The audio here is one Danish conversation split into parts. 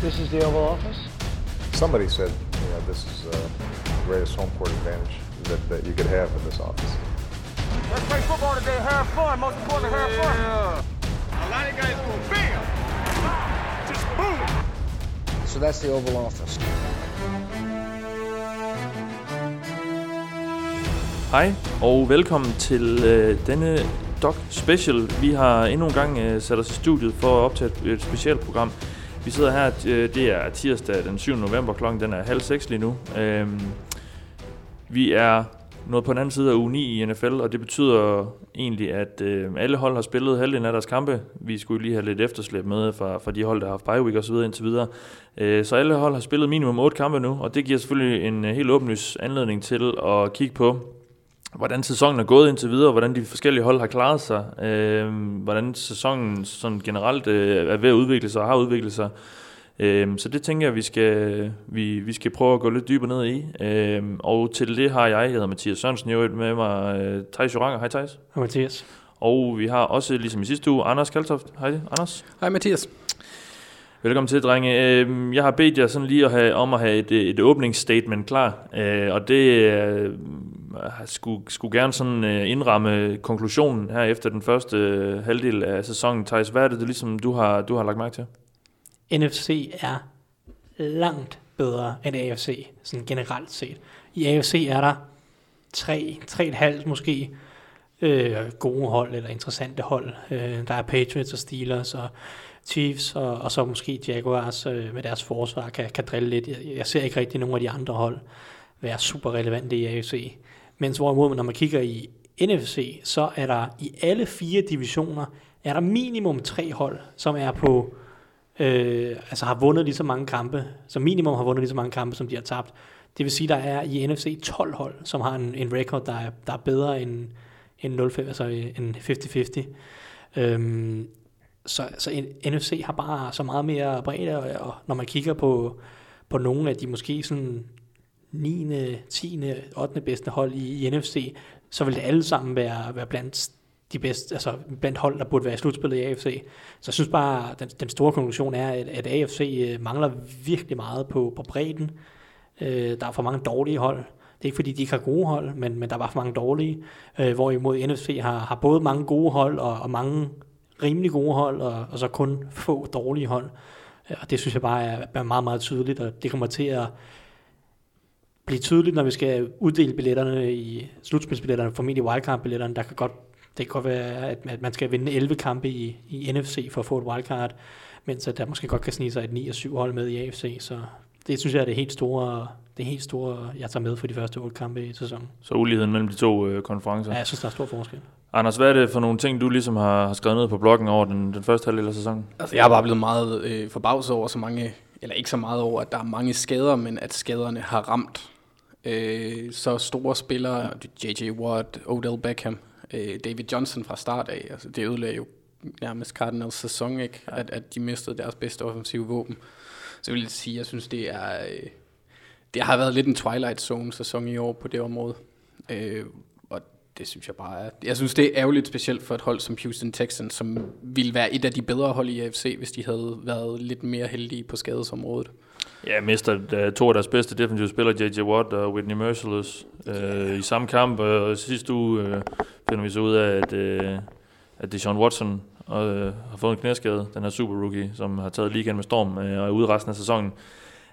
This is the Oval Office. Somebody said, you know, this is uh, the greatest home court advantage that, that you could have in this office. Let's play football today. Have fun. Most important, have fun. A lot of guys go bam, just boom. So that's the Oval Office. Hej og velkommen til øh, denne Doc Special. Vi har endnu en gang øh, sat os i studiet for at optage et, et specielt program. Vi sidder her, øh, det er tirsdag den 7. november, klokken den er halv seks lige nu. Øhm, vi er nået på den anden side af uge 9 i NFL, og det betyder egentlig, at øh, alle hold har spillet halvdelen af deres kampe. Vi skulle lige have lidt efterslæb med fra, fra de hold, der har haft bye week og så videre indtil videre. Øh, så alle hold har spillet minimum 8 kampe nu, og det giver selvfølgelig en øh, helt åbenlys anledning til at kigge på, hvordan sæsonen er gået indtil videre, hvordan de forskellige hold har klaret sig, øh, hvordan sæsonen sådan generelt øh, er ved at udvikle sig og har udviklet sig. Øh, så det tænker jeg, vi skal, vi, vi skal prøve at gå lidt dybere ned i. Øh, og til det har jeg, jeg hedder Mathias Sørensen, jo med mig øh, Thijs Joranger. Hej Thijs. Hej Mathias. Og vi har også, ligesom i sidste uge, Anders Kaltoft. Hej Anders. Hej Mathias. Velkommen til, drenge. Øh, Jeg har bedt jer sådan lige at have, om at have et, et åbningsstatement klar, øh, og det skulle, skulle gerne sådan øh, indramme konklusionen her efter den første øh, halvdel af sæsonen. Thijs, hvad er det, det ligesom, du, har, du har lagt mærke til? NFC er langt bedre end AFC, sådan generelt set. I AFC er der tre, tre et halvt måske øh, gode hold, eller interessante hold. Øh, der er Patriots og Steelers og Chiefs, og, og så måske Jaguars øh, med deres forsvar kan, kan drille lidt. Jeg, jeg ser ikke rigtig nogen af de andre hold være super relevante i AFC. Mens hvorimod, når man kigger i NFC, så er der i alle fire divisioner, er der minimum tre hold, som er på, øh, altså har vundet lige så mange kampe, som minimum har vundet lige så mange kampe, som de har tabt. Det vil sige, der er i NFC 12 hold, som har en, en record, der er, der er bedre end, end 05, altså en 50-50. Øhm, så, så en, NFC har bare så meget mere bredde, og, og når man kigger på, på nogle af de måske sådan 9., 10., 8. bedste hold i, i NFC, så vil det alle sammen være, være blandt de bedste, altså blandt hold, der burde være i slutspillet i AFC. Så jeg synes bare, den, den store konklusion er, at, at AFC øh, mangler virkelig meget på, på bredden. Øh, der er for mange dårlige hold. Det er ikke fordi, de ikke har gode hold, men, men der var for mange dårlige. Øh, hvorimod NFC har, har både mange gode hold og, og mange rimelig gode hold, og, og så kun få dårlige hold. Øh, og det synes jeg bare er, er meget, meget tydeligt, og det kommer til at blive tydeligt, når vi skal uddele billetterne i slutspilsbilletterne, formentlig wildcard-billetterne. Der kan godt, det kan godt være, at, at man skal vinde 11 kampe i, i NFC for at få et wildcard, mens at der måske godt kan snige sig et 9 og 7 hold med i AFC, så det synes jeg er det helt store, det helt store, jeg tager med for de første 8 kampe i sæsonen. Så uligheden mellem de to øh, konferencer. Ja, jeg synes, der er stor forskel. Anders, hvad er det for nogle ting, du ligesom har, har skrevet ned på bloggen over den, den første halvdel af sæsonen? Altså, jeg er bare blevet meget øh, forbavset over så mange, eller ikke så meget over, at der er mange skader, men at skaderne har ramt øh, så store spillere, J.J. Watt, Odell Beckham, øh, David Johnson fra start af. Altså, det ødelagde jo nærmest Cardinals sæson, ikke? At, at de mistede deres bedste offensive våben. Så jeg vil sige, jeg synes, det er... Øh, det har været lidt en Twilight Zone sæson i år på det område. Øh, og det synes jeg bare er... Jeg synes, det er ærgerligt specielt for et hold som Houston Texans, som ville være et af de bedre hold i AFC, hvis de havde været lidt mere heldige på skadesområdet. Ja, mister uh, to af deres bedste defensive spillere, J.J. Watt og Whitney Merciless, uh, i samme kamp. Og sidste uge uh, finder vi så ud af, at, uh, at Deshaun Watson uh, har fået en knæskade, den her super rookie, som har taget ligaen med storm uh, og er ude resten af sæsonen.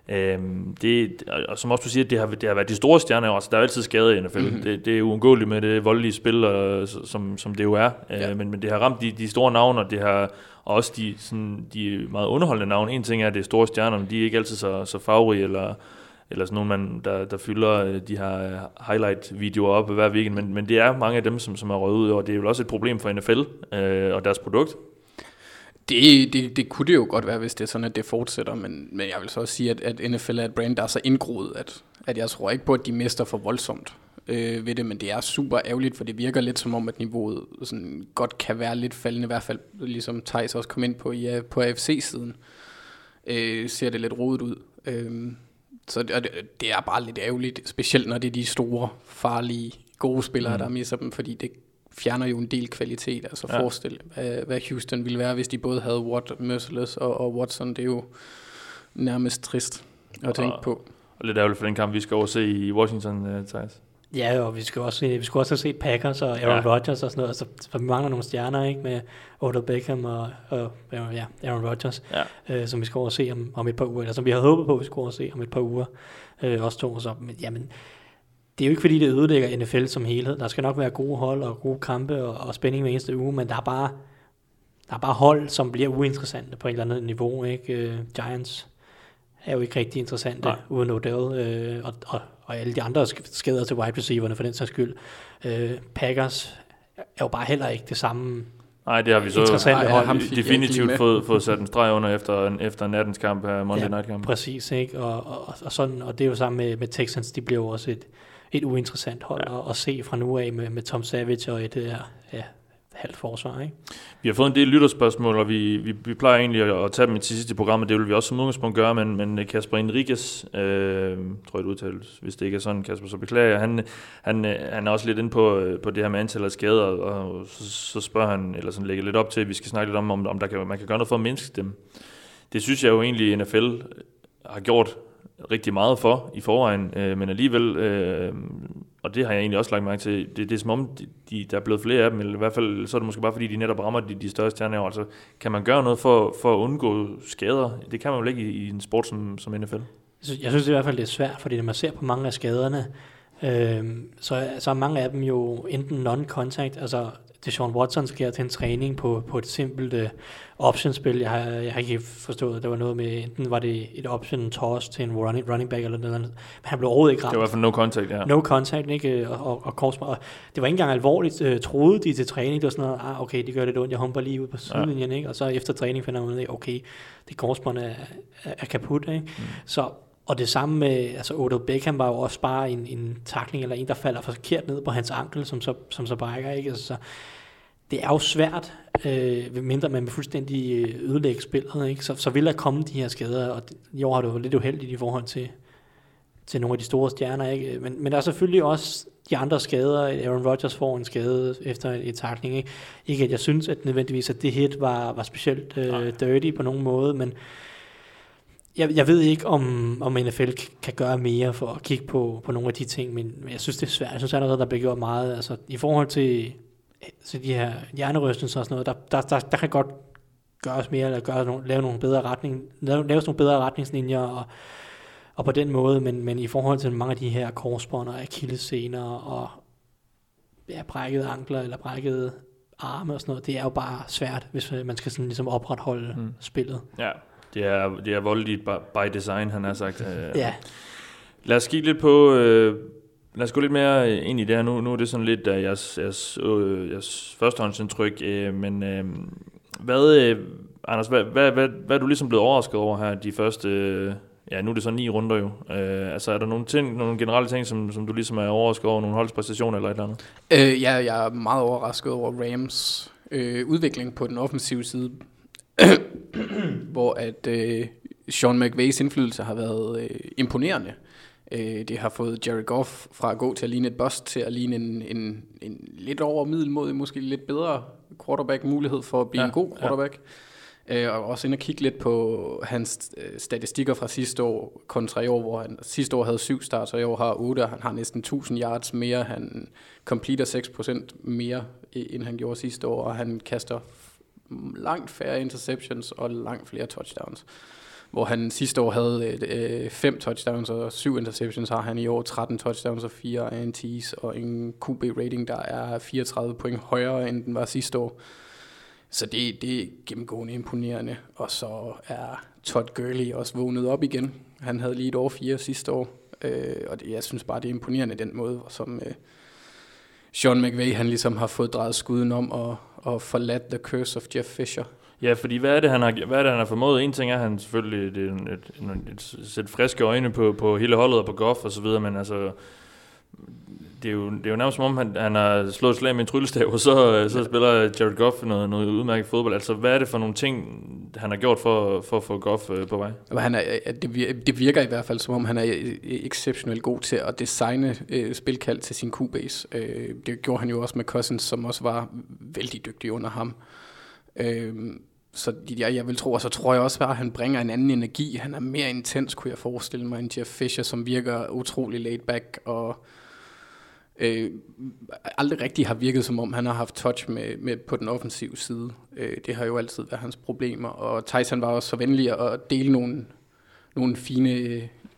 Øhm, det, og som også du siger, det har, det har været de store stjerner også. Der er altid skade i NFL. Mm-hmm. Det, det er uundgåeligt med det voldelige spil, og, som, som det jo er. Ja. Øh, men, men det har ramt de, de store navne, og det har og også de, sådan, de meget underholdende navne. En ting er, at det er store stjerner, men de er ikke altid så, så farverige, eller, eller sådan nogle, man, der, der fylder øh, de her øh, highlight-videoer op hver weekend. Men, men det er mange af dem, som, som er røget ud, og det er jo også et problem for NFL øh, og deres produkt. Det, det, det kunne det jo godt være, hvis det er sådan, at det fortsætter, men, men jeg vil så også sige, at, at NFL er et brand, der er så indgroet, at, at jeg tror ikke på, at de mister for voldsomt øh, ved det, men det er super ærgerligt, for det virker lidt som om, at niveauet sådan godt kan være lidt faldende, i hvert fald ligesom Thijs også kom ind på, ja, på AFC-siden, øh, ser det lidt rodet ud. Øh, så det, det, er bare lidt ærgerligt, specielt når det er de store, farlige, gode spillere, mm. der misser dem, fordi det fjerner jo en del kvalitet. Altså ja. forestil, hvad, hvad Houston ville være, hvis de både havde Watt, Merciless og, og Watson. Det er jo nærmest trist at tænke Og- på. Og lidt ærgerligt for den kamp, vi skal over se i Washington, uh, Thijs. Ja, og vi skal også, se- vi skal også have set Packers og Aaron Ja. Rodgers og sådan noget, så, så vi mangler nogle stjerner, ikke, med Odell Beckham og, og ja, Aaron Rodgers, Ja. øh, som vi skal over se om, om et par uger, eller som vi havde håbet på, at vi skulle over se om et par uger, øh, også to, så, men, jamen, det er jo ikke fordi, det ødelægger NFL som helhed. Der skal nok være gode hold og gode kampe og, og spænding hver eneste uge, men der er bare, der er bare hold, som bliver uinteressante på et eller andet niveau. Ikke? Øh, Giants er jo ikke rigtig interessante. Nej. uden Odell, øh, og, og, og alle de andre sk- skader til wide receiverne for den sags skyld. Øh, Packers er jo bare heller ikke det samme Nej, det har vi så interessante Nej, hold. definitivt fået, fået sat en streg under efter, efter nattens kamp her, Monday Ja, Night kamp. Præcis, ikke? Og, og, og, sådan, og det er jo sammen med, med Texans, de bliver jo også et, et uinteressant hold Ja. ja. at, at se fra nu af med, med Tom Savage og et øh, ja, halvt forsvar. Ikke? Vi har fået en del lytterspørgsmål, og vi, vi, vi plejer egentlig at, at tage dem til sidste program, og Det vil vi også som udgangspunkt gøre, men, men Kasper Enriquez, øh, tror jeg det udtales, hvis det ikke er sådan, Kasper, så beklager jeg. Han, han, øh, han er også lidt inde på, øh, på det her med antallet af skader, og så, så spørger han, eller sådan lægger lidt op til, at vi skal snakke lidt om, om, om der kan, man kan gøre noget for at mindske dem. Det synes jeg jo egentlig, NFL har gjort rigtig meget for i forvejen, øh, men alligevel, øh, og det har jeg egentlig også lagt mærke til, det, det er som om, de, de, der er blevet flere af dem, eller i hvert fald så er det måske bare fordi, de netop rammer de, de større stjerner. Altså, kan man gøre noget for, for at undgå skader? Det kan man jo ikke i, i en sport som, som NFL. Altså, jeg synes, i hvert fald, det er svært, fordi når man ser på mange af skaderne, øh, så, så er mange af dem jo enten non-contact, altså Deshaun Watson sker til en træning på, på et simpelt uh, optionspil. Jeg har, jeg har ikke forstået, at der var noget med, enten var det et option toss til en running, running back eller noget andet, men han blev overhovedet ikke Det ramt. var i hvert fald no contact, ja. No contact, ikke? Og, og, og, korsbånd. og det var ikke engang alvorligt, øh, troede de til træning. Det var sådan noget, ah, okay, det gør lidt ondt, jeg humper lige ud på sidelinjen, ikke? Og så efter træning finder man ud af, okay, det korsbånd er, er, er kaput, ikke? Mm. Så, og det samme med, altså Odell Beckham var jo også bare en, en takling, eller en, der falder forkert ned på hans ankel, som så, som så brækker, ikke? Altså, så det er jo svært, øh, mindre man vil fuldstændig øh, ødelægge spillet, ikke? Så, så vil der komme de her skader, og i år har det jo lidt uheldigt i forhold til, til nogle af de store stjerner. Ikke? Men, men der er selvfølgelig også de andre skader. Aaron Rodgers får en skade efter et takling. Ikke, ikke at jeg synes, at nødvendigvis, at det hit var, var specielt øh, dirty på nogen måde, men jeg, jeg ved ikke, om, om NFL kan gøre mere for at kigge på, på nogle af de ting, men, men jeg synes, det er svært. Jeg synes allerede, der bliver gjort meget. Altså, I forhold til, til de her hjernerystelser og sådan noget, der, der, der, der kan godt gøres mere, eller gøre nogle, lave nogle bedre retning, lave, laves nogle bedre retningslinjer, og, og på den måde, men, men i forhold til mange af de her korsbånd og akillessener og ja, brækkede ankler eller brækkede arme og sådan noget, det er jo bare svært, hvis øh, man skal sådan ligesom opretholde Mm. spillet. Ja, det er, det er voldeligt by, by design, han har sagt. Øh, Ja, Lad os kigge lidt på... Øh, lad os gå lidt mere øh, ind i det her. Nu, nu er det sådan lidt uh, jeres, jeres, øh, jeres førstehåndsindtryk, øh, men øh, hvad, øh, Anders, hvad, hvad, hvad, hvad er du ligesom blevet overrasket over her de første... Øh, ja, nu er det så ni runder jo. Øh, altså, er der nogle, ting, nogle generelle ting, som, som du ligesom er overrasket over? Nogle holdspræstationer eller et eller andet? Øh, ja, jeg er meget overrasket over Rams øh, udvikling på den offensive side, hvor at øh, Sean McVays indflydelse har været øh, imponerende. Øh, det har fået Jared Goff fra at gå til at ligne et bust til at ligne en, en, en lidt over middelmodig, måske lidt bedre quarterback mulighed for at blive Ja, en god quarterback. Ja. Og også ind og kigge lidt på hans øh, statistikker fra sidste år kontra i år, hvor han sidste år havde syv starts, og i år har otte, og han har næsten 1000 yards mere. Han completer 6% mere, end han gjorde sidste år, og han kaster langt færre interceptions og langt flere touchdowns. Hvor han sidste år havde øh, fem touchdowns og syv interceptions, har han i år 13 touchdowns og fire INTs, og en QB-rating, der er 34 point højere, end den var sidste år. Så det, det er gennemgående imponerende. Og så er Todd Gurley også vågnet op igen. Han havde lige et år fire sidste år. Øh, og det, jeg synes bare, det er imponerende den måde, som øh, Sean McVay han ligesom har fået drejet skuden om og, og forladt The Curse of Jeff Fisher. Ja, fordi hvad er det, han har, hvad er det, han har formået? En ting er, at han selvfølgelig det et, et, et, et sæt friske øjne på, på hele holdet og på Goff og så videre, men altså, det er jo, det er jo nærmest som om, han, han har slået et slag med en tryllestav, og så, så spiller Jared Goff noget, noget udmærket fodbold. Altså, hvad er det for nogle ting, han har gjort for, for at få Goff øh, på vej? Han er, at det, vir- det virker i hvert fald, som om han er øh, exceptionelt god til at designe øh, spilkald til sin. Øh, det gjorde han jo også med Cousins, som også var vældig dygtig under ham. Øh, så jeg, jeg vil tro, og så tror jeg også bare, at han bringer en anden energi. Han er mere intens, kunne jeg forestille mig, end Jeff Fisher, som virker utrolig laid back, og øh, aldrig rigtig har virket, som om han har haft touch med, med på den offensive side. Øh, det har jo altid været hans problemer, og Tyson var også så venlig at dele nogle, nogle fine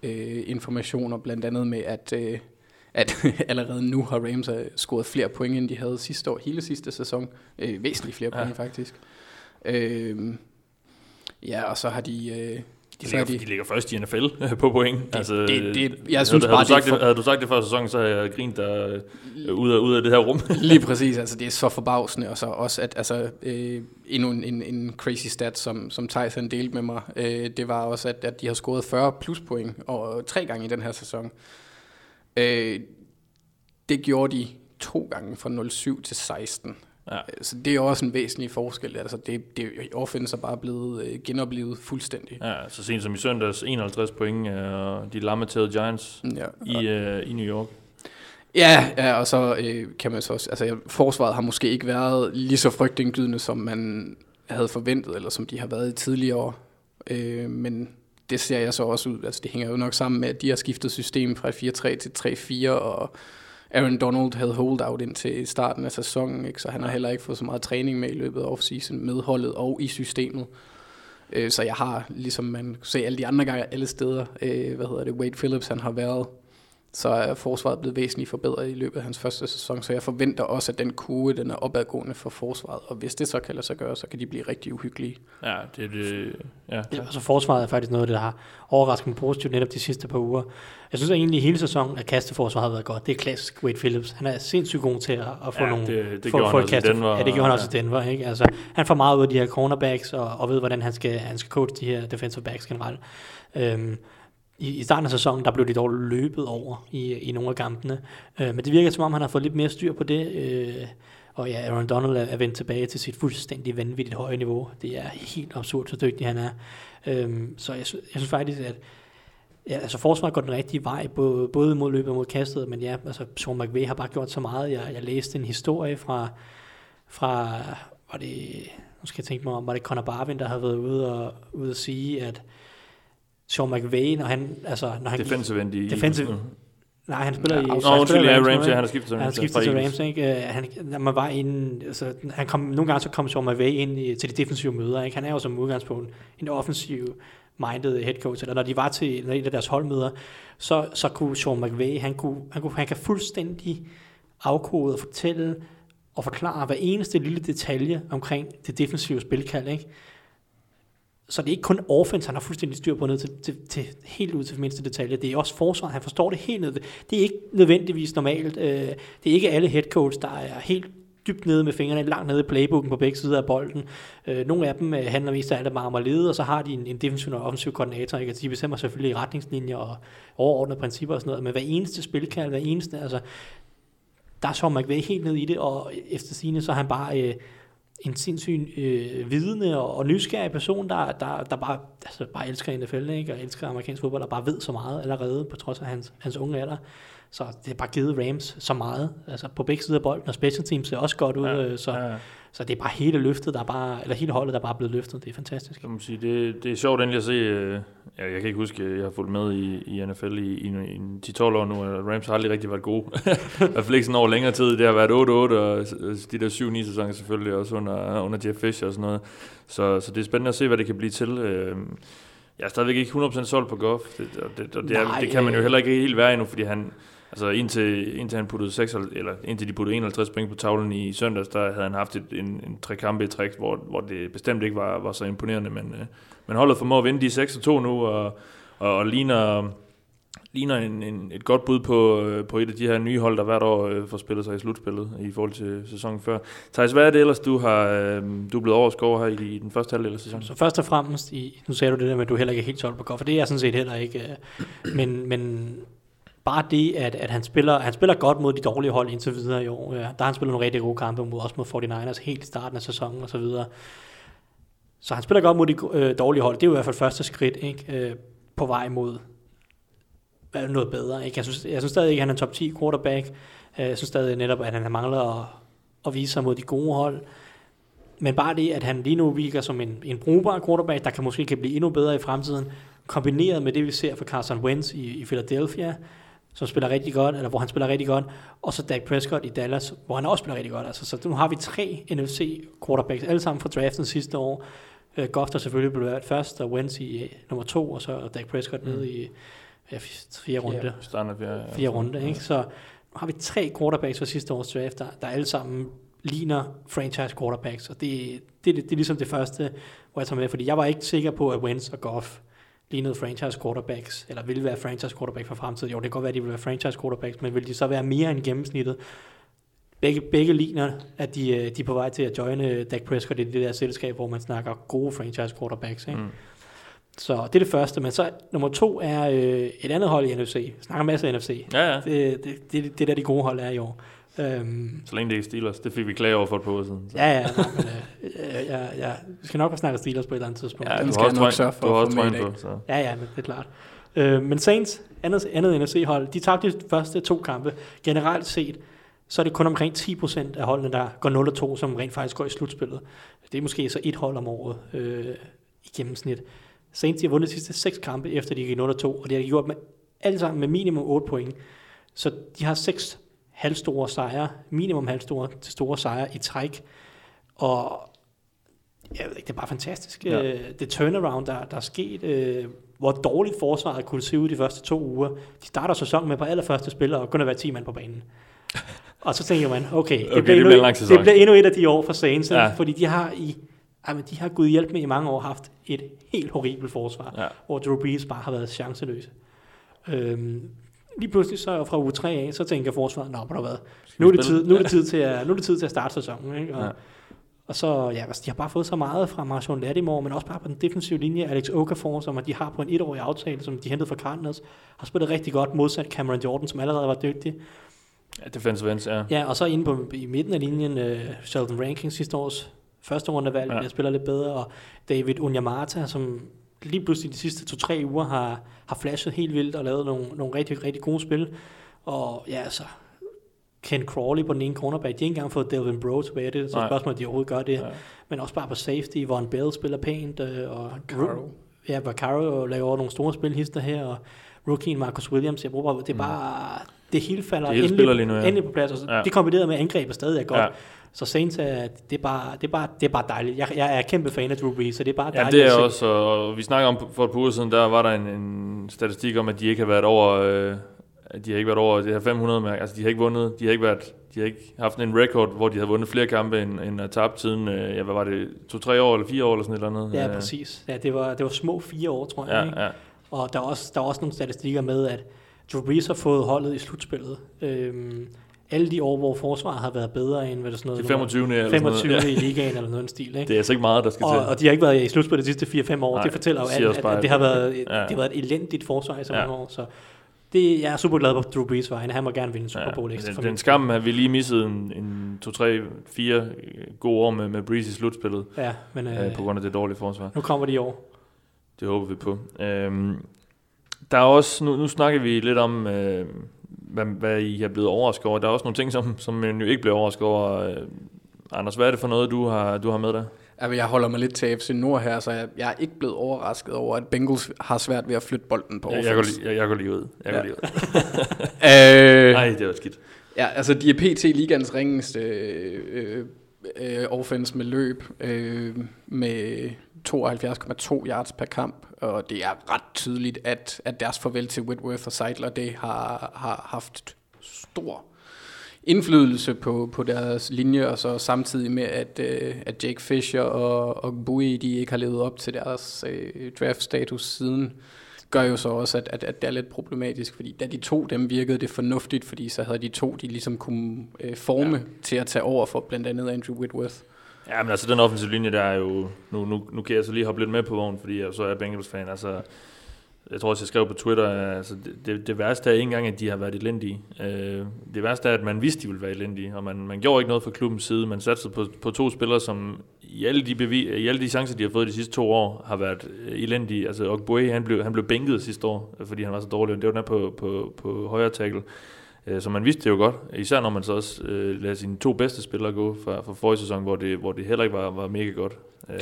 øh, informationer, blandt andet med, at, øh, at allerede nu har Rams øh, scoret flere point, end de havde sidste år, hele sidste sæson. Øh, væsentligt flere point, ja. faktisk. Øh, ja, og så har de... Øh, de, ligger, de, de ligger først i NFL på point. Det, altså, det, det, jeg synes havde, bare, du sagt det, for... det, havde du sagt det før sæsonen, så havde jeg grint der øh, ud, af, ud af det her rum. Lige præcis, altså det er så forbavsende, og så også at altså, øh, endnu en, en, en crazy stat, som, som Tyson delte med mig, øh, det var også, at, at de har scoret 40 plus point og tre gange i den her sæson. Øh, det gjorde de to gange fra 07 til 16. Ja. Øh, så det er også en væsentlig forskel. Altså det, det offense er bare blevet øh, genoplevet fuldstændig. Ja, så sent som i søndags 51 point og de lammeterede Giants ja. i, øh, i New York. Ja, ja og så øh, kan man så også, altså forsvaret har måske ikke været lige så frygtindgydende, som man havde forventet, eller som de har været i tidligere år. Øh, men det ser jeg så også ud, altså det hænger jo nok sammen med, at de har skiftet system fra 4-3 til 3-4, og Aaron Donald havde holdout indtil starten af sæsonen, ikke? så han har heller ikke fået så meget træning med i løbet af offseason med holdet og i systemet. Øh, så jeg har, ligesom man kan se alle de andre gange, alle steder, øh, hvad hedder det, Wade Phillips, han har været så er forsvaret blevet væsentligt forbedret i løbet af hans første sæson, så jeg forventer også, at den kurve den er opadgående for forsvaret, og hvis det så kan lade sig gøre, så kan de blive rigtig uhyggelige. Ja, det, det ja. ja altså forsvaret er faktisk noget af det, der har overrasket mig positivt netop de sidste par uger. Jeg synes at egentlig, hele sæsonen, at kasteforsvaret har været godt. Det er klassisk Wade Phillips. Han er sindssygt god til at, at få ja, nogle... det, det få, gjorde få han også kaste, i Denver. Ja, det gjorde han også i Denver. Ikke? Altså, han får meget ud af de her cornerbacks, og, og ved, hvordan han skal, han skal coach de her defensive backs generelt. Øhm, i, i starten af sæsonen, der blev de dog løbet over i, i nogle af kampene. Øh, men det virker som om, han har fået lidt mere styr på det. Øh, og ja, Aaron Donald er, er vendt tilbage til sit fuldstændig vanvittigt høje niveau. Det er helt absurd, så dygtig han er. Øh, så jeg, jeg synes faktisk, at ja, altså forsvaret går den rigtige vej, både, både mod løbet og mod kastet, men ja, altså Sean McVay har bare gjort så meget. Jeg, jeg læste en historie fra, fra var det, nu skal jeg tænke mig om, var det Conor Barvin, der har været ude og, ude at sige, at Sean McVay, når han... Altså, når han defensive end i... Defensive, Nej, han spiller ja, i... Nå, undskyld, ja, Rams, ja, han har skiftet til Rams. Han har skiftet til Rams, ikke? Uh, han, man var inde, altså, han kom, nogle gange så kom Sean McVay ind i, til de defensive møder, ikke? Han er jo som udgangspunkt en offensiv minded head coach, eller når de var til en af deres holdmøder, så, så kunne Sean McVay, han, kunne, han, kunne, han kan fuldstændig afkode og fortælle og forklare hver eneste lille detalje omkring det defensive spilkald, ikke? Så det er ikke kun offense, han har fuldstændig styr på ned til, til, til helt ud til mindste detalje. Det er også forsvaret, han forstår det helt ned. Det er ikke nødvendigvis normalt. Øh, det er ikke alle head coach, der er helt dybt nede med fingrene, langt nede i playbooken på begge sider af bolden. Øh, nogle af dem øh, handler mest af alt bare om og lede, og så har de en, en defensiv og offensiv koordinator, ikke? Altså, de bestemmer selvfølgelig retningslinjer og overordnede principper og sådan noget, men hver eneste spilkald, hver eneste, altså, der så man ikke helt ned i det, og efter sine så har han bare... Øh, en sindssyg øh, vidende og, og nysgerrig person, der, der, der bare, altså, bare elsker NFL, ikke? og elsker amerikansk fodbold, og bare ved så meget allerede, på trods af hans, hans unge alder. Så det har bare givet Rams så meget, altså på begge sider af bolden, og special teams ser også godt ud, ja, øh, så, ja. Så det er bare hele løftet, der er bare, eller hele holdet, der er bare blevet løftet, det er fantastisk. Jeg må sige, det, det er sjovt endelig at se, øh, jeg, jeg kan ikke huske, jeg har fulgt med i, i NFL i, i, i 10-12 år nu, og Rams har aldrig rigtig været gode. I hvert fald ikke sådan over længere tid, det har været 8-8, og de der 7-9 sæsoner selvfølgelig også under, under Jeff Fisher og sådan noget. Så, så det er spændende at se, hvad det kan blive til. Øh, jeg er stadigvæk ikke 100% solgt på Goff, det, det, det, det, er, Nej, det kan man jo heller ikke helt være endnu, fordi han, Altså indtil, indtil han puttede 6, eller indtil de puttede 51 point på tavlen i søndags, der havde han haft et, en, en tre kampe i træk, hvor, hvor det bestemt ikke var, var så imponerende, men, øh, men holdet formår at vinde de 6-2 nu, og, og, og ligner, ligner en, en, et godt bud på, øh, på et af de her nye hold, der hvert år øh, får spillet sig i slutspillet i forhold til sæsonen før. Thijs, hvad er det ellers, du har øh, du er blevet overskåret her i, i den første halvdel af sæsonen? Så først og fremmest, i, nu sagde du det der med, at du heller ikke er helt solgt på godt, for det er jeg sådan set heller ikke. Øh, men, men bare det, at, at han, spiller, han spiller godt mod de dårlige hold indtil videre i år. Ja, der har han spillet nogle rigtig gode kampe, mod, også mod 49ers helt i starten af sæsonen og så videre. Så han spiller godt mod de øh, dårlige hold. Det er jo i hvert fald første skridt ikke, øh, på vej mod øh, noget bedre. Ikke? Jeg, synes, jeg synes stadig ikke, at han er top 10 quarterback. Øh, jeg synes stadig netop, at han mangler at, at vise sig mod de gode hold. men bare det, at han lige nu virker som en, en brugbar quarterback, der kan måske kan blive endnu bedre i fremtiden, kombineret med det, vi ser fra Carson Wentz i, i Philadelphia, som spiller rigtig godt, eller hvor han spiller rigtig godt, og så Dak Prescott i Dallas, hvor han også spiller rigtig godt. Altså, så nu har vi tre NFC quarterbacks, alle sammen fra draften sidste år. Uh, Goff der selvfølgelig blev valgt først, og Wentz i uh, nummer to, og så Dak Prescott mm. nede i ja, fire runde. Standard, ja, Fire runde, ikke? Så nu har vi tre quarterbacks fra sidste års draft, der, der alle sammen ligner franchise quarterbacks, og det, det, det, det er ligesom det første, hvor jeg tager med, fordi jeg var ikke sikker på, at Wentz og Goff lignede franchise quarterbacks, eller ville være franchise quarterback for fremtiden. Jo, det kan godt være, at de vil være franchise quarterbacks, men vil de så være mere end gennemsnittet? Begge, begge ligner, at de, øh, de er på vej til at joine Dak Prescott i det der selskab, hvor man snakker gode franchise quarterbacks. Ikke? Mm. Så det er det første, men så nummer to er øh, et andet hold i NFC. Jeg snakker masser af NFC. Ja, ja. Det, det, det, det der de gode hold er i år. Um, så længe det ikke Steelers. Det fik vi klage over for et par uger siden. Så. Ja, ja. Nej, men, øh, jeg, jeg, jeg, vi skal nok snakke Steelers på et eller andet tidspunkt. Ja, Den du skal har jeg også nok sørge for Du har også trøjen på, så. Ja, ja, men det er klart. Øh, men Saints, andet, andet NFC-hold, de tabte de første to kampe. Generelt set, så er det kun omkring 10% af holdene, der går 0-2, som rent faktisk går i slutspillet. Det er måske så et hold om året øh, i gennemsnit. Saints de har vundet de sidste seks kampe, efter de gik 0-2, og det har de gjort med, alle sammen med minimum 8 point. Så de har seks halvstore sejre, minimum halvstore til store sejre i træk. Og jeg ved ikke, det er bare fantastisk. Ja. Ja. Det turnaround, der, der er sket, øh, hvor dårligt forsvaret kunne se ud de første to uger. De starter sæsonen med på allerførste spiller og kun at være 10 mand på banen. Og så tænker man, okay, det, Okay, bliver, det bliver endnu, sæson. det bliver endnu et af de år for Saints, Ja. fordi de har i Jamen, de har gud hjælp med i mange år haft et helt horribelt forsvar, Ja. hvor Drew Brees bare har været chanceløse. Øhm, lige pludselig så fra uge 3 af, så tænker forsvaret, nå, der hvad, nu er, det tid, nu, er det tid til at, nu er det tid til at starte sæsonen. Ikke? Og, Ja. og så, ja, altså, de har bare fået så meget fra Marshawn Lattimore, men også bare på den defensive linje, Alex Okafor, som de har på en etårig aftale, som de hentede fra Cardinals, har spillet rigtig godt, modsat Cameron Jordan, som allerede var dygtig. Ja, defensive ends, ja. Ja, og så inde på, i midten af linjen, uh, Sheldon Rankings sidste års første rundevalg, Ja. ja. spiller lidt bedre, og David Unyamata, som lige pludselig de sidste to-tre uger har, har flashet helt vildt og lavet nogle, nogle rigtig, rigtig gode spil. Og ja, altså, Ken Crawley på den ene cornerback, de har ikke engang fået Delvin Bro tilbage, det er så Nej. spørgsmålet, om de overhovedet gør det. Ja. Men også bare på safety, hvor en Bell spiller pænt, øh, og Caro. Ja, Vaccaro laver nogle store spilhister her, og rookien Marcus Williams, jeg bruger, det er bare, det hele falder Det hele spiller lige nu, ja. endelig på plads, og så, Ja. ja. det kombineret med angrebet stadig er godt. Ja. Ja. Så Saints er, det er bare, det er bare, det er bare dejligt. Jeg, jeg er kæmpe fan af Drew Brees, så det er bare Ja, dejligt det er også, og vi snakker om for et par uger siden, der var der en, en statistik om, at de ikke har været over, øh, de har ikke været over det her 500 mærke. Altså, de har ikke vundet, de har ikke været, de har ikke haft en record, hvor de har vundet flere kampe, end, end at tabt siden, øh, ja, hvad var det, to-tre år eller fire år eller sådan et eller andet. Ja, Øh, præcis. Ja, det var, det var små fire år, tror jeg. ikke? Ja, ja. Og der er, også, der er også nogle statistikker med, at Drew Brees har fået holdet i slutspillet. Øhm, alle de år, hvor forsvaret har været bedre end hvad det sådan noget, Det er 25. eller sådan noget. 25 Ja. i ligaen eller noget i den stil. Ikke? Det er altså ikke meget, der skal og, til. og de har ikke været i slutspillet de sidste 4-5 år. Nej, det fortæller jo alt, at, at, det, har været, ja. ja. det har været et elendigt forsvar i så Ja. mange år. Så det, jeg er super glad på Drew Brees vegne. Han må gerne vinde Super Bowl ekstra. den, den skam, at vi lige missede en, en to, tre, fire gode år med, med Breeze i slutspillet. Ja, men øh, øh, på grund af det dårlige forsvar. nu kommer de i år. Det håber vi på. Øhm, der er også, nu, nu snakker vi lidt om, øh, hvad, hvad I er blevet overrasket over. Der er også nogle ting, som, som man jo ikke bliver overrasket over. Øh, Anders, hvad er det for noget, du har, du har med dig? Altså, jeg holder mig lidt til FC Nord her, så jeg, jeg er ikke blevet overrasket over, at Bengals har svært ved at flytte bolden på offense. jeg, går lige, jeg, jeg går lige ud. Jeg går Ja. lige ud. Øh, Nej, det var skidt. Ja, altså de er pt. ligans ringeste øh, øh, offense med løb øh, med 72,2 yards per kamp, og det er ret tydeligt, at, at deres farvel til Whitworth og Seidler, det har, har haft stor indflydelse på, på deres linje, og så samtidig med, at, øh, at Jake Fisher og, og Bowie, de ikke har levet op til deres øh, draft-status siden, gør jo så også, at, at, at det er lidt problematisk, fordi da de to dem virkede det fornuftigt, fordi så havde de to, de ligesom kunne øh, forme ja. til at tage over for blandt andet Andrew Whitworth. Ja, men altså den offensive linje, der er jo... Nu, nu, nu kan jeg så lige hoppe lidt med på vognen, fordi jeg så er Bengals-fan. Altså, jeg tror også, jeg skrev på Twitter, altså det, det, det værste er ikke engang, at de har været elendige. Øh, det værste er, at man vidste, de ville være elendige, og man, man gjorde ikke noget fra klubbens side. Man satte på, på to spillere, som i alle, de bevi, i alle de chancer, de har fået de sidste to år, har været elendige. Altså Ogboe, han blev, han blev bænket sidste år, fordi han var så dårlig. Det var den her på, på, på højre tackle. Øh, så man vidste det jo godt, især når man så også øh, lader sine to bedste spillere gå fra, fra forrige sæson, hvor det, hvor det heller ikke var, var mega godt. Øh,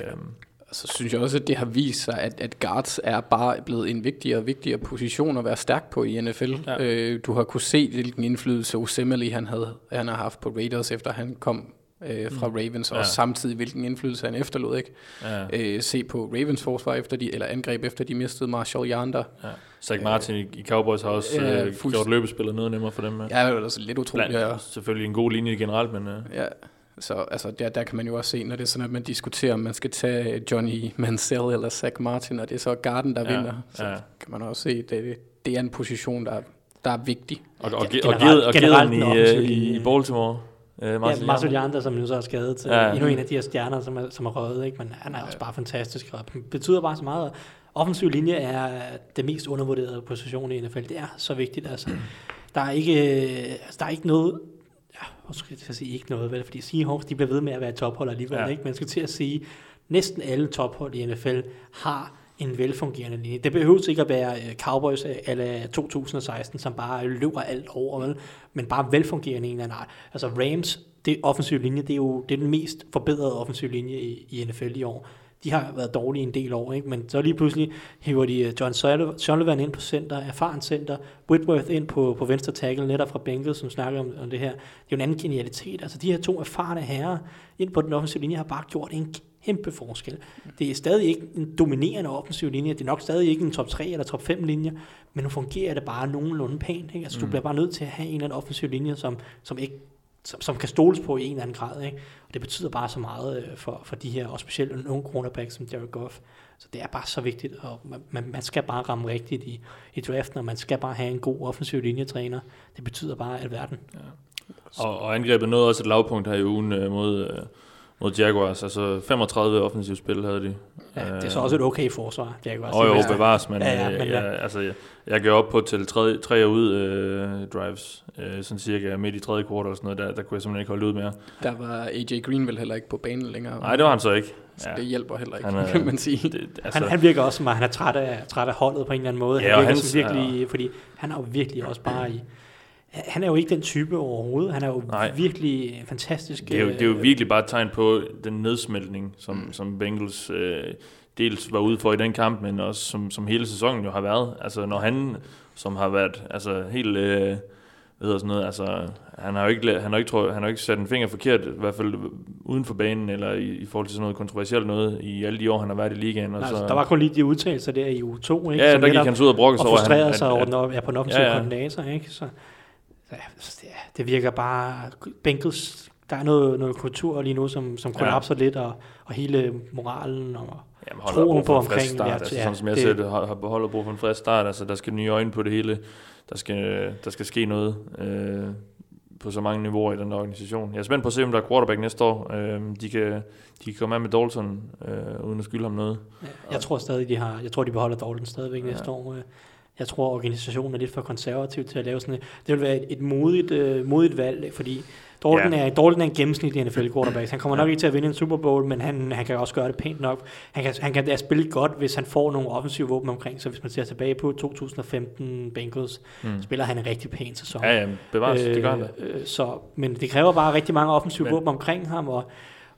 så synes jeg også, at det har vist sig, at, at guards er bare blevet en vigtigere og vigtigere position at være stærk på i NFL. Ja. Ja. Øh, du har kunne se, hvilken indflydelse Osemele han, havde, han har haft på Raiders, efter han kom øh, fra Ravens, og Ja. ja. samtidig hvilken indflydelse han efterlod. Ikke? ja, Øh, se på Ravens forsvar efter de, eller angreb efter de mistede Marshall Yonder. ja. Zach Martin i, i Cowboys har også Ja, øh, fuldst- gjort løbespillet noget nemmere for dem. Ja. Jeg er jo altså lidt utrolig. Blandt, Ja, Selvfølgelig en god linje generelt, men... Øh, ja. Så altså, der, der kan man jo også se, når det er sådan, at man diskuterer, om man skal tage Johnny Mansell eller Zach Martin, og det er så Garden, der Ja, vinder. Så ja. kan man også se, at det, det er en position, der, der er vigtig. og, og, Ja, og, og, generelt- og generelt den i, øh, i, i Baltimore. Øh, Ja, Marcel Marcel Jarman. Jander, som jo så er skadet til Ja. ja. endnu en af de her stjerner, som er, som er røget, ikke? men han er også bare fantastisk, og betyder bare så meget. Offensiv linje er det mest undervurderede position i NFL. Det er så vigtigt. Altså. Der, er ikke, altså, der er ikke noget, ja, hvor skal jeg sige ikke noget, vel? fordi Seahawks de bliver ved med at være tophold alligevel. Ja. Ikke? Man skal til at sige, næsten alle tophold i NFL har en velfungerende linje. Det behøver ikke at være øh, Cowboys eller 2016, som bare løber alt over, vel? men bare velfungerende en eller anden art. Altså Rams, det offensiv linje, det er jo det er den mest forbedrede offensiv linje i, i NFL i år. De har været dårlige en del år, ikke? men så lige pludselig hiver de øh, John Sullivan- ind på center, erfaren center, Whitworth ind på, på venstre tackle, netop fra Bengals, som snakker om, om det her. Det er jo en anden genialitet. Altså de her to erfarne herrer ind på den offensive linje har bare gjort en kæmpe forskel. Det er stadig ikke en dominerende offensiv linje. Det er nok stadig ikke en top 3 eller top 5 linje, men nu fungerer det bare nogenlunde pænt. Ikke? Altså, mm. Du bliver bare nødt til at have en eller anden offensiv linje, som, som ikke som, som kan stoles på i en eller anden grad. Ikke? Og det betyder bare så meget øh, for, for de her, og specielt en ung cornerback som Jared Goff. Så det er bare så vigtigt, og man, man, skal bare ramme rigtigt i, i draften, og man skal bare have en god offensiv linjetræner. Det betyder bare alverden. Og, og angrebet nåede også et lavpunkt her i ugen øh, mod, øh, mod Jaguars. Altså 35 offensive spil havde de. Ja, det er så også et okay forsvar. Jeg Og jo, bevares, men, Ja, ja, øh, men ja. jeg, altså, jeg, jeg gav op på til tre, tre ud øh, drives, øh, sådan cirka midt i tredje kvartal og sådan noget, der, der kunne jeg simpelthen ikke holde ud mere. Der var AJ Green vel heller ikke på banen længere. Nej, det var han så ikke. Så det hjælper heller ikke, Han er- kan man sige. Det, Altså, han, han virker også som, at han er træt af, træt af holdet på en eller anden måde. Ja, han og virker hans- virkelig, fordi han er jo virkelig også bare i... Han er jo ikke den type overhovedet. Han er jo Nej. Virkelig fantastisk. det, er jo, det er jo øh, virkelig bare et tegn på den nedsmeltning, som, mm. som Bengals øh, dels var ude for i den kamp, men også som, som hele sæsonen jo har været. Altså når han, som har været altså, helt... Øh, hedder sådan noget, altså, han har jo ikke, han har ikke, tror, han har ikke sat en finger forkert, i hvert fald uden for banen, eller i, i forhold til sådan noget kontroversielt noget, i alle de år, han har været i ligaen. Og Nej, så, altså, der var kun lige de udtalelser der i uge 2, ikke? ja, som der gik han så ud og brokkede sig over, at han- at- sig over, at- op- ja, på den offensive Ja, ja, koordinator, ikke? Så ja, det, virker bare... Bengals, der er noget, noget kultur lige nu, som, som Ja. kollapser lidt, og, og hele moralen og Jamen, troen på omkring... start. ja, altså, ja, sådan som jeg det- ser det, har, holder brug for en frisk start. Altså, der skal nye øjne på det hele. Der skal, der skal ske noget øh, på så mange niveauer i den organisation. Jeg er spændt på at se, om der er quarterback næste år. Øh, de, kan, de kan komme af med Dalton, øh, uden at skylde ham noget. Ja, Jeg tror stadig, de har, jeg tror, de beholder Dalton stadigvæk Ja. ja. næste år. Øh. Jeg tror, organisationen er lidt for konservativ til at lave sådan et, det vil være et, et modigt, uh, modigt valg, fordi Dalton, ja. er, Dalton er en gennemsnitlig NFL quarterback. Han kommer nok ikke til at vinde en Super Bowl, men han, han kan også gøre det pænt nok. Han kan, han kan spille godt, hvis han får nogle offensive våben omkring, så hvis man ser tilbage på 2015 Bengals, Mm. spiller han en rigtig pæn sæson. Ja, ja, bevares, øh, det gør han da. Øh, så, men det kræver bare rigtig mange offensive Men- våben omkring ham, og,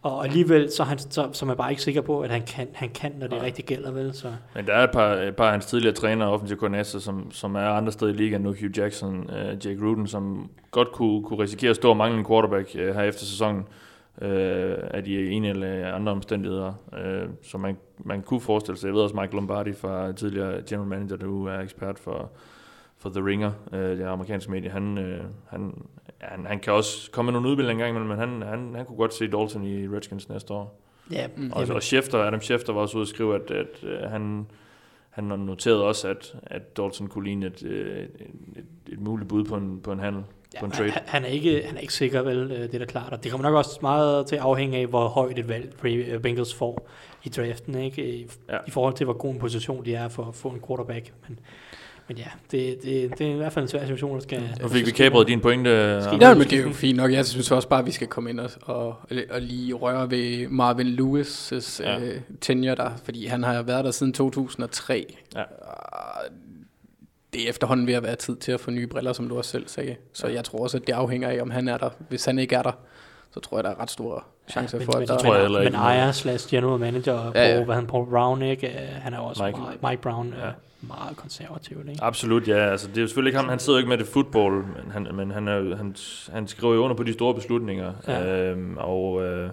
og alligevel så er, han, så, så er man bare ikke sikker på, at han kan, han kan når det Nej. rigtig gælder. Vel? Så. Men der er et par, et par af hans tidligere trænere, offensiv koordinator, som, som er andre steder i ligaen nu, Hugh Jackson, uh, Jake Ruden, som godt kunne, kunne risikere at stå og mangle en quarterback uh, her efter sæsonen uh, af de ene eller andre omstændigheder. Uh, så man, man kunne forestille sig, jeg ved også Mike Lombardi fra tidligere general manager, der nu er ekspert for, for The Ringer, uh, det amerikanske medie, han, uh, han, han, han kan også komme med nogle udbildninger en gang imellem, men han, han, han kunne godt se Dalton i Redskins næste år. Ja, Mm. Og, og Schefter, Adam Schefter var også ude at skrive, at, at, at han, han noterede også, at, at Dalton kunne ligne et, øh, et, et, et muligt bud på en, på en handel, på en trade. Han, er ikke, han er ikke sikker, vel, øh, det er da klart. Og det kommer nok også meget til at afhænge af, hvor højt et valg øh, Bengals får i draften, ikke? I, Ja. ja. i forhold til, hvor god en position de er for at få en quarterback. Men, men ja, det, det, det er i hvert fald en svær situation, der skal... Nu fik vi kabret din pointe. Ja, men det er jo fint nok. Jeg synes også bare, at vi skal komme ind og, og, og lige røre ved Marvin Lewis' Ja. ja. øh, tenure der, fordi han har været der siden 2003. Ja. Og det er efterhånden ved at være tid til at få nye briller, som du også selv sagde. Så jeg tror også, at det afhænger af, om han er der. Hvis han ikke er der, så tror jeg, der er ret store chancer men, for, men, at der tror jeg men, heller men ejer slash general manager Ja, ja, ja. hvad han Paul Brown, ikke? Øh, han er også Mike. Mike, Mike Brown Ja. ja. meget konservativ, ikke? Absolut, ja. Altså, det er jo selvfølgelig ikke ham. Han sidder jo ikke med det football, men han, men han, er, han, han skriver jo under på de store beslutninger. Ja. Øhm, og øh,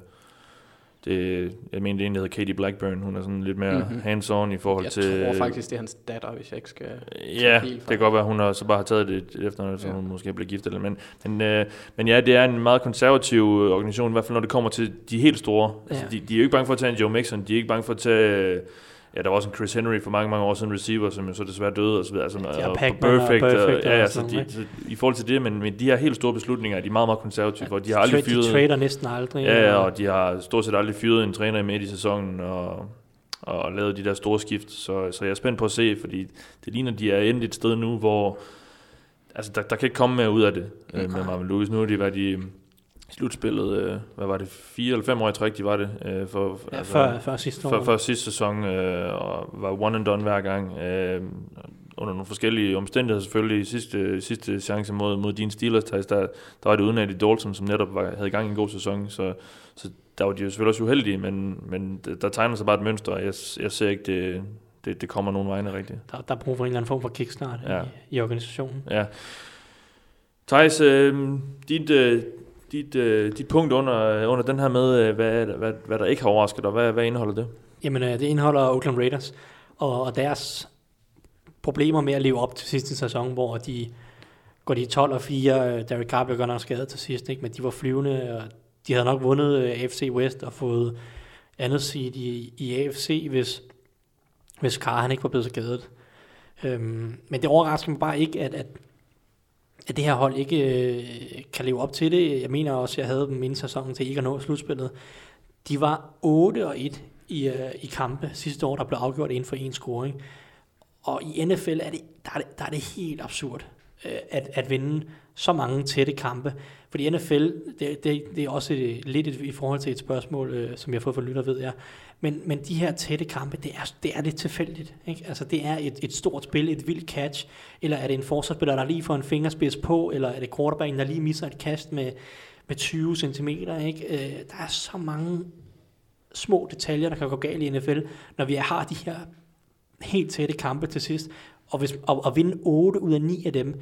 det, jeg mener, det er en, der hedder Katie Blackburn. Hun er sådan lidt mere Mhm. hands-on i forhold jeg til... tror faktisk, det er hans datter, hvis jeg ikke skal... Ja, det kan godt være, at hun har så bare har taget det et efternavn, så Ja. hun måske bliver gift. Eller, men, men, øh, men ja, det er en meget konservativ organisation, i hvert fald når det kommer til de helt store. Altså, Ja. de, de er jo ikke bange for at tage en Joe Mixon, de er ikke bange for at tage... Ja, der var også en Chris Henry for mange, mange år siden receiver, som jo så desværre døde og så videre. Altså, Ja, og Pac-Man og perfect, Perfect og, ja, altså, sådan de, så, i forhold til det, men, men de her helt store beslutninger, de er meget, meget konservative, for de har aldrig fyret... De trader næsten aldrig. Ja, ja, og- de har stort set aldrig fyret en træner i midt i sæsonen, og, og lavet de der store skift. Så, så jeg er spændt på at se, fordi det ligner, de er endt et sted nu, hvor altså, der, der kan ikke komme mere ud af det øh, med Marvin Lewis. Nu har de været i slutspillet, øh, hvad var det, fire eller fem år i træk, de var det. Øh, for, Ja, før, før sidste år. før, før sidste sæson, øh, og var one and done hver gang. Øh, under nogle forskellige omstændigheder selvfølgelig. Sidste, sidste chance mod, mod din Steelers, der, der var det uden Eddie Dalton, som netop var, havde gang i en god sæson. Så, så der var de jo selvfølgelig også uheldige, men, men der, tegner sig bare et mønster, og jeg, jeg ser ikke, det, det, det kommer nogen vegne rigtigt. Der, der er brug for en eller anden form for kickstart ja. i, i organisationen. Ja. Thijs, øh, dit, øh, dit, øh, dit punkt under, under den her med, øh, hvad, hvad, hvad der ikke har overrasket dig, hvad, hvad indeholder det? Jamen, øh, det indeholder Oakland Raiders, og, og deres problemer med at leve op til sidste sæson, hvor de går de 12 og 4, øh, Derek Carr blev godt nok skadet til sidst, ikke? men de var flyvende, og de havde nok vundet øh, AFC West og fået andet seed i, i AFC, hvis, hvis Carr han ikke var blevet så skadet. Øhm, men det overrasker mig bare ikke, at, at, at det her hold ikke øh, kan leve op til det. Jeg mener også, at jeg havde dem inden sæsonen til ikke at nå slutspillet. De var 8 og 1 i, øh, i kampe sidste år, der blev afgjort inden for en scoring. Og i NFL er det, der, er det, der er det helt absurd Øh, at, at vinde så mange tætte kampe. Fordi NFL, det, det, det er også et, lidt et, i forhold til et spørgsmål, øh, som jeg har fået fra lytter, ved jeg. Men, men de her tætte kampe, det er, det er lidt tilfældigt. Ikke? Altså det er et, et stort spil, et vildt catch, eller er det en forsvarsspiller, der lige får en fingerspids på, eller er det quarterbacken, der lige misser et kast med, med 20 cm. Ikke? Øh, der er så mange små detaljer, der kan gå galt i NFL, når vi har de her helt tætte kampe til sidst. Og, hvis, og, og vinde 8 ud af 9 af dem,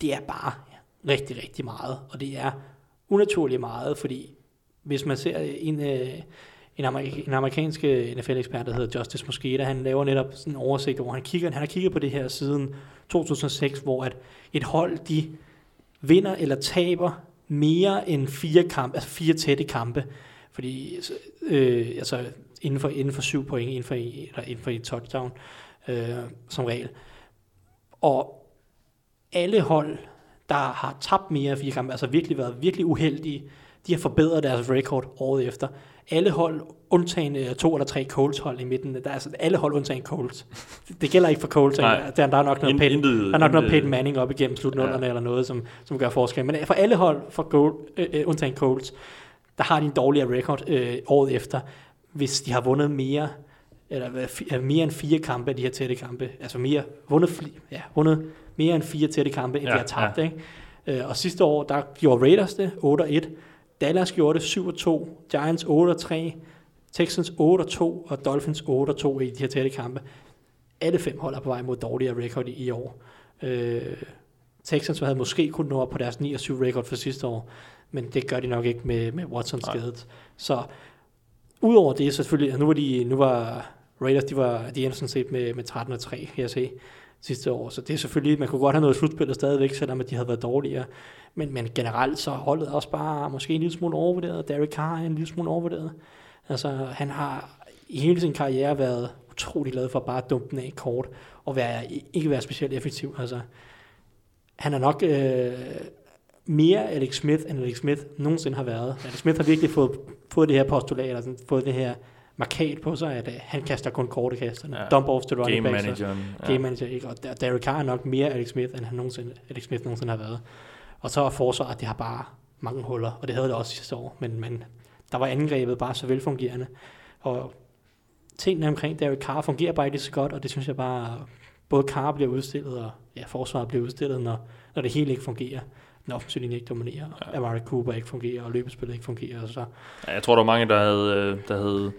det er bare rigtig, rigtig meget. Og det er unaturligt meget, fordi hvis man ser en, øh, en, amerik- en amerikansk øh, NFL-ekspert, der hedder Justice Mosqueda, han laver netop sådan en oversigt, hvor han kigger, han har kigget på det her siden 2006, hvor at et hold, de vinder eller taber mere end fire kampe, altså fire tætte kampe, fordi øh, altså inden for, inden for syv point, inden for, eller inden for et touchdown, øh, som regel. Og alle hold, der har tabt mere af fire kampe, altså virkelig været virkelig uheldige, de har forbedret deres record året efter. Alle hold, undtagen øh, to eller tre Colts hold i midten, der er altså alle hold undtagen Colts. Det, gælder ikke for Colts, der, der er nok noget Peyton, der er nok noget Peyton Manning op igennem slutnullerne ja. eller noget, som, som gør forskel. Men for alle hold, for Gold, øh, øh, undtagen Colts, der har de en dårligere record øh, året efter, hvis de har vundet mere eller øh, mere end fire kampe af de her tætte kampe. Altså mere, vundet, ja, vundet mere end fire tætte kampe, end Ja, de har tabt. Ja. Ikke? Øh, og sidste år, der gjorde Raiders det, 8-1. Dallas gjorde det 7-2. Giants 8-3. Texans 8-2. Og Dolphins 8-2 i de her tætte kampe. Alle fem hold er på vej mod dårligere record i, i år. Øh, Texans havde måske kun nå op på deres 9-7 record for sidste år, men det gør de nok ikke med, med Watson skadet. Så udover det selvfølgelig, nu var, de, nu var Raiders, de var de endte sådan set med, med 13 og 3, kan jeg se, sidste år. Så det er selvfølgelig, man kunne godt have noget slutspillet stadigvæk, selvom at de havde været dårligere. Men, men generelt så holdet også bare måske en lille smule overvurderet. Derek Carr er en lille smule overvurderet. Altså, han har i hele sin karriere været utrolig glad for bare at dumpe den af kort, og være, ikke være specielt effektiv. Altså, han er nok øh, mere Alex Smith, end Alex Smith nogensinde har været. Alex Smith har virkelig fået, fået det her postulat, eller sådan, fået det her markat på sig, at øh, han kaster kun korte kasterne. Ja. Ja. Dump offs til running Game backs. og- manageren. game manager, ikke? Og Der- Derek Carr er nok mere Alex Smith, end han nogensinde, Alex Smith nogensinde har været. Og så er forsvaret, det har bare mange huller, og det havde det også sidste år, men, men der var angrebet bare så velfungerende. Og tingene omkring Derek Carr fungerer bare ikke så godt, og det synes jeg bare både Carr bliver udstillet, og ja, forsvaret bliver udstillet, når, når det hele ikke fungerer. Linje ikke dominerer, ja. Amari Cooper ikke fungerer, og løbespillet ikke fungerer. Så Ja, jeg tror, der var mange, der havde, øh, der havde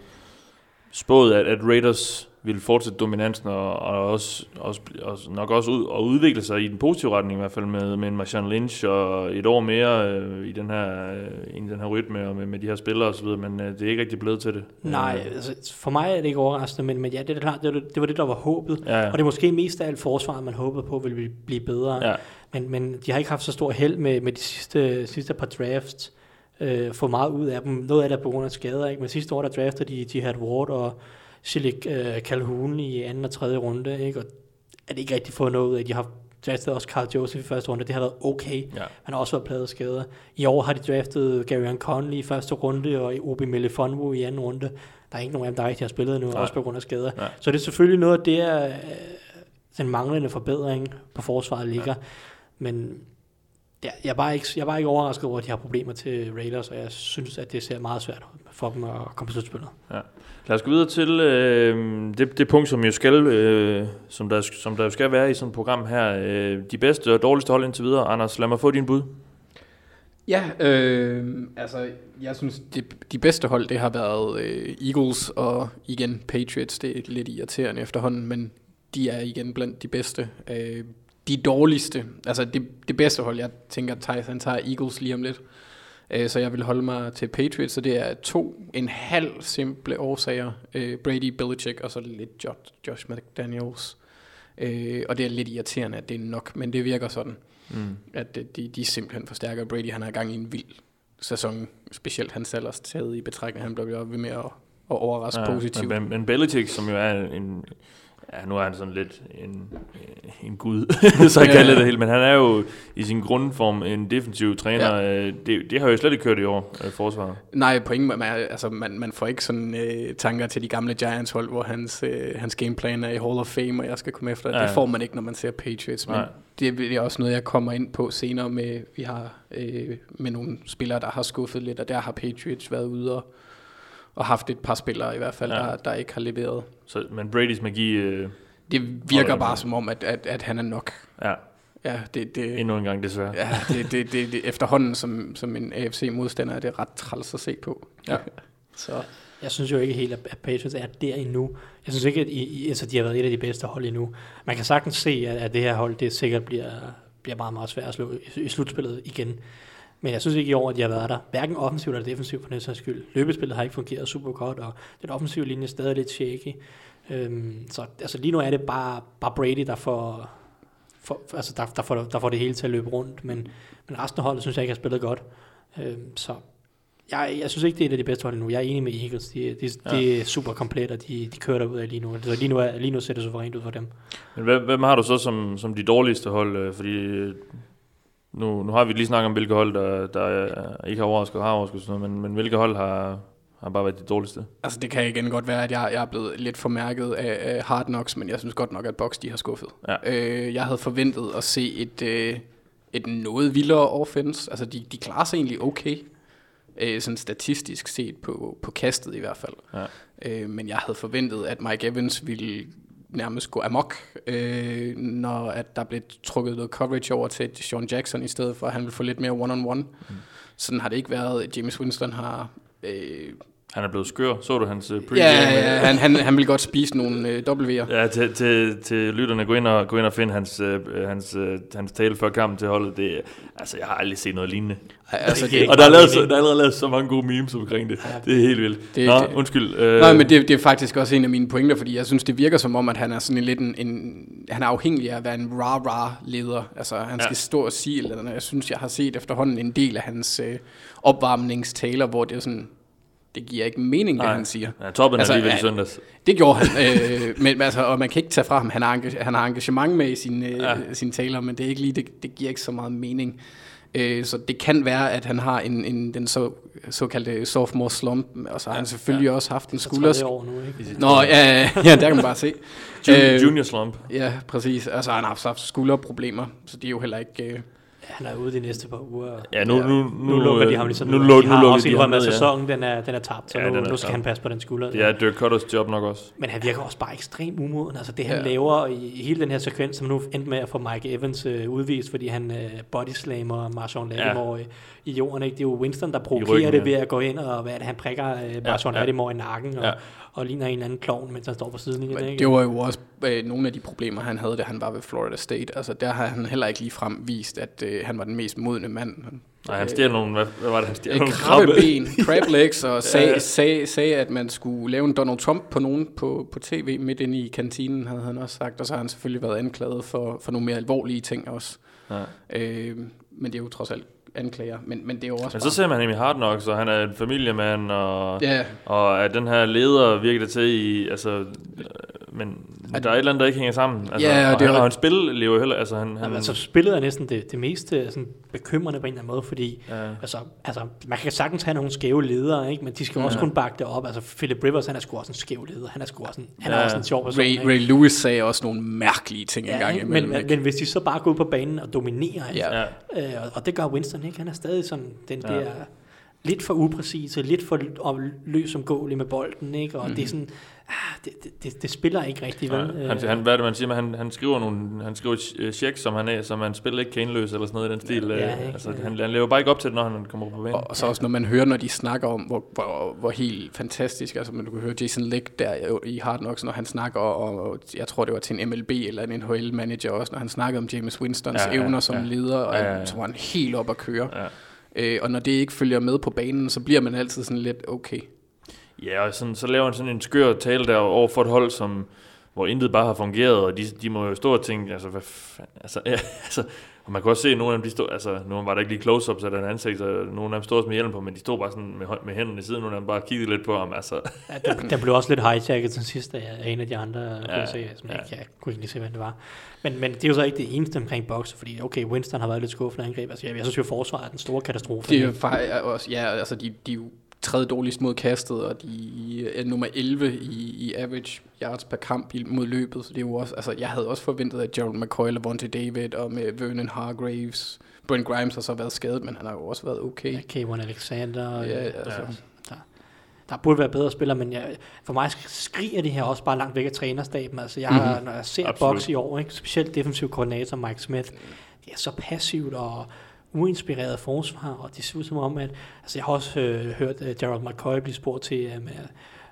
spået, at, at Raiders ville fortsætte dominansen og, og også, også, også, nok også ud, og udvikle sig i den positive retning i hvert fald med, med en Marshawn Lynch og et år mere øh, i, den her, øh, i den her rytme og med, med de her spillere osv., men øh, det er ikke rigtig blevet til det. nej, Øh, altså, for mig er det ikke overraskende, men, men ja, det er klart, det var det, var det, der var håbet. ja, ja. Og det er måske mest af alt forsvaret, man håbede på, ville blive bedre. ja. Men, men de har ikke haft så stor held med, med de sidste, sidste par drafts. Øh, få meget ud af dem. Noget af det er på grund af skader. Ikke? Men sidste år, der draftede de Jihad Ward og Shilik øh, Calhoun i anden og tredje runde. Ikke? Og er det ikke rigtig fået noget ud af. De har draftet også Carl Joseph i første runde. Det har været okay. ja. Han har også været pladet af skader. I år har de draftet Gary Conley i første runde, og Obi Melifonwu i anden runde. Der er ikke nogen af dem, der rigtig har spillet nu, Nej. også på grund af skader. Nej. Så det er selvfølgelig noget af det, er, øh, den manglende forbedring på forsvaret ligger. Men ja, jeg, er bare ikke, jeg er bare ikke overrasket over, at de har problemer til Raiders, og jeg synes, at det ser meget svært ud for dem at komme på slutspillet. Lad os gå videre til øh, det, det punkt, som jo skal, øh, som, der, som der jo skal være i sådan et program her. Øh, de bedste og dårligste hold indtil videre. Anders, lad mig få din bud. Ja, øh, altså jeg synes, de, de bedste hold, det har været øh, Eagles og igen Patriots. Det er lidt irriterende efterhånden, men de er igen blandt de bedste. Øh, de dårligste, altså det, det bedste hold, jeg tænker, Thijs, han tager Eagles lige om lidt. Øh, så jeg vil holde mig til Patriots, så det er to en halv simple årsager. Øh, Brady, Belichick og så lidt Josh, Josh McDaniels. Øh, og det er lidt irriterende, at det er nok, men det virker sådan Mm. at øh, de, de simpelthen forstærker Brady. Han i gang i en vild sæson, specielt hans ellers taget i betragtning. Han bliver ved med at, at overraske ja, positivt. Men, men Belichick, som jo er en... Ja, nu er han sådan lidt en, en gud, så jeg kalder det helt. Men han er jo i sin grundform en defensiv træner. Ja. Det, det har jo slet ikke kørt i år, øh, forsvaret. Nej, på ingen måde. Man, altså, man, man får ikke sådan øh, tanker til de gamle Giants-hold, hvor hans, øh, hans gameplan er i Hall of Fame, og jeg skal komme efter. Ja. det får man ikke, når man ser Patriots. Men Nej. det, det er også noget, jeg kommer ind på senere med, vi har øh, med nogle spillere, der har skuffet lidt, og der har Patriots været ude og, og haft et par spillere i hvert fald, Ja. der, der ikke har leveret. Så, men Bradys magi... Øh, Det virker bare som om, at, at, at han er nok. ja, Ja, det, det, endnu en gang desværre. Ja, det, det, det, det, efterhånden som, som en AFC-modstander er det ret træls at se på. Ja. Så Jeg synes jo ikke helt, at at Patriots er der endnu. Jeg synes ikke, at I, I- altså, de har været et af de bedste hold endnu. Man kan sagtens se, at, at det her hold, det sikkert bliver, bliver meget, meget svært at slå i, i slutspillet igen. Men jeg synes ikke i år, at de har været der. Hverken offensivt eller defensivt for den sags skyld. Løbespillet har ikke fungeret super godt, og den offensive linje er stadig lidt shaky. Øhm, så altså, lige nu er det bare, bare Brady, der får, for, altså, der, der, får, der får det hele til at løbe rundt. Men, men resten af holdet synes jeg ikke har spillet godt. Øhm, så jeg, jeg synes ikke, det er et af de bedste hold endnu. Jeg er enig med Eagles. De, de, Ja. de er super komplet, og de, de kører derud af lige nu. Så lige nu, er, lige nu ser det suverænt ud for dem. Men hvem, hvem har du så som, som de dårligste hold? øh, Fordi nu, nu har vi lige snakket om, hvilke hold, der, der øh, ikke har overrasket og har overrasket, sådan noget, men, men hvilke hold har, har bare været de dårligste? altså, det kan igen godt være, at jeg, jeg er blevet lidt formærket af, af Hard Knocks, men jeg synes godt nok, at Box de har skuffet. Ja. Øh, jeg havde forventet at se et, øh, et noget vildere offense. Altså, de, de klarer sig egentlig okay. Øh, sådan statistisk set på, på kastet i hvert fald. Ja. Øh, men jeg havde forventet, at Mike Evans ville nærmest gå amok, øh, når at der blev trukket noget coverage over til Sean Jackson, i stedet for at han ville få lidt mere one-on-one. Mm. Sådan har det ikke været. James Winston har... Øh, Han er blevet skør. Så du hans uh, pregame? ja, ja, han, han, han vil godt spise nogle øh, W'er. Ja, til, til, til lytterne, gå ind og, gå ind og finde hans, øh, hans, øh, hans tale før kampen til holdet. Det, altså, jeg har aldrig set noget lignende. Altså, Det giver Og der er, lavet, så, der er allerede lavet så mange gode memes omkring det. Det er helt vildt. Det- Nå, det- undskyld. Øh, Nej, men det, det er faktisk også en af mine pointer, fordi jeg synes, det virker som om, at han er sådan en lidt en, en han er afhængig af at være en rah-rah leder. Altså, han skal Ja. stå og sige eller andet. Jeg synes, jeg har set efterhånden en del af hans øh, opvarmningstaler, hvor det er sådan, det giver ikke mening, hvad Nej. han siger. Ja, toppen altså, Altså, alligevel i ja, søndags. Det gjorde han, øh, men altså, og man kan ikke tage fra ham, han har, engage, han har engagement med i sine, øh, Ja. ja. sine taler, men det er ikke lige, det, det giver ikke så meget mening. Øh, så det kan være, at han har en, en den så, såkaldte sophomore slump, og så har han selvfølgelig også haft en tredje år nu, ikke? Nå, ja, ja, ja, der kan man bare se. Junior, Øh, junior slump. Ja, præcis. Altså, han har haft, haft skulderproblemer, så det er jo heller ikke... Øh, Han er ude de næste par uger. Ja, nu, nu, nu, Nu, nu lukker de ham ligesom nu, ud. nu, de nu har lukker også indrømmet, at ja. sæsonen den er, den er tabt, så Ja, ja, nu, er nu skal han passe på den skulder. Det er Dirk Cutters job nok også. Men han virker også bare ekstremt umoden. Altså det, han Ja. ja. laver i hele den her sekvens, som nu endte med at få Mike Evans øh, udvist, fordi han øh, bodyslammer Marshawn Lattimore ja. i jorden. Ikke? Det er jo Winston, der provokerer ryggen, det ja. ved at gå ind og hvad det, han prikker øh, Marshawn ja. Lattimore i nakken og, Ja. Og ligner en eller anden klovn, mens han står på siden. Men Ikke? det var jo også øh, nogle af de problemer, han havde, da han var ved Florida State. Altså, der har han heller ikke lige frem vist, at øh, han var den mest modne mand. Nej, han stjal nogle, hvad, hvad var det, han stjal? Øh, Nogle krabbeben, crab legs, og sag, Ja. ja. sag, sagde, at man skulle lave en Donald Trump på nogen på, på tv midt inde i kantinen, havde han også sagt. Og så har han selvfølgelig været anklaget for, for nogle mere alvorlige ting også. Ja. Øh, men det er jo trods alt anklager. Men, men det er jo også Men så ser man ham i Hard Knocks, og han er en familiemand, og, Ja, og at den her leder virker det til i, altså, men der er et eller andet, der ikke hænger sammen. Altså, Ja, og og, det er han, og hans spil lever heller, altså han, han altså, spillet er næsten det, det mest sådan, bekymrende på en eller anden måde, fordi ja, altså, altså, man kan sagtens have nogle skæve ledere, ikke? men de skal jo også Ja. kunne bakke det op. Altså, Philip Rivers, han er sgu også en skæv leder. Han er sgu også en, han er Ja. også en sjov person. Ray, ikke? Ray Lewis sagde også nogle mærkelige ting Ja, engang ikke? imellem. men, ikke? men hvis de så bare går ud på banen og dominerer, ikke? Ja. ja. Øh, og, og det gør Winston ikke. Han er stadig sådan den Ja. ja. der lidt for upræcise, lidt for løs som gåelig med bolden, ikke? Og mm. det er sådan, ah, det, det, det, det spiller ikke rigtigt, vel? Ja, han, han, hvad er det, man siger, men han, han skriver nogle, han skriver øh, checks, som han er, som han spiller ikke kan indløse, eller sådan noget i den stil. Ja, Ja, ikke? altså, han, han lever bare ikke op til det, når han kommer på banen. Og, og så også når man hører, når de snakker om, hvor, hvor, hvor helt fantastisk, altså man kan høre Jason Lick der i Hard Knocks, når han snakker, og, og jeg tror det var til en MLB eller en NHL-manager også, når han snakkede om James Winstons ja, ja, evner som ja. leder, og Ja, ja, ja. så var han helt op at køre. Ja. Øh, og når det ikke følger med på banen, så bliver man altid sådan lidt, okay. Ja, og sådan, så laver han sådan en skør tale der over for et hold, som, hvor intet bare har fungeret, og de, de må jo stå og tænke, altså, hvad fanden, altså, ja, altså, og man kan også se, at nogle af dem, de stod, altså, nogle var der ikke lige close-ups af den ansigt, så nogle af dem stod også med hjelm på, men de stod bare sådan med, med hænderne i siden, nogle af dem bare kiggede lidt på ham, altså, Ja, den, den blev også lidt hijacket til sidst af af en af de andre, ja, kunne se, som ja. ja. ikke, jeg kunne ikke lige se, hvad det var. Men, men det er jo så ikke det eneste omkring bokser, fordi okay, Winston har været lidt skuffende angreb. Altså, jeg, jeg synes jo, forsvaret er den store katastrofe. Det er jo faktisk også, ja, altså de, de jo tredje dårligst mod kastet, og de er nummer 11 i, i average yards per kamp i- mod løbet, så det er jo også, altså jeg havde også forventet, at Gerald McCoy, Lavonte David og med Vernon Hargraves, Brent Grimes har så været skadet, men han har jo også været okay. Ja, Kayvon Alexander. Ja, Ja, altså. der, der burde være bedre spillere, men jeg, for mig skriger det her også bare langt væk af trænerstaben. Altså, jeg har, Mhm. når jeg ser Absolut. boks i år, ikke, specielt defensiv koordinator Mike Smith, det er så passivt og uinspireret forsvar, og det ser ud som om, at altså, jeg har også øh, hørt uh, Gerald McCoy blive spurgt til, um,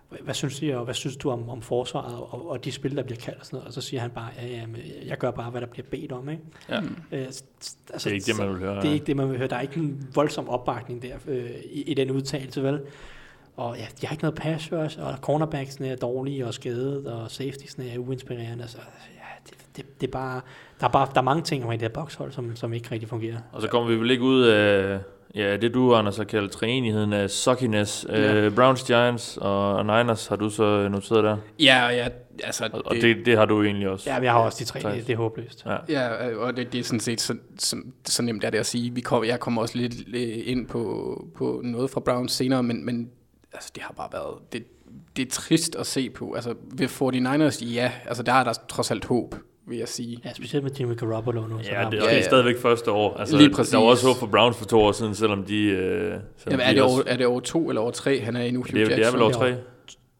hvad, hvad synes du, og hvad synes du om, om forsvaret og, og de spil, der bliver kaldt og sådan noget, og så siger han bare, ja, jamen, jeg gør bare, hvad der bliver bedt om, ikke? ja, Øh, s- s- altså, det er ikke det, man vil høre. det er ikke det, man vil høre. Der er ikke en voldsom opbakning der øh, i, i den udtalelse, vel? Og ja, de har ikke noget pass rush, og cornerbacksene er dårlige og skadet, og safetiesne er uinspirerende. Så ja, det, det, det er bare, der er bare der er mange ting omkring det her bokshold, som, som ikke rigtig fungerer. Og så kommer vi vel ikke ud af ja, det, du, Anders, har kaldt træenigheden af suckiness. Ja. Øh, Browns, Giants og Niners har du så noteret der. Ja, ja, altså... Og, og det, det har du egentlig også. Ja, men jeg har også de tre, det, det er håbløst. Ja. Ja, øh, og det, det er sådan set så, så, så nemt er det at sige. Vi kom, jeg kommer også lidt øh, ind på, på noget fra Browns senere, men, men altså, det har bare været... Det, det er trist at se på. Altså, ved 49ers, ja, altså, der er der trods alt håb, vil jeg sige. Ja, specielt med Jimmy Garoppolo nu. så Ja, det, Ja, og det er ja. stadigvæk første år. Altså, Lige præcis. Der var også håb for Browns for to år siden, selvom de... Øh, selvom Jamen, de er, det også, over, er det over to eller over tre? Han er endnu Hugh det, er, det er Jackson. vel over det tre?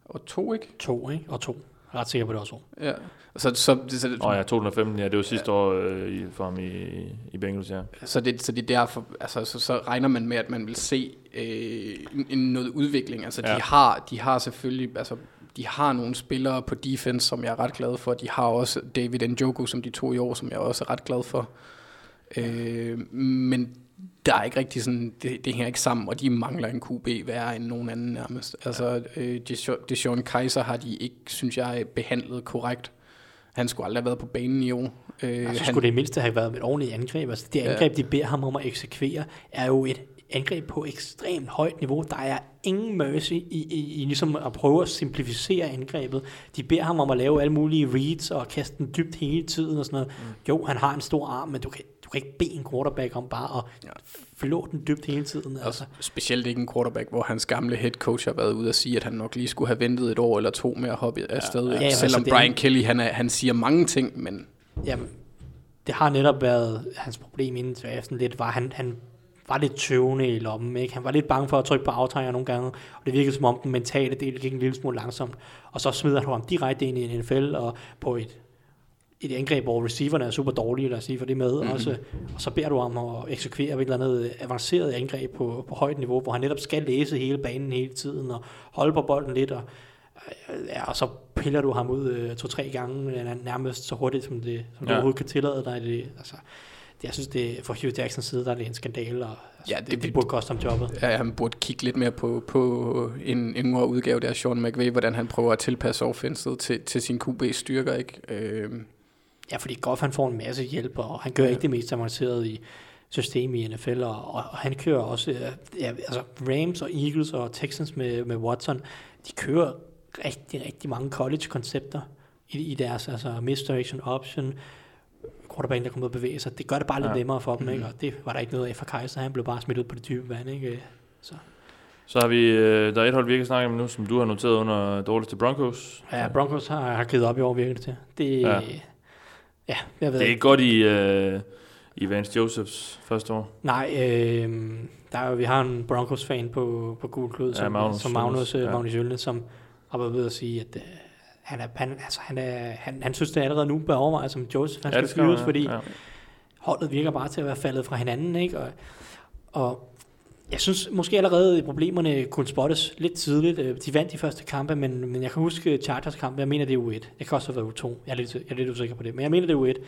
Over to, ikke? To, ikke? Og to. Jeg er ret sikker på, det også. Ja. Så, så, så, så, Åh oh, ja, 2015, ja, det var sidste år øh, i, for ham i, i Bengals, ja. Så det, så det er derfor, altså, så, så regner man med, at man vil se øh, en- en, noget udvikling. Altså, Ja. de, har, de har selvfølgelig, altså, de har nogle spillere på defense, som jeg er ret glad for. De har også David Njoku, som de to i år, som jeg også er ret glad for. Øh, men der er ikke rigtig sådan, det, det hænger ikke sammen, og de mangler en QB værre end nogen anden nærmest. Altså, øh, Deshaun- Kaiser har de ikke, synes jeg, behandlet korrekt. Han skulle aldrig have været på banen i år. Øh, Altså, han, skulle det mindste have været med et ordentligt angreb. Altså, det Ja. angreb, de beder ham om at eksekvere, er jo et angreb på ekstremt højt niveau. Der er ingen mercy i, i, i ligesom at prøve at simplificere angrebet. De beder ham om at lave alle mulige reads og kaste den dybt hele tiden og sådan noget. Mm. Jo, han har en stor arm, men du kan, du kan ikke bede en quarterback om bare at Ja. flå den dybt hele tiden. Altså. Altså, specielt ikke en quarterback, hvor hans gamle head coach har været ude og sige, at han nok lige skulle have ventet et år eller to med at hoppe afsted. Ja, Ja, men Selvom altså, det er- Brian Kelly, han, er, han siger mange ting, men Jamen, det har netop været hans problem inden draften lidt, var han, han var lidt tøvende i lommen. Ikke? Han var lidt bange for at trykke på aftrækker nogle gange, og det virkede som om den mentale del gik en lille smule langsomt. Og så smider han ham direkte ind i en NFL og på et, et angreb, hvor receiverne er super dårlige, lad os sige, for det med mm-hmm. også. Og så beder du ham at eksekvere et eller andet avanceret angreb på, på højt niveau, hvor han netop skal læse hele banen hele tiden og holde på bolden lidt. Og, ja, og så piller du ham ud øh, to-tre gange, øh, nærmest så hurtigt, som, det, som ja. du overhovedet kan tillade dig. Det, altså, jeg synes, det for Hugh Jacksons side, der er det en skandal, og altså, ja, det, det, det, burde koste ham jobbet. Ja, han burde kigge lidt mere på, på en yngre udgave der, Sean McVay, hvordan han prøver at tilpasse offenset til, til sin QB styrker, ikke? Øh. Ja, fordi Goff han får en masse hjælp, og han gør ja. ikke det mest avancerede i system i NFL, og, og, og han kører også, ja, altså Rams og Eagles og Texans med, med Watson, de kører rigtig, rigtig mange college-koncepter i, i deres altså misdirection option, quarterback, der kommer ud og bevæge sig. Det gør det bare lidt ja. nemmere for dem, ikke? Mhm. og det var der ikke noget af for Kaiser. Han blev bare smidt ud på det dybe vand. Ikke? Så. Så har vi, øh, der er et hold, vi ikke snakke om nu, som du har noteret under dårligste Broncos. Ja, Broncos har, har givet op i år, virker det til. Det, ja. ja jeg ved det er ikke godt i, uh, i Vance Josephs første år. Nej, øh, der er vi har en Broncos-fan på, på Gul Klud, som, ja, Magnus, som Magnus, ja. Magnus Jølne, som har været ved at sige, at uh, han, er, han, altså, han, er, han, han synes, det allerede nu bør overveje, som Joseph han ja, skal fyres, fordi ja. holdet virker bare til at være faldet fra hinanden, ikke? Og, og jeg synes måske allerede, at problemerne kunne spottes lidt tidligt. Øh, de vandt de første kampe, men, men jeg kan huske Chargers kamp, jeg mener det er U1. Det kan også have været U2, jeg er lidt, jeg er lidt usikker på det, men jeg mener det er U1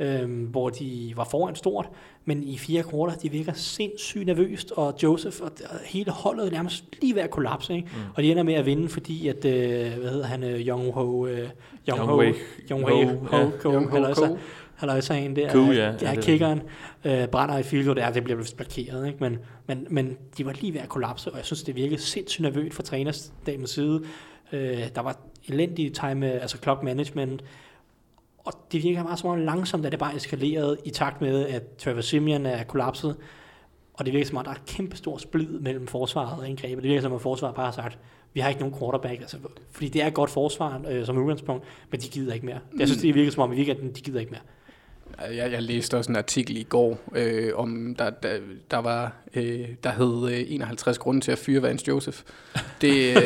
øhm, hvor de var foran stort, men i fire kvarter, de virker sindssygt nervøst, og Joseph og hele holdet er nærmest lige ved at kollapse, ikke? Mm. og de ender med at vinde, fordi at, øh, hvad hedder han, øh, Young Ho, øh, Young Ho, Young Ho, Ho, Ho, Ho, Halløjsa en der, cool, ja, ja, kiggeren, øh, brænder i field det, det bliver vist blokeret, ikke? Men, men, men de var lige ved at kollapse, og jeg synes, det virkede sindssygt nervøst fra trænersdamens side. Øh, der var elendig time, altså clock management, og det virker meget som om langsomt, at det bare eskaleret i takt med, at Trevor Simeon er kollapset. Og det virker som om, der er kæmpe stor splid mellem forsvaret og angrebet. Det virker som om, at forsvaret bare har sagt, vi har ikke nogen quarterback. Altså, fordi det er et godt forsvar øh, som udgangspunkt, men de gider ikke mere. Jeg synes, det virker som om, at de gider ikke mere. Jeg, jeg læste også en artikel i går, øh, om der, der, der var, øh, der hed øh, 51 grunde til at fyre Vance Joseph. Det, øh,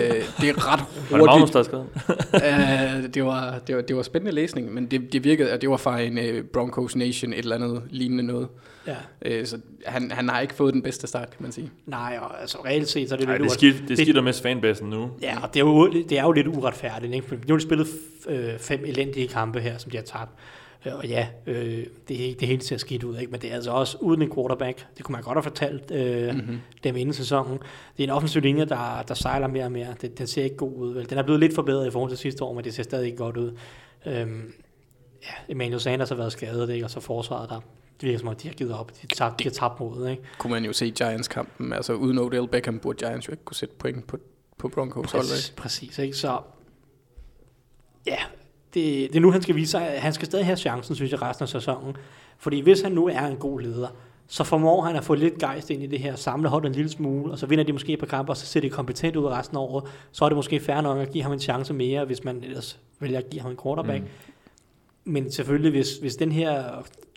det er ret hurtigt. Var det Magnus, der skrev? øh, det, var, det, var, det var spændende læsning, men det, det virkede, at det var fra en øh, Broncos Nation, et eller andet lignende noget. Ja. Øh, så han, han har ikke fået den bedste start, kan man sige. Nej, og altså reelt set, så er det Ej, lidt det, skidt, det skidt med fanbasen nu. Ja, og det er jo, det er jo lidt uretfærdigt. Ikke? For nu har de spillet øh, fem elendige kampe her, som de har tabt. Øh, og ja, øh, det, det hele ser skidt ud, ikke? men det er altså også uden en quarterback. Det kunne man godt have fortalt øh, mm-hmm. dem inden sæsonen. Det er en offensiv linje, der, der sejler mere og mere. Den, den ser ikke god ud. Vel? Den er blevet lidt forbedret i forhold til sidste år, men det ser stadig ikke godt ud. Øhm, ja, Emmanuel Sanders har været skadet, ikke? og så forsvaret der. Det virker som om, de har givet op. De, tab, de har tabt modet. Ikke? Kunne man jo se Giants-kampen. Altså uden Odell Beckham burde Giants jo ikke kunne sætte point på, på Broncos. Præcis, præcis ikke? Så ja, det, det er nu, han skal vise sig. Han skal stadig have chancen, synes jeg, resten af sæsonen. Fordi hvis han nu er en god leder, så formår han at få lidt gejst ind i det her, samle holdet en lille smule, og så vinder de måske på kampe, og så ser de kompetent ud resten af året. Så er det måske fair nok at give ham en chance mere, hvis man ellers vælger at give ham en quarterback. Mm. Men selvfølgelig, hvis, hvis den her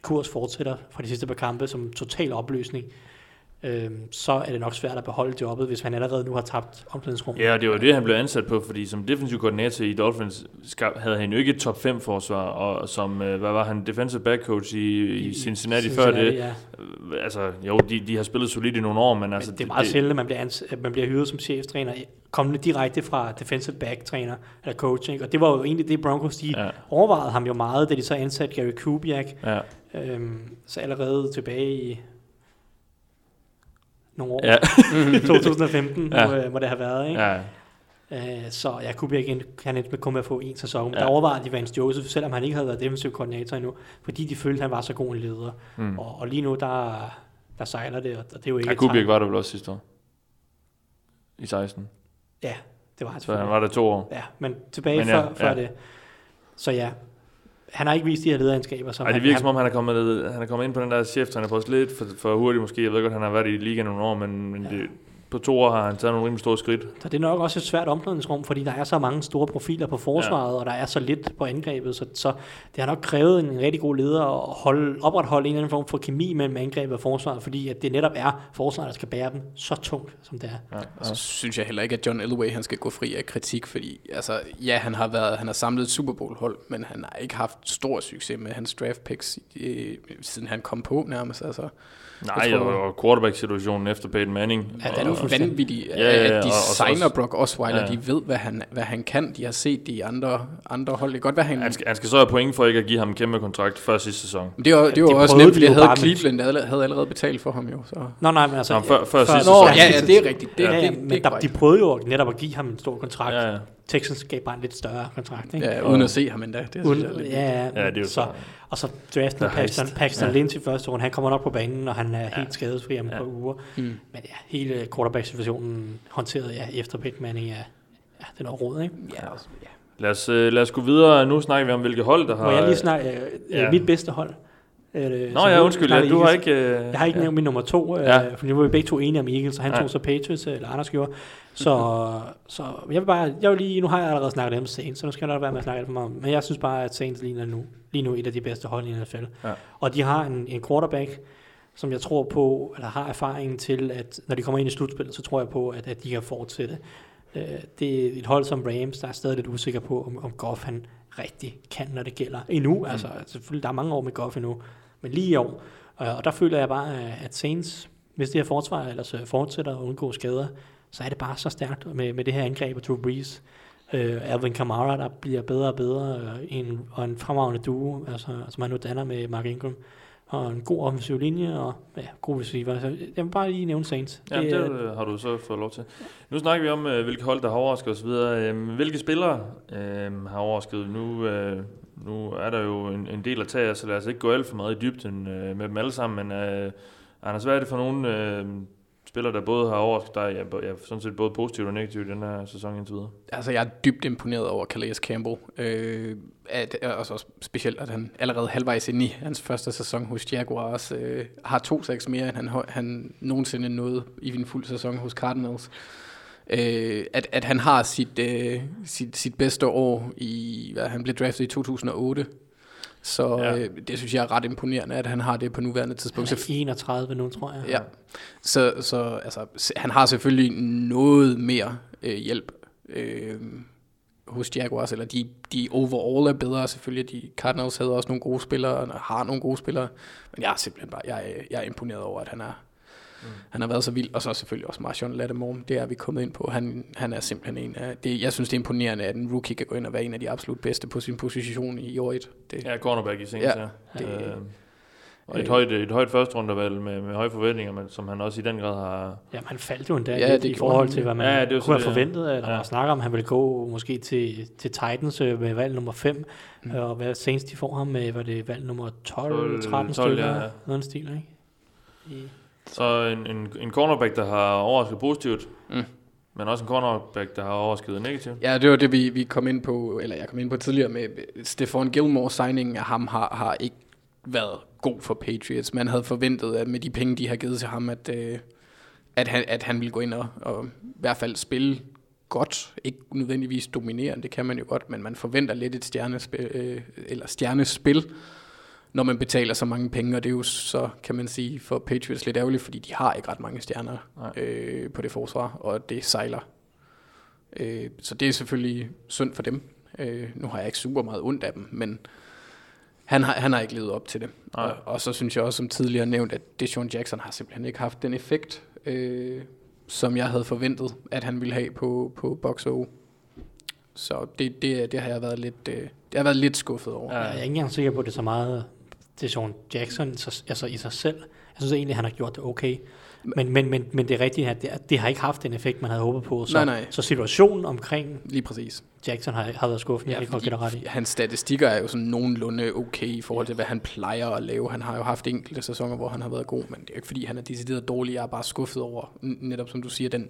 kurs fortsætter fra de sidste par kampe som total opløsning, øh, så er det nok svært at beholde jobbet, hvis han allerede nu har tabt omklædningsrummet. Ja, det var det, han blev ansat på, fordi som defensive koordinator i Dolphins havde han jo ikke et top 5 forsvar, og som, øh, hvad var han, defensive back coach i, i Cincinnati, Cincinnati før det. Ja. Øh, altså, jo, de, de har spillet solidt i nogle år, men, altså... Men det er meget sjældent, at man bliver, ansat, man bliver hyret som cheftræner, kommende direkte fra defensive back træner eller coaching, og det var jo egentlig det, Broncos, de ja. overvejede ham jo meget, da de så ansatte Gary Kubiak. Ja. Øhm, så allerede tilbage i nogle år. Ja. 2015 ja. må, må det have været, ikke? Ja. Uh, så jeg kunne ikke han endte med kun med at få en sæson. Ja. Der overvejede de Vance Joseph, selvom han ikke havde været defensiv koordinator endnu, fordi de følte, at han var så god en leder. Mm. Og, og lige nu, der, der sejler det, og det er jo ikke ja, Kubiak var der vel også sidste år? I 16? Ja, det var han Så han var der to år? Ja, men tilbage men ja, før, før ja. det. Så ja, han har ikke vist de her lederegenskaber. Som Ej, det virker han, som om, han er kommet, han er kommet ind på den der chef, han er på lidt for, for hurtigt måske. Jeg ved godt, han har været i ligaen nogle år, men, men ja. det, på to år har han taget nogle rimelig store skridt. Så det er nok også et svært omklædningsrum, fordi der er så mange store profiler på forsvaret, ja. og der er så lidt på angrebet, så, så det har nok krævet en rigtig god leder at holde, opretholde en eller anden form for kemi mellem angrebet og forsvaret, fordi at det netop er forsvaret, der skal bære dem så tungt, som det er. Ja, Og så synes jeg heller ikke, at John Elway han skal gå fri af kritik, fordi altså, ja, han har, været, han har samlet et Super Bowl-hold, men han har ikke haft stor succes med hans draft picks, øh, siden han kom på nærmest. Altså, Nej, tror- og, og quarterback-situationen efter Peyton Manning. Ja, det er jo vanvittigt, Ja, ja, ja, at de og- signer Brock Osweiler, Ja. de ved, hvad han, hvad han kan. De har set de andre, andre hold. Det godt være, han... Han skal, han skal så have point for ikke at give ham en kæmpe kontrakt før sidste sæson. Men det var, det var de også prøvede nemt, fordi jo havde Cleveland allerede, havde allerede betalt for ham jo. Så. Nå nej, men altså... Nå, før- før sidste Nå, sæson. ja, ja, det er rigtigt. Det, Ja, det, ja, det, men det er der, de prøvede jo netop at give ham en stor kontrakt. Ja, ja. Texans gav bare en lidt større kontrakt, ikke? Ja, uden at se ham endda. Det synes Uden, jeg er lidt ja, ja, Ja, det er jo så, så- og så draften af er Paxton. Paxton Ja. Lynch i første runde, han kommer nok på banen, og han er helt skadesfri om et Ja. par uger. Mm. Men ja, hele quarterback-situationen håndteret ja, efter Peyton Manning er, ja, det er råd, ikke? Ja, også, ja. Lad os, øh, lad os gå videre. Nu snakker vi om, hvilke hold, der har... Må jeg lige snakke øh, ja. ja. mit bedste hold? Øh, Nå så ja, undskyld. Ja, du har ikke... Øh, Jeg har ikke ja. nævnt min nummer to, øh, Ja. for nu var vi begge to enige om Eagles, og han Ja. tog så Patriots, eller Anders gjorde. Så, så jeg vil bare, jeg vil lige, nu har jeg allerede snakket om Saints, så nu skal jeg nok være med at snakke alt for meget om, men jeg synes bare, at Saints lige er nu, lige nu et af de bedste hold i NFL. Ja. Og de har en, en quarterback, som jeg tror på, eller har erfaringen til, at når de kommer ind i slutspillet, så tror jeg på, at, at de kan fortsætte. Øh, det er et hold som Rams, der er stadig lidt usikker på, om, om Goff han rigtig kan, når det gælder. Endnu, mm. altså selvfølgelig, der er mange år med Goff endnu, men lige i år. Og, og der føler jeg bare, at Saints, hvis det her forsvar ellers øh, fortsætter at undgå skader, så er det bare så stærkt med, med det her angreb af Drew Brees. Øh, Alvin Kamara, der bliver bedre og bedre, øh, en, og en fremragende duo, altså, som han nu danner med Mark Ingram, og en god offensiv linje, og ja, god receiver. Så jeg vil bare lige nævne Saints. Ja, det, øh, har du så fået lov til. Nu snakker vi om, øh, hvilke hold, der har overrasket osv. Øh, hvilke spillere øh, har overrasket? Nu, øh, nu er der jo en, en del at tage så lad os ikke gå alt for meget i dybden øh, med dem alle sammen. Men øh, Anders, hvad er det for nogle øh, spillere, der både har overrasket dig, ja, ja, sådan set både positivt og negativt i den her sæson indtil videre? Altså, jeg er dybt imponeret over Calais Campbell. Øh, at, og så specielt, at han allerede halvvejs ind i hans første sæson hos Jaguars øh, har to seks mere, end han, han nogensinde nåede i en fuld sæson hos Cardinals. Øh, at, at han har sit, øh, sit, sit bedste år i, hvad, han blev draftet i 2008. Så Ja. øh, det synes jeg er ret imponerende, at han har det på nuværende Han tidspunkt. er 31 nu, tror jeg. Ja. Så, så altså, han har selvfølgelig noget mere øh, hjælp øh, hos Jaguars, eller de, de overall er bedre selvfølgelig. De Cardinals havde også nogle gode spillere, og har nogle gode spillere, men jeg er simpelthen bare, jeg, jeg er imponeret over, at han er, mm. han har været så vild, og så selvfølgelig også Marshawn Lattimore, det er vi kommet ind på. Han, han er simpelthen en af, det, jeg synes det er imponerende, at en rookie kan gå ind og være en af de absolut bedste på sin position i år 1. Det, Ja, cornerback i Saints, ja. Ja, ja. det- Øh, og et øh, højt, et højt første rundevalg med, med høje forventninger, men som han også i den grad har... Jamen, han faldt jo endda Ja, ja, lidt det i forhold han. til, hvad man Ja, ja, det var kunne have det, forventet. Eller ja. ja. snakker om, at han ville gå måske til, til Titans øh, med valg nummer 5, Mm. og hvad Saints de får ham med, var det valg nummer 12, 12, 13 12, stykker, ja, ja, ja. ja. noget stil, ikke? I, Så en, en, en cornerback, der har overrasket positivt, Mm. men også en cornerback, der har overrasket negativt. Ja, det var det, vi, vi kom ind på, eller jeg kom ind på tidligere med Stefan Gilmore signingen af ham har, har ikke været god for Patriots. Man havde forventet, at med de penge, de har givet til ham, at, øh, at, han, at han ville gå ind og, og i hvert fald spille godt. Ikke nødvendigvis dominerende, det kan man jo godt, men man forventer lidt et stjernespil, øh, eller stjernespil, når man betaler så mange penge, og det er jo så, kan man sige, for Patriots lidt ærgerligt, fordi de har ikke ret mange stjerner Nej. øh, på det forsvar, og det sejler. Øh, så det er selvfølgelig synd for dem. Øh, nu har jeg ikke super meget ondt af dem, men han har, han har ikke levet op til det. Nej. Og, og så synes jeg også, som tidligere nævnt, at Deshaun Jackson har simpelthen ikke haft den effekt, øh, som jeg havde forventet, at han ville have på, på Box O. Så det, det, det har jeg været lidt, øh, det har jeg været lidt skuffet over. Ja. Jeg er ikke engang sikker på, at det er så meget det er Sean Jackson i sig- altså i sig selv. Jeg synes egentlig, at han har gjort det okay. Men, men, men, men det er rigtigt, at det, det har ikke haft den effekt, man havde håbet på. Så, Nej, nej. så situationen omkring Lige præcis. Jackson har, har været skuffende, ja, det kan godt ret i. hans statistikker er jo sådan nogenlunde okay i forhold til, hvad han plejer at lave. Han har jo haft enkelte sæsoner, hvor han har været god, men det er jo ikke, fordi han er decideret dårlig. Jeg er bare skuffet over, netop som du siger, den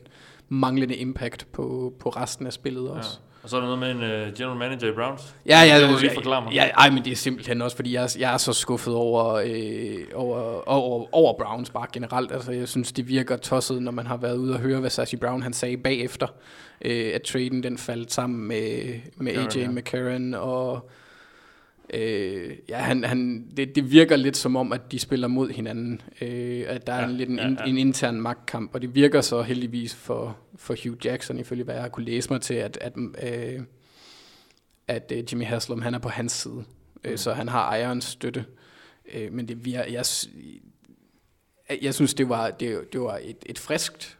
manglende impact på, på resten af spillet også. Og så er der noget med en uh, general manager i Browns. Ja, ja, det lige ja, forklare mig. Ja, ej, men det er simpelthen også, fordi jeg, jeg er så skuffet over, øh, over, over, over Browns bare generelt. Altså, jeg synes, det virker tosset, når man har været ude og høre, hvad Sashi Brown han sagde bagefter, øh, at traden den faldt sammen med, med AJ ja. McCarron, og øh, ja, han, han, det, det virker lidt som om, at de spiller mod hinanden, øh, at der er Ja, en, lidt en, ja, ja. en intern magtkamp, og det virker så heldigvis for, for Hugh Jackson, ifølge hvad jeg har kunne læse mig til, at, at øh, at øh, Jimmy Haslam han er på hans side, øh, så han har ejerens støtte. Øh, men det jeg, s- jeg synes, det var, det, det var et, et friskt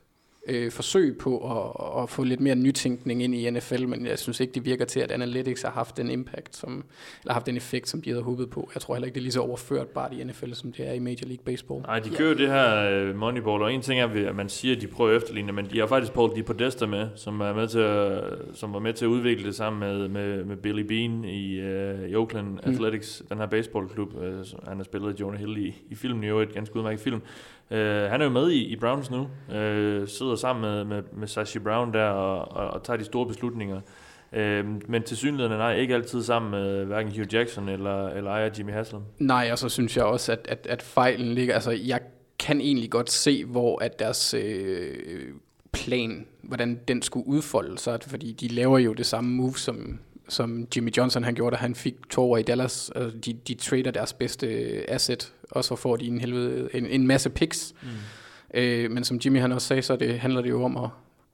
øh, forsøg på at, at få lidt mere nytænkning ind i NFL, men jeg synes ikke, det virker til, at Analytics har haft den impact, som, eller haft den effekt, som de havde håbet på. Jeg tror heller ikke, det er lige så overførbart i NFL, som det er i Major League Baseball. Nej, de kører det her uh, Moneyball, og en ting er, at man siger, at de prøver at efterligne, men de har faktisk Paul Di Podesta med, som, er med til at, som var med til at udvikle det sammen med, med, med Billy Bean i, uh, i Oakland Mm. Athletics, den her baseballklub. Uh, han har spillet Jonah Hill i, i filmen, i øvrigt, ganske udmærket film. Øh, han er jo med i, i Browns nu, øh, sidder sammen med, med, med Sashi Brown der og, og, og tager de store beslutninger. Øh, men til synligheden nej, ikke altid sammen med hverken Hugh Jackson eller, eller ejer Jimmy Haslam. Nej, og så synes jeg også, at, at, at fejlen ligger... Altså, jeg kan egentlig godt se, hvor at deres øh, plan, hvordan den skulle udfolde sig, fordi de laver jo det samme move, som, som Jimmy Johnson han gjorde, da han fik to år i Dallas. Altså, de, de trader deres bedste asset, og så får de en, helvede, en, en masse picks. Mm. Øh, men som Jimmy han også sagde, så det handler det jo om at,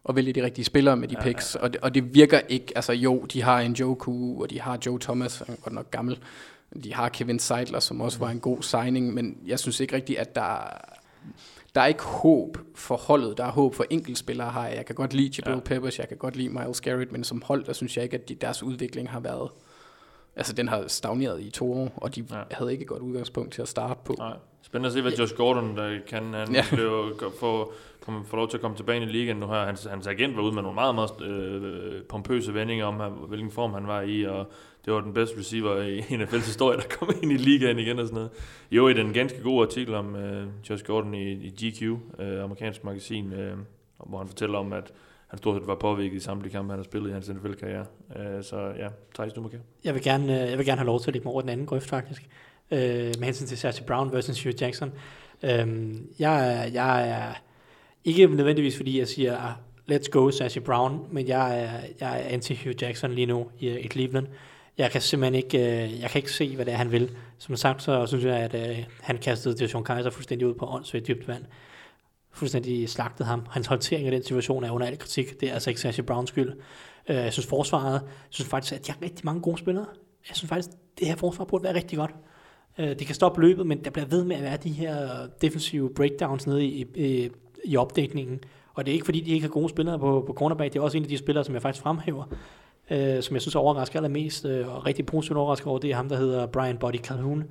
at vælge de rigtige spillere med de ja, picks, ja, ja. Og, det, og det virker ikke, altså jo, de har en Joe Koo, og de har Joe Thomas, han er godt nok gammel, de har Kevin Seidler, som også var en god signing, men jeg synes ikke rigtigt, at der, der er ikke håb for holdet. Der er håb for enkeltspillere her. Jeg kan godt lide Jabril ja. Peppers, jeg kan godt lide Miles Garrett, men som hold, der synes jeg ikke, at de, deres udvikling har været... Altså, den har stagneret i to år, og de Ja. havde ikke et godt udgangspunkt til at starte på. Nej. Spændende at se, hvad Josh Gordon der kan. Han ja. Blev, få, kom, få lov til at komme tilbage i ligaen nu her. Hans, hans agent var ude med nogle meget, meget øh, pompøse vendinger om, hvilken form han var i, og det var den bedste receiver i NFL's historie, der kom ind i ligaen igen og sådan noget. Jo, i den ganske gode artikel om øh, Josh Gordon i, i GQ, øh, amerikansk magasin, øh, hvor han fortæller om, at han stort set var påvirket i samtlige kampe, han har spillet i hans NFL-karriere. Øh, så ja, Thijs, du må kære. Jeg vil gerne, øh, jeg vil gerne have lov til at lægge mig over den anden grøft, faktisk. Øh, med hensyn til Sergio Brown versus Hugh Jackson. Øh, jeg, jeg er ikke nødvendigvis, fordi jeg siger, ah, let's go Sergio Brown, men jeg er, jeg er anti-Hugh Jackson lige nu i, i Cleveland. Jeg kan simpelthen ikke, øh, jeg kan ikke se, hvad det er, han vil. Som sagt, så synes jeg, at øh, han kastede Dijon Kaiser fuldstændig ud på åndssvagt dybt vand. Fuldstændig slagtede ham. Hans håndtering af den situation er under al kritik. Det er altså ikke Sergio Browns skyld. Øh, jeg synes forsvaret, jeg synes faktisk, at de har rigtig mange gode spillere. Jeg synes faktisk, at det her forsvar burde være rigtig godt. Øh, det kan stoppe løbet, men der bliver ved med at være de her defensive breakdowns nede i, i, i opdækningen. Og det er ikke fordi, de ikke har gode spillere på, på cornerback. Det er også en af de spillere, som jeg faktisk fremhæver, øh, som jeg synes overrasker allermest, øh, og rigtig positivt overrasket over, det er ham, der hedder Brian Body Calhoun.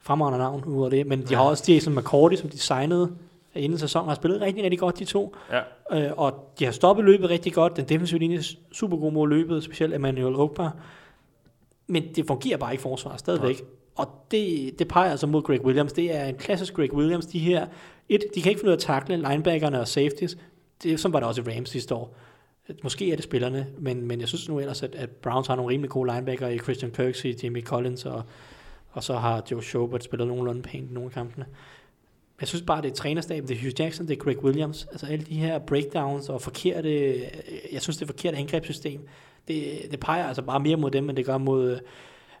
Fremragende navn ud af det. Men de har også Jason McCourty, som de signede inden sæsonen, har spillet rigtig, rigtig godt, de to. Ja, Øh, og de har stoppet løbet rigtig godt. Den defensive linje er super god mod løbet, specielt Emmanuel Ogbar. Men det fungerer bare ikke forsvaret stadigvæk. Og det, det peger altså mod Greg Williams. Det er en klassisk Greg Williams. De her, et, de kan ikke finde ud af at takle linebackerne og safeties. Det, er- sådan var det også i Rams sidste år. Måske er det spillerne, men, men jeg synes nu ellers, at, at Browns har nogle rimelig gode linebacker i Christian Kirksey, Jimmy Collins, og, og så har Joe Schobert spillet nogenlunde pænt i nogle af kampene. Jeg synes bare, det er trænerstaben, det er Hugh Jackson, det er Greg Williams. Altså alle de her breakdowns og forkerte, jeg synes det er forkert angrebssystem. Det, det peger altså bare mere mod dem, end det gør mod,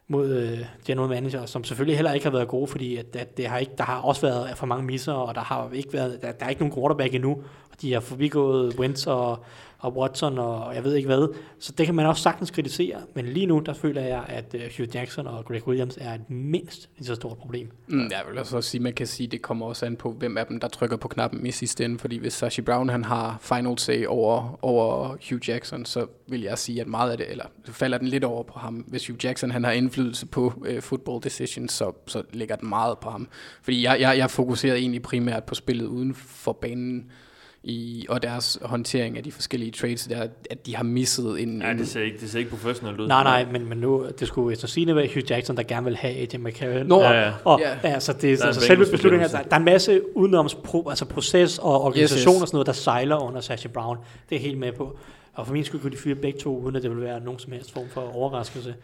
mod øh, general manager, som selvfølgelig heller ikke har været gode, fordi at, at det har ikke, der har også været for mange misser, og der har ikke været, der, der er ikke nogen quarterback endnu, og de har forbigået Wentz og, og Watson og jeg ved ikke hvad. Så det kan man også sagtens kritisere, men lige nu, der føler jeg, at øh, Hugh Jackson og Greg Williams er et mindst et så stort problem. Mm, jeg vil også sige, man kan sige, det kommer også an på, hvem af dem, der trykker på knappen i sidste ende, fordi hvis Sashi Brown han har final say over, over Hugh Jackson, så vil jeg sige, at meget af det, eller så falder den lidt over på ham. Hvis Hugh Jackson han har indflydelse på øh, football decisions, så, så ligger den meget på ham. Fordi jeg, jeg, jeg fokuserer egentlig primært på spillet uden for banen, i, og deres håndtering af de forskellige trades, der, at de har misset en... ja det, ser ikke, det ser ikke professionelt ud. Nej, nej, men, men nu, det skulle efter sigende være Hugh Jackson, der gerne vil have AJ McCarron. Nå, Ja, ja. Og Ja. altså, det, Der er altså selve beslutningen, der, der er en masse udenoms pro, altså proces og organisation Yes, yes. og sådan noget, der sejler under Sashi Brown. Det er helt med på. Og for min skyld kunne de fyre begge to, uden at det ville være nogen som helst form for overraskelse.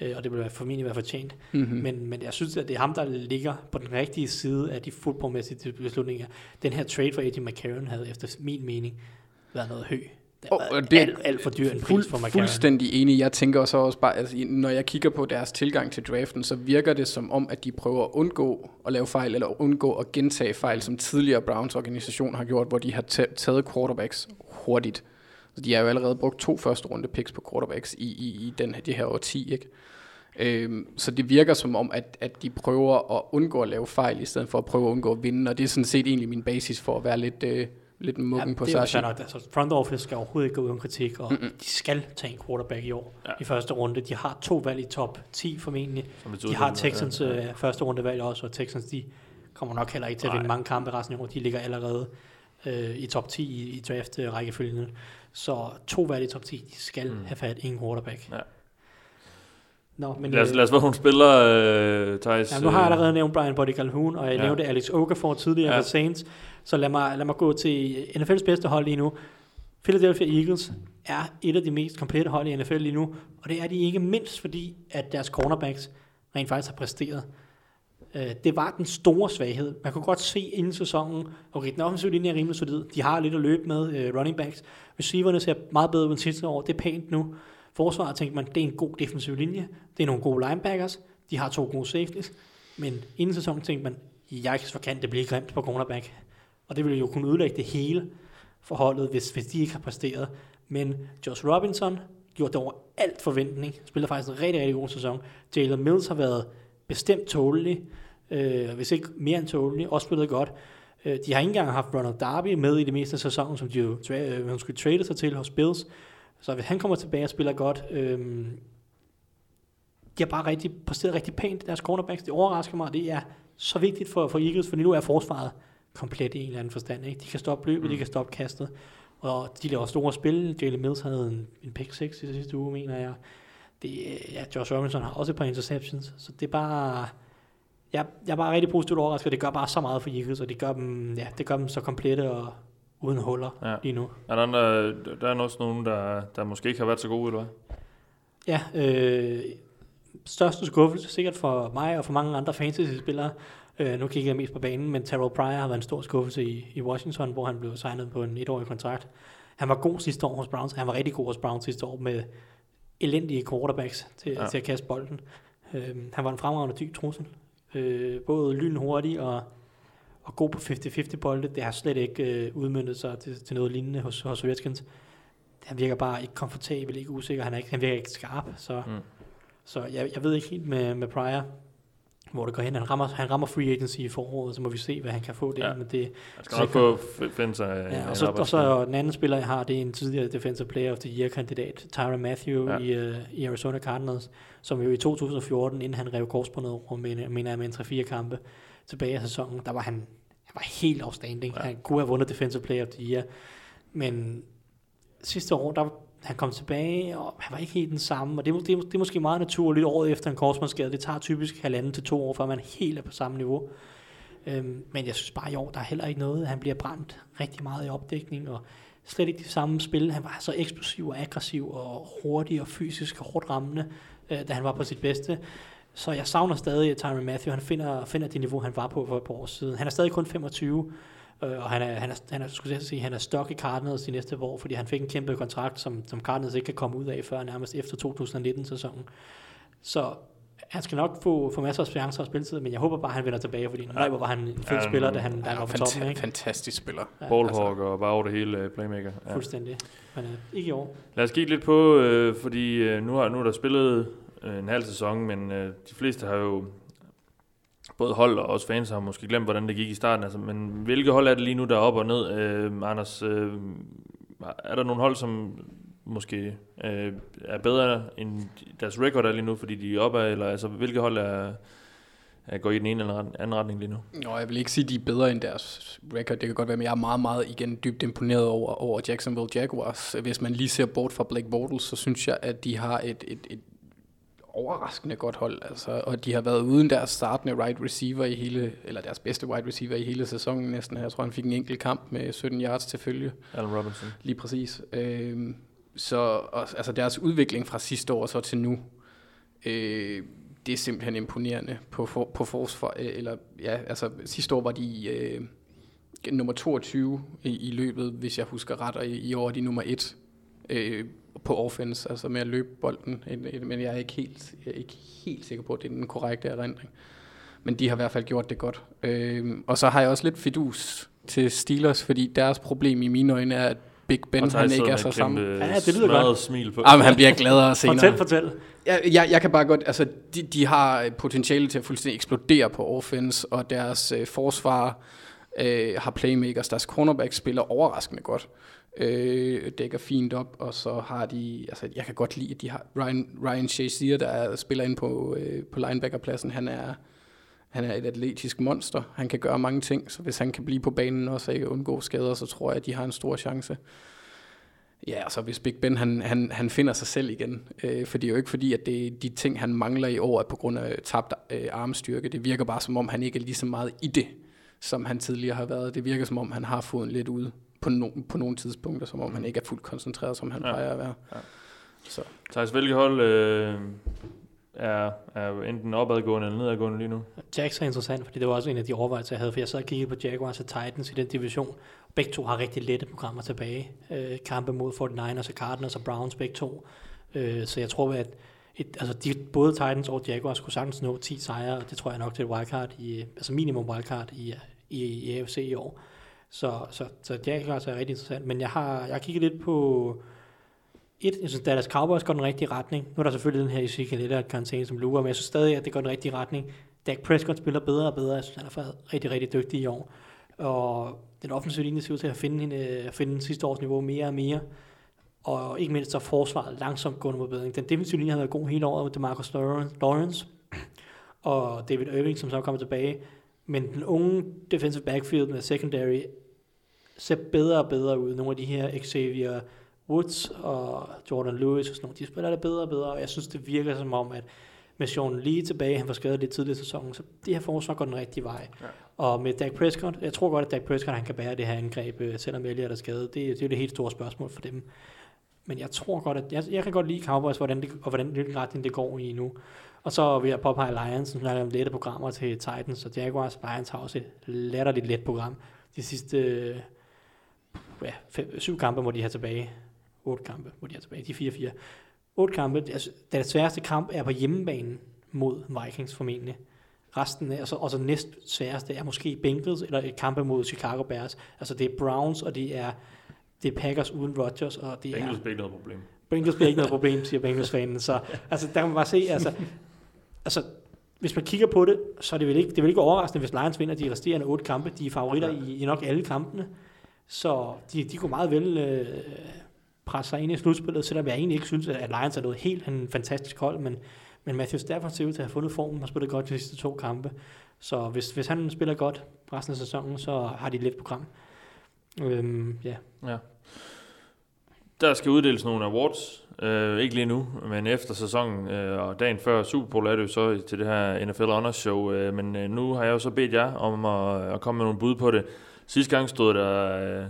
Øh, og det være formentlig være fortjent. Mm-hmm. Men, men jeg synes, at det er ham, der ligger på den rigtige side af de fodboldmæssige beslutninger. Den her trade for Eddie McCarron havde efter min mening været noget hø. Det Og- det, det- alt, alt for dyr en pris Fuld, for McCarron. fuldstændig enig. Jeg tænker så også bare, altså, når jeg kigger på deres tilgang til draften, så virker det som om, at de prøver at undgå at lave fejl, eller undgå at gentage fejl, som tidligere Browns organisation har gjort, hvor de har ta- taget quarterbacks hurtigt. Så de har jo allerede brugt to første runde picks på quarterbacks i, i, i den, det her årti, ikke? Øhm, så det virker som om, at, at de prøver at undgå at lave fejl, i stedet for at prøve at undgå at vinde, og det er sådan set egentlig min basis for at være lidt, øh, lidt muggen Ja, på det er nok. Altså, front office skal overhovedet ikke gå uden kritik, og Mm-mm. de skal tage en quarterback i år Ja. i første runde. De har to valg i top 10 formentlig. De har Texans ja, ja, øh, første runde valg også, og Texans de kommer nok heller ikke til at vinde mange kampe resten af året. De ligger allerede øh, i top 10 i, i draft øh, rækkefølgen. Så to valg i top 10, de skal Mm. have fat i en quarterback. Ja. Nå, men Lad os, øh, lad os få nogle spillere, øh, Thijs. Ja, nu har jeg allerede nævnt Brian Body Calhoun, og jeg Ja. nævnte Alex Okafor tidligere Ja. ja. Saints. Så lad mig, lad mig gå til NFL's bedste hold lige nu. Philadelphia Eagles er et af de mest komplette hold i NFL lige nu, og det er de ikke mindst fordi, at deres cornerbacks rent faktisk har præsteret. Øh, det var den store svaghed. Man kunne godt se inden sæsonen, okay, den offensive linje er rimelig solid. De har lidt at løbe med uh, running backs. Receiverne ser meget bedre ud end sidste år. Det er pænt nu. Forsvaret tænkte man, det er en god defensiv linje. Det er nogle gode linebackers. De har to gode safeties. Men inden sæsonen tænkte man, jeg kan kan det blive grimt på cornerback. Og det ville jo kunne ødelægge det hele forholdet, hvis, hvis de ikke har præsteret. Men Josh Robinson gjorde det over alt forventning. Spiller faktisk en rigtig, rigtig god sæson. Jalen Mills har været bestemt tålelig. Øh, hvis ikke mere end tålelig. Også spillet godt. Øh, de har ikke engang haft Ronald Darby med i det meste af sæsonen, som de jo tra- øh, skulle trade sig til hos Bills. Så hvis han kommer tilbage og spiller godt, øh, de har bare rigtig, præsteret rigtig pænt deres cornerbacks. Det overrasker mig, og det er så vigtigt for, for Eagles, for nu er forsvaret komplet i en eller anden forstand. Ikke? De kan stoppe løbet, mm. de kan stoppe kastet, og de laver store spil. Jalen Mills havde en, en pick 6 i sidste uge, mener jeg. Det, ja, Josh Robinson har også et par interceptions, så det er bare... Jeg, jeg er bare rigtig positivt overrasket, det gør bare så meget for Eagles, og det gør dem, ja, det gør dem så komplette og uden huller Ja. lige nu. Er der, andre, der er også nogen, der, der måske ikke har været så gode, eller hvad? Ja, øh, største skuffelse sikkert for mig og for mange andre fantasy-spillere. Øh, nu kigger jeg mest på banen, men Terrell Pryor har været en stor skuffelse i, i Washington, hvor han blev signet på en etårig kontrakt. Han var god sidste år hos Browns. Han var rigtig god hos Browns sidste år med elendige quarterbacks til, ja. til at kaste bolden. Øh, han var en fremragende dyb trussel. Øh, både lynhurtig og, og god på 50-50 bolde. Det har slet ikke øh, udmyndtet sig til, til noget lignende hos, hos Redskins. Han virker bare ikke komfortabel, ikke usikker. Han, er ikke, han virker ikke skarp, så... Mm. Så jeg, jeg ved ikke helt med, med Pryor, hvor det går hen. Han rammer, han rammer free agency i foråret, så må vi se, hvad han kan få der. Ja. Ja. Men det, Jeg skal nok få finde sig ja, en og, så, og så den anden spiller, jeg har, det er en tidligere Defensive Player of the Year-kandidat, Tyron Matthew Ja. ja. i, uh, i Arizona Cardinals, som jo i 2014, inden han rev korsbåndet over, mener jeg, med en 3-4 kampe tilbage af sæsonen, der var han, han var helt outstanding. Ja. Ja. Han kunne have vundet Defensive Player of the Year, men sidste år, der han kom tilbage, og han var ikke helt den samme, og det, er må- det, er, det er måske meget naturligt året efter en korsmandsskade. Det tager typisk halvanden til to år, før man helt er på samme niveau. Øhm, men jeg synes bare i år, der er heller ikke noget. Han bliver brændt rigtig meget i opdækning, og slet ikke det samme spil. Han var så eksplosiv og aggressiv og hurtig og fysisk og hårdt rammende, øh, da han var på sit bedste. Så jeg savner stadig Tyron Matthew. Han finder, finder det niveau, han var på for et par år siden. Han er stadig kun 25, og han er, han er, han er, skulle jeg sige, han er stok i Cardinals de næste år, fordi han fik en kæmpe kontrakt, som, som Cardinals ikke kan komme ud af før nærmest efter 2019-sæsonen. Så han skal nok få, få masser af chancer og spilletid, men jeg håber bare, at han vender tilbage, fordi nej, hvor var han en fed Ja, spiller, da han, da Han er var på toppen, ikke? fantastisk spiller. Ja, Ballhawk og bare over det hele øh, playmaker. Ja. Fuldstændig. Men øh, ikke i år. Lad os kigge lidt på, øh, fordi øh, nu, har, nu er der spillet øh, en halv sæson, men øh, de fleste har jo, både hold og også fans har måske glemt, hvordan det gik i starten. Altså, men hvilke hold er det lige nu, der er op og ned? Øh, Anders, øh, er der nogle hold, som måske øh, er bedre end deres record er lige nu, fordi de er oppe, eller altså, hvilke hold er, er, går i den ene eller den anden retning lige nu? Nå, jeg vil ikke sige, at de er bedre end deres record. Det kan godt være, men jeg er meget, meget igen dybt imponeret over, over Jacksonville Jaguars. Hvis man lige ser bort fra Blake Bortles, så synes jeg, at de har et, et, et overraskende godt hold. Altså, og de har været uden deres startende right receiver i hele, eller deres bedste wide receiver i hele sæsonen næsten. Jeg tror, han fik en enkelt kamp med 17 yards til følge. Allen Robinson. Lige præcis. Øhm, så og, altså deres udvikling fra sidste år så til nu, øh, det er simpelthen imponerende på, for, på forsvar. øh, Eller, ja, altså sidste år var de øh, nummer 22 i, i løbet, hvis jeg husker ret, og i, i år er de nummer 1 øh, på offense, altså med at løbe bolden. En- en- Men jeg er ikke helt, jeg er ikke helt sikker på, at det er den korrekte erindring. Men de har i hvert fald gjort det godt. Øh, og så har jeg også lidt fidus til Steelers, fordi deres problem i mine øjne er, at Big Ben han ikke er så sammen. Ja, det lyder godt. smil på. Ah, men han bliver gladere senere. Fortæl, fortæl. Jeg, jeg, jeg kan bare godt, altså de, de har potentiale til at fuldstændig eksplodere på offense, og deres øh, forsvar øh, har playmakers, deres cornerback spiller overraskende godt, øh, dækker fint op, og så har de, altså jeg kan godt lide, at de har Ryan, Ryan Shazier, der er, spiller ind på, øh, på linebackerpladsen, han er, han er et atletisk monster, han kan gøre mange ting, så hvis han kan blive på banen også og ikke undgå skader, så tror jeg, at de har en stor chance. Ja, og så hvis Big Ben han, han, han finder sig selv igen, øh, for det er jo ikke fordi, at det, de ting, han mangler i år, er på grund af tabt øh, armstyrke. Det virker bare som om, han ikke er lige så meget i det, som han tidligere har været. Det virker som om, han har fået lidt ud på, no, på nogle tidspunkter, som om han ikke er fuldt koncentreret, som han Ja. plejer at være. Ja. Så. Thijs, hvilke hold øh, er, er enten opadgående eller nedadgående lige nu? Jax er interessant, fordi det var også en af de overvejelser, jeg havde, for jeg sad og kiggede på Jaguars og Titans i den division. Begge to har rigtig lette programmer tilbage. Øh, kampe mod 49ers og Cardinals og Browns begge to. Øh, så jeg tror, at et, altså de, både Titans og Jaguars skulle sagtens nå 10 sejre, og det tror jeg nok til et wildcard, i, altså minimum wildcard i, i, i AFC i år. Så, så, så det er rigtig interessant. Men jeg har, jeg har kigget lidt på et, jeg synes, Dallas Cowboys går den rigtige retning. Nu er der selvfølgelig den her Ezekiel Elliott karantæne som lurer, men jeg synes stadig, at det går den rigtige retning. Dak Prescott spiller bedre og bedre. Jeg synes, han er faktisk rigtig, rigtig dygtig i år. Og den offensive linje ser ud til at finde, hende, øh, at finde sidste års niveau mere og mere. Og ikke mindst så forsvaret langsomt gående mod bedring. Den defensive linje har været god hele året med DeMarcus Lawrence og David Irving, som så kommer tilbage. Men den unge defensive backfield med secondary ser bedre og bedre ud. Nogle af de her Xavier Woods og Jordan Lewis og sådan nogle, de spiller det bedre og bedre, og jeg synes, det virker som om, at med Sean Lee tilbage, han var skadet lidt tidligere i sæsonen, så det her forsvar går den rigtige vej. Ja. Og med Dak Prescott, jeg tror godt, at Dak Prescott han kan bære det her angreb, øh, selvom Elliott er skadet. Det, det er jo det helt store spørgsmål for dem. Men jeg tror godt, at jeg, jeg kan godt lide Cowboys, hvordan det, og hvordan, hvilken retning det går i nu. Og så vil jeg påpege Lions, som snakker om lette programmer til Titans og Jaguars. Lions har også et latterligt let program. De sidste øh, ja, fem, syv kampe må de have tilbage. Otte kampe må de have tilbage. De er 4-4. Otte kampe. Altså, den sværeste kamp er på hjemmebanen mod Vikings formentlig. Resten er, altså, og så næst sværeste er måske Bengals eller et kampe mod Chicago Bears. Altså det er Browns, og det er, det er Packers uden Rodgers, og det Bengals er... bliver ikke noget problem. Bengals bliver ikke noget problem, siger Bengals-fanen. Så altså, der kan man bare se, altså, altså, hvis man kigger på det, så er det vel ikke, det vel ikke overraskende, hvis Lions vinder de resterende otte kampe. De er favoritter i, i nok alle kampene. Så de, de kunne meget vel øh, presse sig ind i slutspillet, selvom jeg egentlig ikke synes, at Lions er noget helt en fantastisk hold, men, men Matthew Stafford ser ud til at have fundet formen og spillet godt de sidste to kampe. Så hvis, hvis han spiller godt resten af sæsonen, så har de et let program. Øhm, ja. Ja. Der skal uddeles nogle awards. Øh, ikke lige nu, men efter sæsonen øh, og dagen før Super Bowl er det jo så til det her NFL Honors Show. Øh, men øh, nu har jeg jo så bedt jer om at, at komme med nogle bud på det. Sidste gang stod der, øh,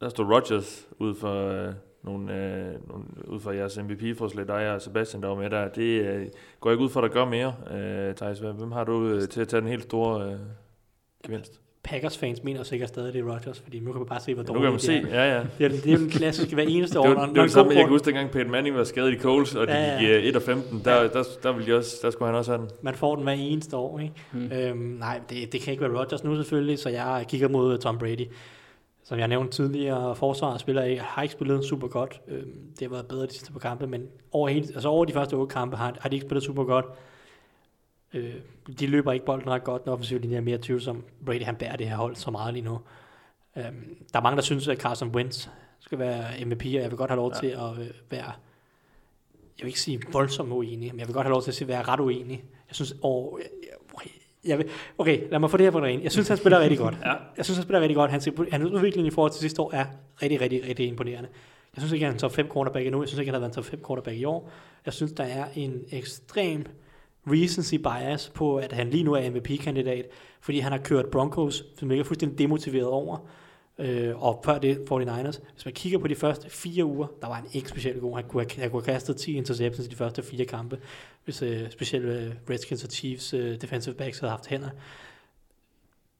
der stod Rodgers ud for, øh, nogle, øh, nogle, ud for jeres MVP-forslag, dig og Sebastian, der var med der. Det øh, går ikke ud for, at der gør mere. Øh, Thijs, hvem har du øh, til at tage den helt store øh, gevinst? Packers-fans mener sikkert stadig, det er Rodgers, fordi nu kan man bare se, hvor Ja, nu kan man dårligt se, det er. ja ja. Det er, det er den klassiske hver eneste år. Det var, det var det samme, jeg kan huske, dengang Peyton Manning var skadet i Coles, og de Ja, ja. gik øh, 1 og 15. Der, der, der, ville de også, der skulle han også have den. Man får den hver eneste år, ikke? Hmm. Mm. Øhm, nej, det, det kan ikke være Rodgers nu selvfølgelig, så jeg kigger mod Tom Brady. Som jeg nævnte tidligere, forsvaret spiller ikke, har ikke spillet super godt. Øhm, det har været bedre de sidste par kampe, men over, hele, altså over de første otte kampe har, har de ikke spillet super godt. Øh, de løber ikke bolden ret godt, den offensive linje er mere tvivlsom. Brady han bærer det her hold så meget lige nu. Øhm, der er mange, der synes, at Carson Wentz skal være MVP, og jeg vil godt have lov ja. til at øh, være, jeg vil ikke sige voldsomt uenig, men jeg vil godt have lov til at sige, være ret uenig. Jeg synes, og, okay, jeg vil, okay, lad mig få det her på rene. Jeg synes, han spiller rigtig godt. Ja. Jeg synes, han spiller rigtig godt. Hans, hans udvikling i forhold til sidste år er rigtig, rigtig, rigtig imponerende. Jeg synes ikke, han er en top 5 quarterback endnu. Jeg synes ikke, han har været en top 5 quarterback i år. Jeg synes, der er en ekstrem recency bias på, at han lige nu er MVP-kandidat, fordi han har kørt Broncos, som ikke er fuldstændig demotiveret over. øh, og før det 49ers. Hvis man kigger på de første fire uger, der var han ikke specielt god. Han kunne have, han kunne have kastet 10 interceptions i de første fire kampe, hvis øh, specielt øh, Redskins og Chiefs øh, defensive backs havde haft hænder.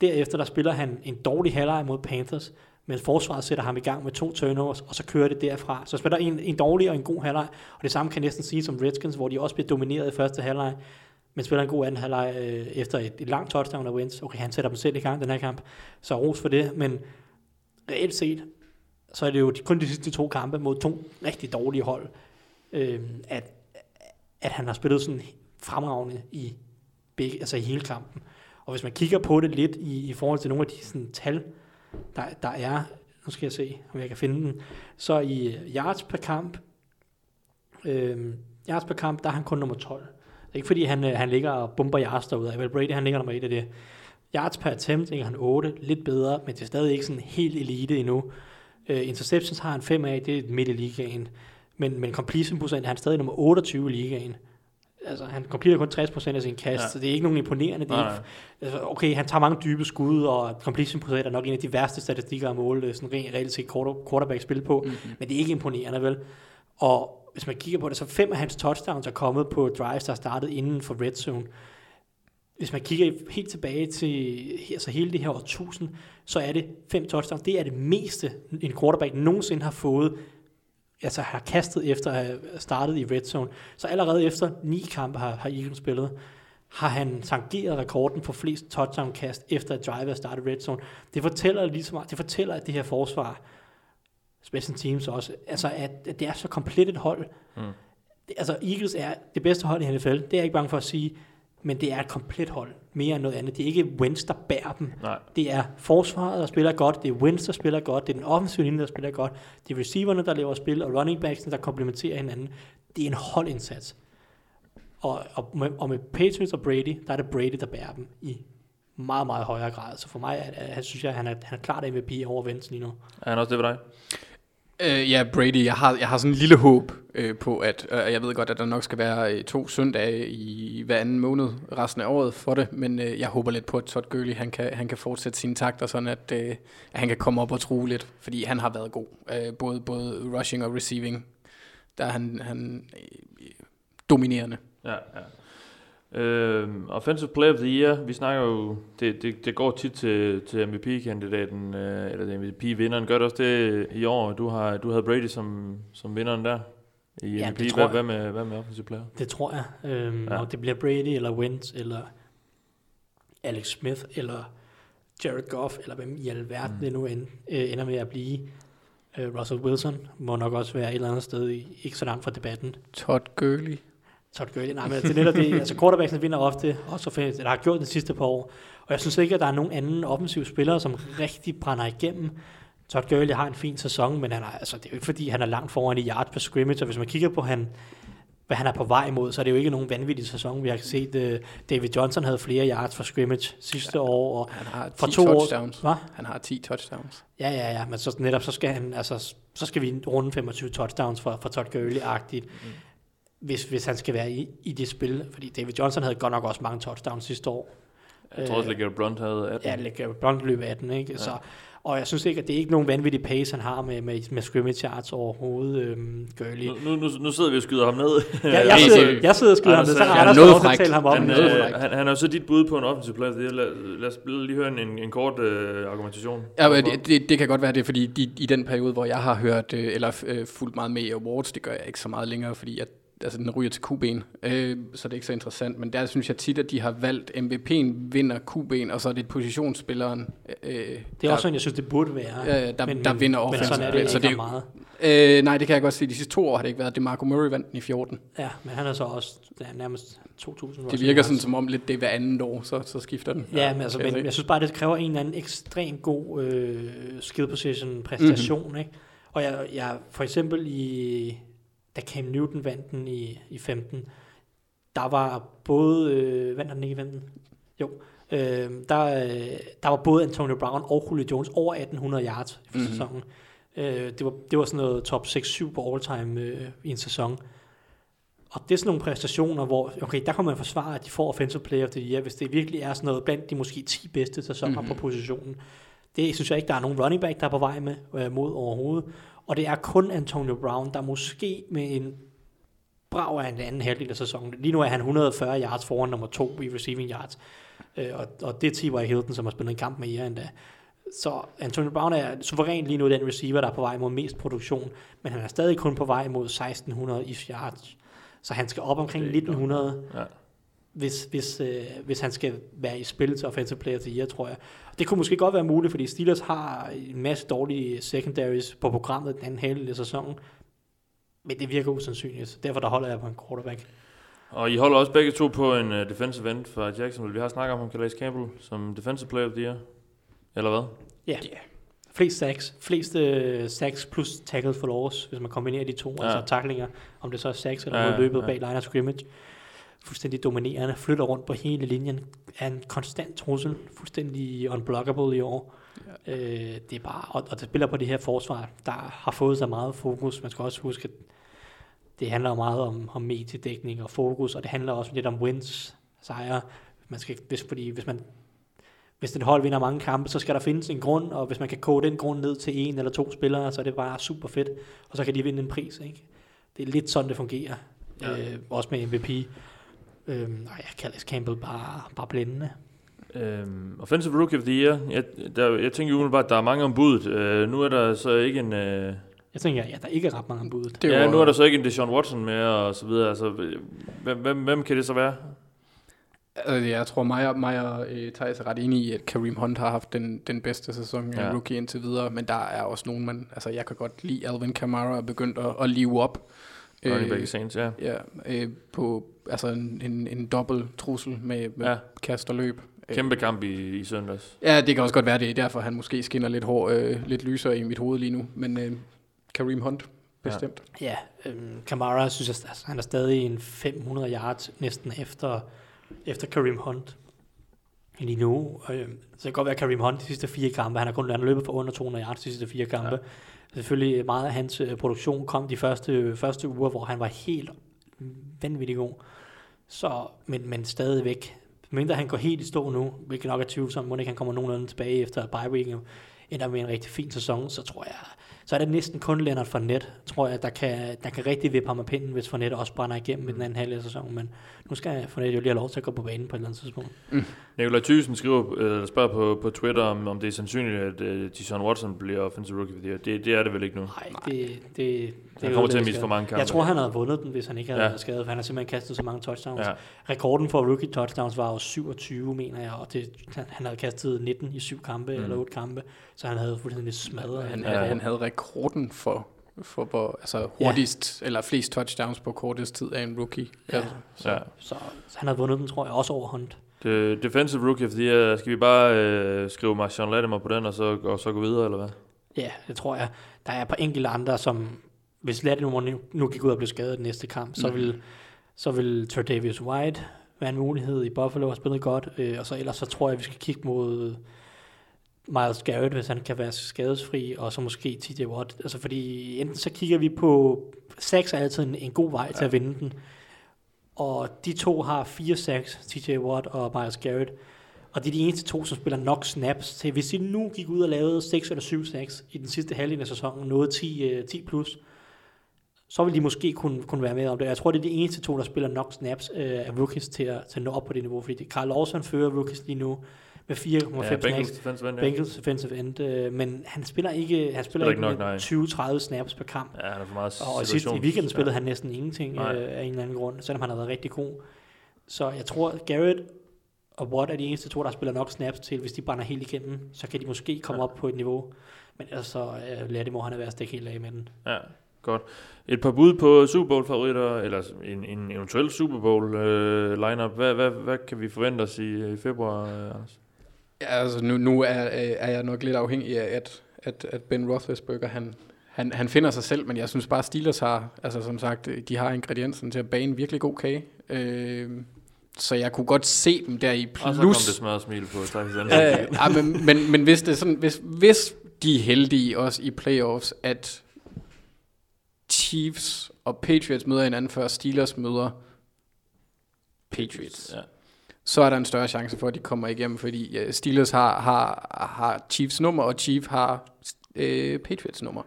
Derefter der spiller han en dårlig halvleg mod Panthers, men forsvaret sætter ham i gang med to turnovers, og så kører det derfra. Så spiller en, en dårlig og en god halvleg, og det samme kan næsten sige som Redskins, hvor de også bliver domineret i første halvleg, men spiller en god anden halvleg øh, efter et, et langt touchdown af Wentz. Okay, han sætter dem selv i gang den her kamp, så ros for det, men reelt set, så er det jo kun de sidste to kampe mod to rigtig dårlige hold, øh, at, at han har spillet sådan fremragende i, begge, altså i hele kampen. Og hvis man kigger på det lidt i, i forhold til nogle af de sådan, tal, der, der er, nu skal jeg se, om jeg kan finde den, så i yards per kamp, øh, yards per kamp, der er han kun nummer 12. Det er ikke fordi, han, øh, han ligger og bomber yards derude. Vel Brady, han ligger nummer 1 af det. Yards per attempt, ligger han 8, lidt bedre, men det er stadig ikke sådan helt elite endnu. Øh, interceptions har han 5 af, det er midt i ligaen. Men, men completion procent er han stadig nummer 28 i ligaen. Altså, han completer kun 60% af sin kast, ja. så det er ikke nogen imponerende. Det er ikke, altså, okay, han tager mange dybe skud, og completion procent er nok en af de værste statistikker at måle sådan rent reelt set quarter- quarterback spil på, mm-hmm. men det er ikke imponerende, vel? Og hvis man kigger på det, så fem af hans touchdowns er kommet på drives, der er startet inden for red zone. Hvis man kigger helt tilbage til altså hele det her år 1000, så er det fem touchdowns. Det er det meste, en quarterback nogensinde har fået, altså har kastet efter at have startet i red zone. Så allerede efter ni kampe har, har Eagles spillet, har han tangeret rekorden for flest touchdown-kast efter at drive er startet red zone. Det fortæller lige så meget, det fortæller, at det her forsvar, special teams også, altså at, at det er så komplet et hold. Mm. Det, altså Eagles er det bedste hold i NFL, det er jeg ikke bange for at sige, men det er et komplet hold, mere end noget andet. Det er ikke Wentz, der bærer dem. Nej. Det er forsvaret, der spiller godt, det er Wentz, der spiller godt, det er den offensive linje, der spiller godt, det er receiverne, der laver spil, og running backsene, der komplementerer hinanden. Det er en holdindsats. Og, og, med, og med Patriots og Brady, der er det Brady, der bærer dem i meget, meget højere grad. Så for mig, er, er, synes jeg, at han er, han er klart MVP over Wentz lige nu. Er han også det for dig? Øh, ja, Brady, jeg har, jeg har sådan en lille håb øh, på, at øh, jeg ved godt, at der nok skal være øh, to søndage i hver anden måned resten af året for det, men øh, jeg håber lidt på, at Todd Gurley, han kan, han kan fortsætte sine takter, sådan at, øh, at han kan komme op og true lidt, fordi han har været god, øh, både, både rushing og receiving, der er han, han øh, dominerende. Ja, ja. Øh, offensive Player of the Year, vi snakker jo, det, det, det går tit til, til MVP-kandidaten, øh, eller MVP-vinderen. Gør det også det i år? Du, har, du havde Brady som, som vinderen der i Ja, MVP. det tror Hvad, hvad, med, hvad med offensive player? Det tror jeg. Øhm, Ja. Og det bliver Brady, eller Wentz, eller Alex Smith, eller Jared Goff, eller hvem i alverden mm. det nu end, øh, ender med at blive. Øh, Russell Wilson må nok også være et eller andet sted, i, ikke så langt fra debatten. Todd Gurley. Todd Gurley. Nej, men det er netop det. Altså quarterbacksene vinder ofte, også offensivt. Det har gjort det sidste par år. Og jeg synes ikke, at der er nogen anden offensiv spiller, som rigtig brænder igennem. Todd Gurley har en fin sæson, men han er, altså, det er jo ikke fordi, han er langt foran i yards per scrimmage. Og hvis man kigger på, han, hvad han er på vej mod, så er det jo ikke nogen vanvittig sæson. Vi har set, uh, David Johnson havde flere yards for scrimmage sidste år. Og Han har 10 for to år, touchdowns. Hvad? Han har 10 touchdowns. Ja, ja, ja, men så netop, så skal han, altså, så skal vi runde 25 touchdowns for, for Todd Gurley-agtigt, mm. Hvis, hvis han skal være i, i det spil, fordi David Johnson havde godt nok også mange touchdowns sidste år. Jeg tror også, at Blunt havde 18. Ja, Legarrette Blunt løb 18, ikke? Ja. Så, og jeg synes ikke, at det er ikke nogen vanvittig pace, han har med, med, med scrimmage yards overhovedet, øhm, Gurley. Nu, nu, nu, sidder vi og skyder ham ned. Jeg, jeg, sidder, jeg sidder og skyder ham, Anders, ned, så han har er Anders at tale ham op. Han, øh, han, han er jo så dit bud på en offensiv plads. Lad, lad os lige høre en, en, en kort øh, argumentation. Ja, men det, det, det kan godt være det, er, fordi de, i den periode, hvor jeg har hørt, øh, eller øh, fulgt meget med i awards, det gør jeg ikke så meget længere, fordi jeg, altså, den ryger til QB'en, øh, så det er ikke så interessant. Men der synes jeg tit, at de har valgt, MVP'en vinder QB'en, og så er det positionsspilleren, øh, Det er der, også sådan, jeg synes, det burde være. Ja, der- der vinder Men offensive sådan er det ikke så det er meget. Øh, nej, det kan jeg godt se. De sidste to år har det ikke været. Det Marco Murray vandt den i 14. Ja, men han er så også ja, nærmest 2.000. Det virker sådan som om lidt det er hver anden år, så, så skifter den. Ja, men, altså, kan jeg men se. jeg synes bare, det kræver en eller anden ekstremt god øh, skill position præstation. Mm-hmm. Ikke? Og jeg, jeg, for eksempel i, da Cam Newton vandt den i, i 15, der var både, øh, vandt han den ikke i 15? Jo, øh, der, øh, der var både Antonio Brown og Julio Jones over 1800 yards Mhm. mm-hmm. sæsonen. Øh, det, var, det var sådan noget top 6-7 på all time øh, i en sæson. Og det er sådan nogle præstationer, hvor, okay, der kan man forsvare, at de får Offensive Player of the Year, hvis det virkelig er sådan noget blandt de måske 10 bedste sæsoner Mhm. mm-hmm. på positionen. Det synes jeg ikke, der er nogen running back, der er på vej med øh, mod overhovedet. Og det er kun Antonio Brown, der måske med en brav af en anden halvdel af sæsonen. Lige nu er han 140 yards foran nummer to i receiving yards. Øh, og, og det er T.Y. Hilton, som har spillet en kamp med jer endda. Så Antonio Brown er suveræn lige nu den receiver, der er på vej mod mest produktion, men han er stadig kun på vej mod 1600 i yards. Så han skal op omkring Det er ikke 1900, Ja. hvis, hvis, øh, hvis han skal være i spil til offensive player til year, tror jeg. Det kunne måske godt være muligt, fordi Steelers har en masse dårlige secondaries på programmet den anden halvdel af sæsonen, men det virker usandsynligt. Derfor der holder jeg på en quarterback. Og I holder også begge to på en uh, defensive end fra Jacksonville. Vi har snakket om ham, Calais Campbell, som defensive player of the year. Eller hvad? Ja. Yeah. Flest sacks. Flest uh, sacks plus tackles for loss, hvis man kombinerer de to. Ja. Altså tacklinger, om det så er sacks eller Ja, ja, løbet ja. bag line of scrimmage. Fuldstændig dominerende. Flytter rundt på hele linjen. Er en konstant trussel. Fuldstændig unblockable i år. Ja. Øh, det er bare, og, og det spiller på det her forsvar, der har fået så meget fokus. Man skal også huske, at det handler meget om, om mediedækning og fokus, og det handler også lidt om wins, sejre. Man skal, hvis, fordi hvis man hvis den hold vinder mange kampe, så skal der findes en grund, og hvis man kan koge den grund ned til en eller to spillere, så er det bare super fedt, og så kan de vinde en pris. Ikke? Det er lidt sådan, det fungerer. Ja. Øh, også med MVP. Øhm, nej, jeg kalder Campbell bare, bare blændende. Um, offensive Rookie of the Year. Jeg, der, jeg tænker umiddelbart, at der er mange om budet. Uh, nu er der så ikke en... Uh, Jeg tænker, ja, der ikke er ret mange om budet. Det ja, var- nu er der så ikke en Deshaun Watson mere, og så videre. Altså, hvem, hvem, hvem kan det så være? Altså, jeg tror, mig og, mig og øh, Thijs er ret enige i, at Kareem Hunt har haft den, den bedste sæson Ja. ja. rookie indtil videre, men der er også nogen, man, altså jeg kan godt lide Alvin Kamara er begyndt at, at live op. Running back i Saints, ja. ja, øh, på altså en, en, en dobbelt trussel med, med Ja. ja. kast og løb. Øh, Kæmpe kamp i, i søndags. Ja, det kan også godt være, det er derfor, han måske skinner lidt, hår, øh, lidt lysere i mit hoved lige nu, men øh, Kareem Hunt, bestemt. Ja, øhm, Kamara synes jeg, altså, han er stadig en 500 yards næsten efter, efter Kareem Hunt lige nu. Øh, så det kan godt være, at Kareem Hunt de sidste fire kampe, han har kun han løbet for under 200 yards de sidste fire kampe. Ja. Selvfølgelig meget af hans øh, produktion kom de første, første uger, hvor han var helt vanvittig god. Så, men, men stadigvæk, mindre han går helt i stå nu, hvilket nok er tvivlsomt, må ikke han kommer nogenlunde tilbage efter bye week, ender med en rigtig fin sæson, så tror jeg, så er det næsten kun Leonard Fournette, tror jeg, der kan, der kan rigtig vippe ham af pinden, hvis Fournette også brænder igennem i den anden halvdel af sæsonen, men nu skal Fournette jo lige have lov til at gå på banen på et eller andet tidspunkt. Mm. Nikolaj Thyssen skriver, eller spørger på, på Twitter, om, om det er sandsynligt, at uh, Deshaun Watson bliver offensive rookie of the year. Det, det er det vel ikke nu. Nej, det, det, det, Han er kommer til at miste for mange kampe. Jeg tror, han havde vundet den, hvis han ikke havde Ja. ja. været skadet, for han har simpelthen kastet så mange touchdowns. Ja. Ja. Rekorden for rookie touchdowns var jo 27, mener jeg, og det, han, han havde kastet 19 i syv kampe, Mm. eller otte kampe, så han havde fuldstændig smadret. Han, ja, han havde rekorden for, for hvor, altså hurtigst, ja. eller flest touchdowns på kortest tid af en rookie. Ja. Altså, så, Ja. Så, så han havde vundet den, tror jeg, også over Hunt. Det, defensive rookie of the year, skal vi bare øh, skrive Marshawn Latimer på den, og så, og så gå videre, eller hvad? Ja, det tror jeg. Der er et par enkelte andre, som hvis Latimer nu, nu gik ud og blev skadet i den næste kamp, så Mhm. vil, så vil Tredavious White være en mulighed i Buffalo har spillet godt, øh, og så ellers så tror jeg, vi skal kigge mod Miles Garrett, hvis han kan være skadesfri, og så måske TJ Watt. Altså fordi enten så kigger vi på, sacks er altid en, en god vej til at vinde den, og de to har fire sacks, TJ Watt og Miles Garrett, og det er de eneste to, som spiller nok snaps til. Hvis de nu gik ud og lavede 6 eller 7 sacks i den sidste halvdel af sæsonen, nåede 10, 10 plus, så vil de måske kunne, kunne være med om det. Jeg tror, det er de eneste to, der spiller nok snaps øh, af rookies til at, til at nå op på det niveau, fordi Carl Lawson fører rookies lige nu med 4,5 Ja. Bengals defensive end, ja. Bengals defensive end, øh, men han spiller ikke, han spiller Spiller ikke ikke, nok, nej. med 20-30 snaps per kamp. Ja, han er for meget Og i, sidste, i weekenden spillede han næsten ingenting Nej. øh, af en eller anden grund, selvom han har været rigtig god. Så jeg tror, Garrett og Watt er de eneste to, der spiller nok snaps til, hvis de brænder helt igennem, så kan de måske komme Ja. op på et niveau. Men ellers så øh, Lattimore, han er ved at stikke helt af med den. Ja, godt. Et par bud på Super Bowl favoritter, eller en, en eventuel Super Bowl øh, lineup. Hvad, hvad, hvad kan vi forvente os i, i februar, øh, Anders? Ja, altså nu, nu er, er jeg nok lidt afhængig af, at, at, at Ben Roethlisberger, han, han, han finder sig selv, men jeg synes bare, Steelers har, altså som sagt, de har ingrediensen til at bage en virkelig god kage. Øh, så jeg kunne godt se dem der i Og så kom det plus. smør smil på Thijs Øh, ja, men, men, men hvis, det er sådan, hvis, hvis de er heldige også i playoffs, at Chiefs og Patriots møder hinanden før Steelers møder Patriots, Ja. Så er der en større chance for, at de kommer igennem, fordi øh, Steelers har, har, har Chiefs nummer, og Chief har øh, Patriots nummer.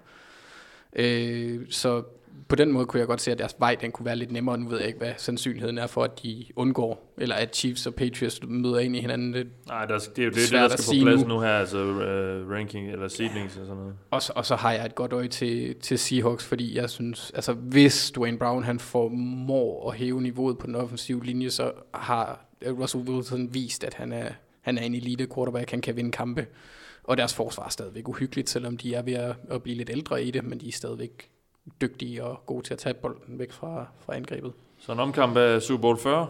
Øh, så på den måde kunne jeg godt se, at deres vej den kunne være lidt nemmere. Nu ved jeg ikke, hvad sandsynligheden er for, at de undgår, eller at Chiefs og Patriots møder ind i hinanden. Det, Nej, der, det er jo det, det der skal på plads nu. nu, her, altså uh, ranking eller seedings og sådan noget. og, så, og så har jeg et godt øje til, til Seahawks, fordi jeg synes, altså hvis Dwayne Brown han formår at hæve niveauet på den offensive linje, så har Russell Wilson vist, at han er, han er en elite quarterback, han kan vinde kampe. Og deres forsvar er stadigvæk uhyggeligt, selvom de er ved at, at blive lidt ældre i det, men de er stadigvæk dygtige og gode til at tage bolden væk fra, fra angrebet. Så en omkamp af Super Bowl 40.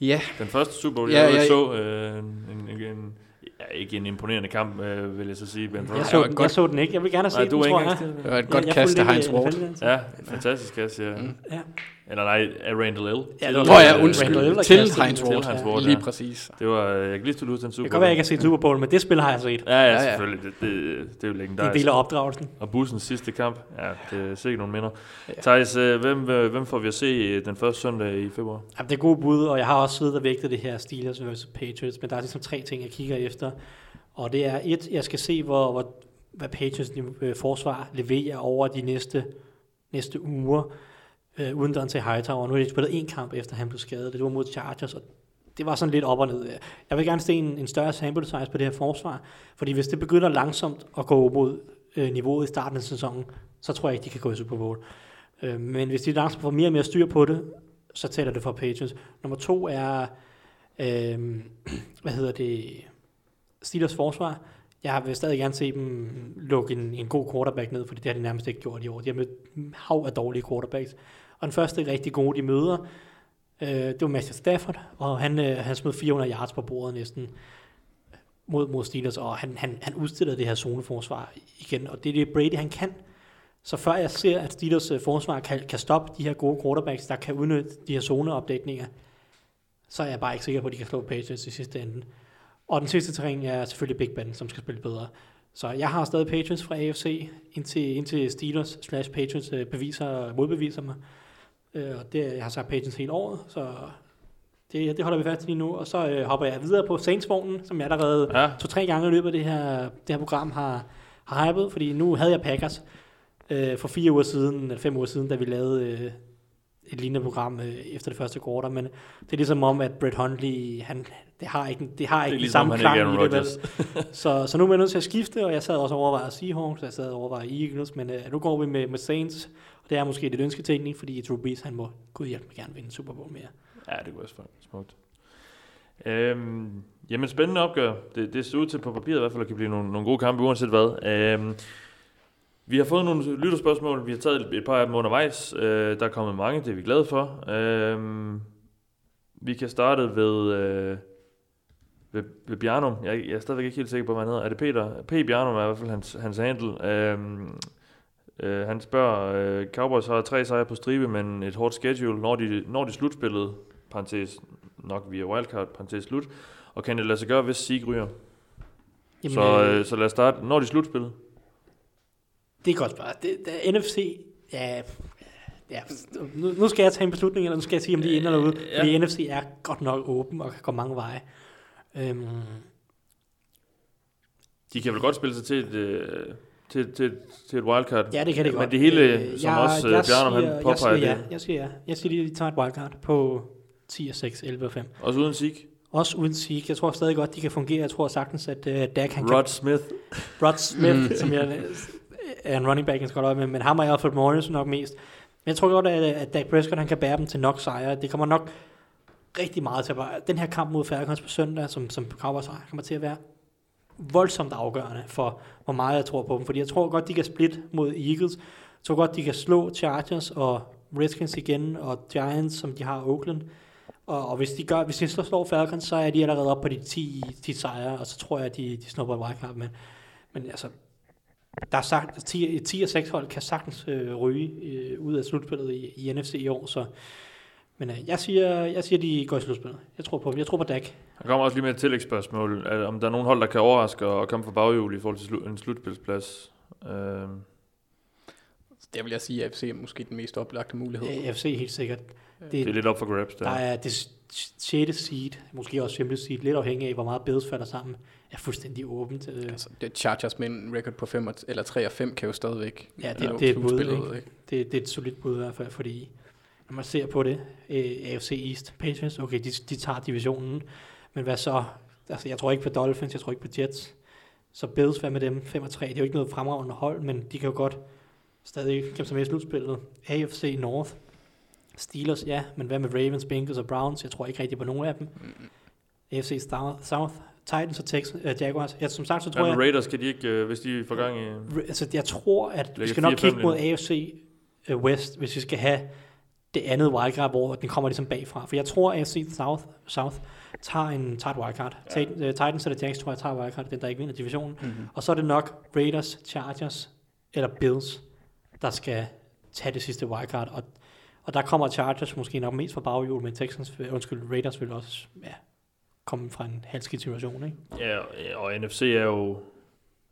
Ja, Den første Super Bowl, Ja, jeg ja. så, øh, en, en, en, ja, ikke en imponerende kamp, øh, vil jeg så sige. Ben Jeg så, den, godt. jeg så den ikke. Jeg vil gerne have Nej, set du den, tror jeg. engang det var et Jeg- godt kast fulgte af Heinz øh, Ward. Ja, fantastisk kast, ja. Mm. Ja. Eller nej, af Randall L. Ja, Nå ja, Randall undskyld. Eller Til Heinz den Ward. til Heinz Ja. Ward, Lige præcis. Det var, jeg kan lige til en Super Det kan godt være, jeg ikke har set Super Bowl, men det spil har jeg set. Ja, ja, Ja, ja. selvfølgelig. Det, det, det er jo Det er del af opdragelsen. Og bussens sidste kamp, ja, det er sikkert nogle minder. Ja. Thijs, øh, hvem, øh, hvem får vi at se øh, den første søndag i februar? Jamen, det er gode bud, og jeg har også siddet og vægtet det her Steelers vs. Patriots, men der er ligesom tre ting, jeg kigger efter. Og det er et, jeg skal se, hvor, hvor, hvad Patriots øh, forsvar leverer over de næste, næste uger, øh, uden Dante Hightower. Nu har de spillet en kamp, efter han blev skadet. Det var mod Chargers, og det var sådan lidt op og ned. Jeg vil gerne se en, en større sample size på det her forsvar, fordi hvis det begynder langsomt at gå mod øh, niveauet i starten af sæsonen, så tror jeg ikke, de kan gå i Super Bowl. Øh, men hvis de langsomt får mere og mere styr på det, så tæller det for Patriots. Nummer to er, øh, hvad hedder det, Steelers forsvar. Jeg vil stadig gerne se dem lukke en, en god quarterback ned, fordi det har de nærmest ikke gjort i år. De har mødt hav af dårlige quarterbacks. Og den første rigtig gode, de møder, øh, det var Matthew Stafford, og han, øh, han smed 400 yards på bordet næsten øh, mod, mod Steelers, og han, han, han udstillede det her zoneforsvar igen, og det er det Brady, han kan. Så før jeg ser, at Steelers øh, forsvar kan, kan stoppe de her gode quarterbacks, der kan udnytte de her zoneopdækninger, så er jeg bare ikke sikker på, at de kan slå Patriots i sidste ende. Og den sidste terræn er selvfølgelig Big Ben, som skal spille bedre. Så jeg har stadig Patriots fra AFC, indtil, indtil Steelers slash Patriots øh, beviser, modbeviser mig. Øh, og det, jeg har sagt Patriots hele året, så det, det holder vi fast i lige nu. Og så øh, hopper jeg videre på Saints-vognen, som jeg allerede Ja, to-tre gange i løbet af det her, det her program har, har hypet, fordi nu havde jeg Packers øh, for fire uger siden, eller fem uger siden, da vi lavede øh, et lignende program øh, efter det første quarter, men det er ligesom om, at Brett Hundley, han, det har ikke, det har det ikke den ligesom, samme han klang i det, vel? Så, så nu er jeg nødt til at skifte, og jeg sad også og overvejede Seahawks, og jeg sad og overvejede Eagles, men øh, nu går vi med, med Saints, og det er måske lidt ønsketænkning, fordi Drew Brees, han må gud hjælpe mig gerne vinde Super Bowl mere. Ja, det kunne også være smukt. Øhm, jamen, spændende opgør. Det, det ser ud til på papiret i hvert fald, at det kan blive nogle, nogle gode kampe, uanset hvad. Øhm, vi har fået nogle lytterspørgsmål. Vi har taget et, et par af dem undervejs. Øh, der er kommet mange, det er vi glade for. Øhm, vi kan starte ved, øh, ved, ved Bjarnum. Jeg, jeg er stadigvæk ikke helt sikker på, hvad han hedder. Er det Peter? P. Bjarnum er i hvert fald hans, hans handle. Øhm, øh, han spørger, øh, Cowboys har tre sejre på stribe, men et hårdt schedule. Når de, når de slutspillet, parentes nok via wildcard, parentes slut, og kan det lade sig gøre, hvis Sieg ryger? Jamen, Så, øh, så lad os starte. Når de slutspillet? Det er godt spørgsmål. Det, det, NFC, ja, ja nu, nu skal jeg tage en beslutning, eller nu skal jeg sige, om de er inde eller ude. Ja. Fordi NFC er godt nok åben og kan gå mange veje. Øhm, De kan vel godt spille sig til et, øh, til, til, til et wildcard. ja, det kan det Men godt. det hele, Øh, som også, øh, Bjarnum, han jeg påpeger siger, ja. det. Jeg siger ja. Jeg siger, de tager et wildcard på 10 og 6, 11 og 5. Også uden Sieg. Også uden Sieg. Jeg tror stadig godt, de kan fungere. Jeg tror sagtens, at uh, Dak han Rod Smith. kan... Rod Smith, Mm. som jeg, er en running back, jeg skal holde øje med, men ham og Alfred Morris nok mest. Men jeg tror godt, at, at Dak Prescott han kan bære dem til nok sejre. Det kommer nok rigtig meget til at være. Den her kamp mod Falcons på søndag, som, som Cowboys har, kommer til at være voldsomt afgørende for, hvor meget jeg tror på dem. Fordi jeg tror godt, de kan splitte mod Eagles. Jeg tror godt, de kan slå Chargers og Redskins igen, og Giants, som de har Oakland. Og, og hvis de gør, hvis de slår Falcons, så er de allerede oppe på de 10, 10 sejre, og så tror jeg, at de, de snupper et wildcard. Men, men altså, der er sagt, 10, 10 og 6 hold kan sagtens øh, ryge øh, ud af slutspillet i, i NFC i år, så men øh, jeg siger, jeg siger, de går i slutspillet. Jeg tror på dem. Jeg tror på Dak. Han kommer også lige med et tillægsspørgsmål. Er- Om der er nogen hold, der kan overraske og komme fra baghjul i forhold til slu- en slutspilsplads. Øh, Det vil jeg sige, at AFC er måske den mest oplagte mulighed. FC helt sikkert. det er lidt op for grabs der. Der er, det, 6. seed, måske også 5. seed, lidt afhængig af, hvor meget Bills falder sammen, er fuldstændig åbent. Øh, Altså, det Chargers med en record på 5 eller 3 og 5 kan jo stadigvæk Ja, det, det er et bud, ikke? Det, det er et solidt bud i hvert fald, fordi når man ser på det, øh, AFC East, Patriots, okay, de, de tager divisionen, men hvad så? Altså, jeg tror ikke på Dolphins, jeg tror ikke på Jets, så Bills, hvad med dem? 5 og 3, det er jo ikke noget fremragende hold, men de kan jo godt stadig kæmpe sig med i slutspillet. AFC North, Steelers, ja, men hvad med Ravens, Bengals og Browns? Jeg tror ikke rigtig på nogen af dem. Mm. AFC South, South Titans og Texans, uh, Jaguars. Ja, som sagt, så tror Ja, jeg... Raiders kan de ikke, øh, hvis de får gang i... Altså, jeg tror, at vi skal nok 4-5 kigge mod AFC øh, West, hvis vi skal have det andet wildcard, hvor den kommer ligesom bagfra. For jeg tror, at AFC South, South tager, en, tager et wildcard. Ja. Titans eller Jags tror jeg tager wildcard, den der ikke vinder divisionen. Mm-hmm. Og så er det nok Raiders, Chargers eller Bills, der skal tage det sidste wildcard. Og, og der kommer Chargers måske nok mest fra baghjul, men Texans, undskyld, Raiders vil også ja, komme fra en halvskidt situation. Ikke? Ja, og- og NFC er jo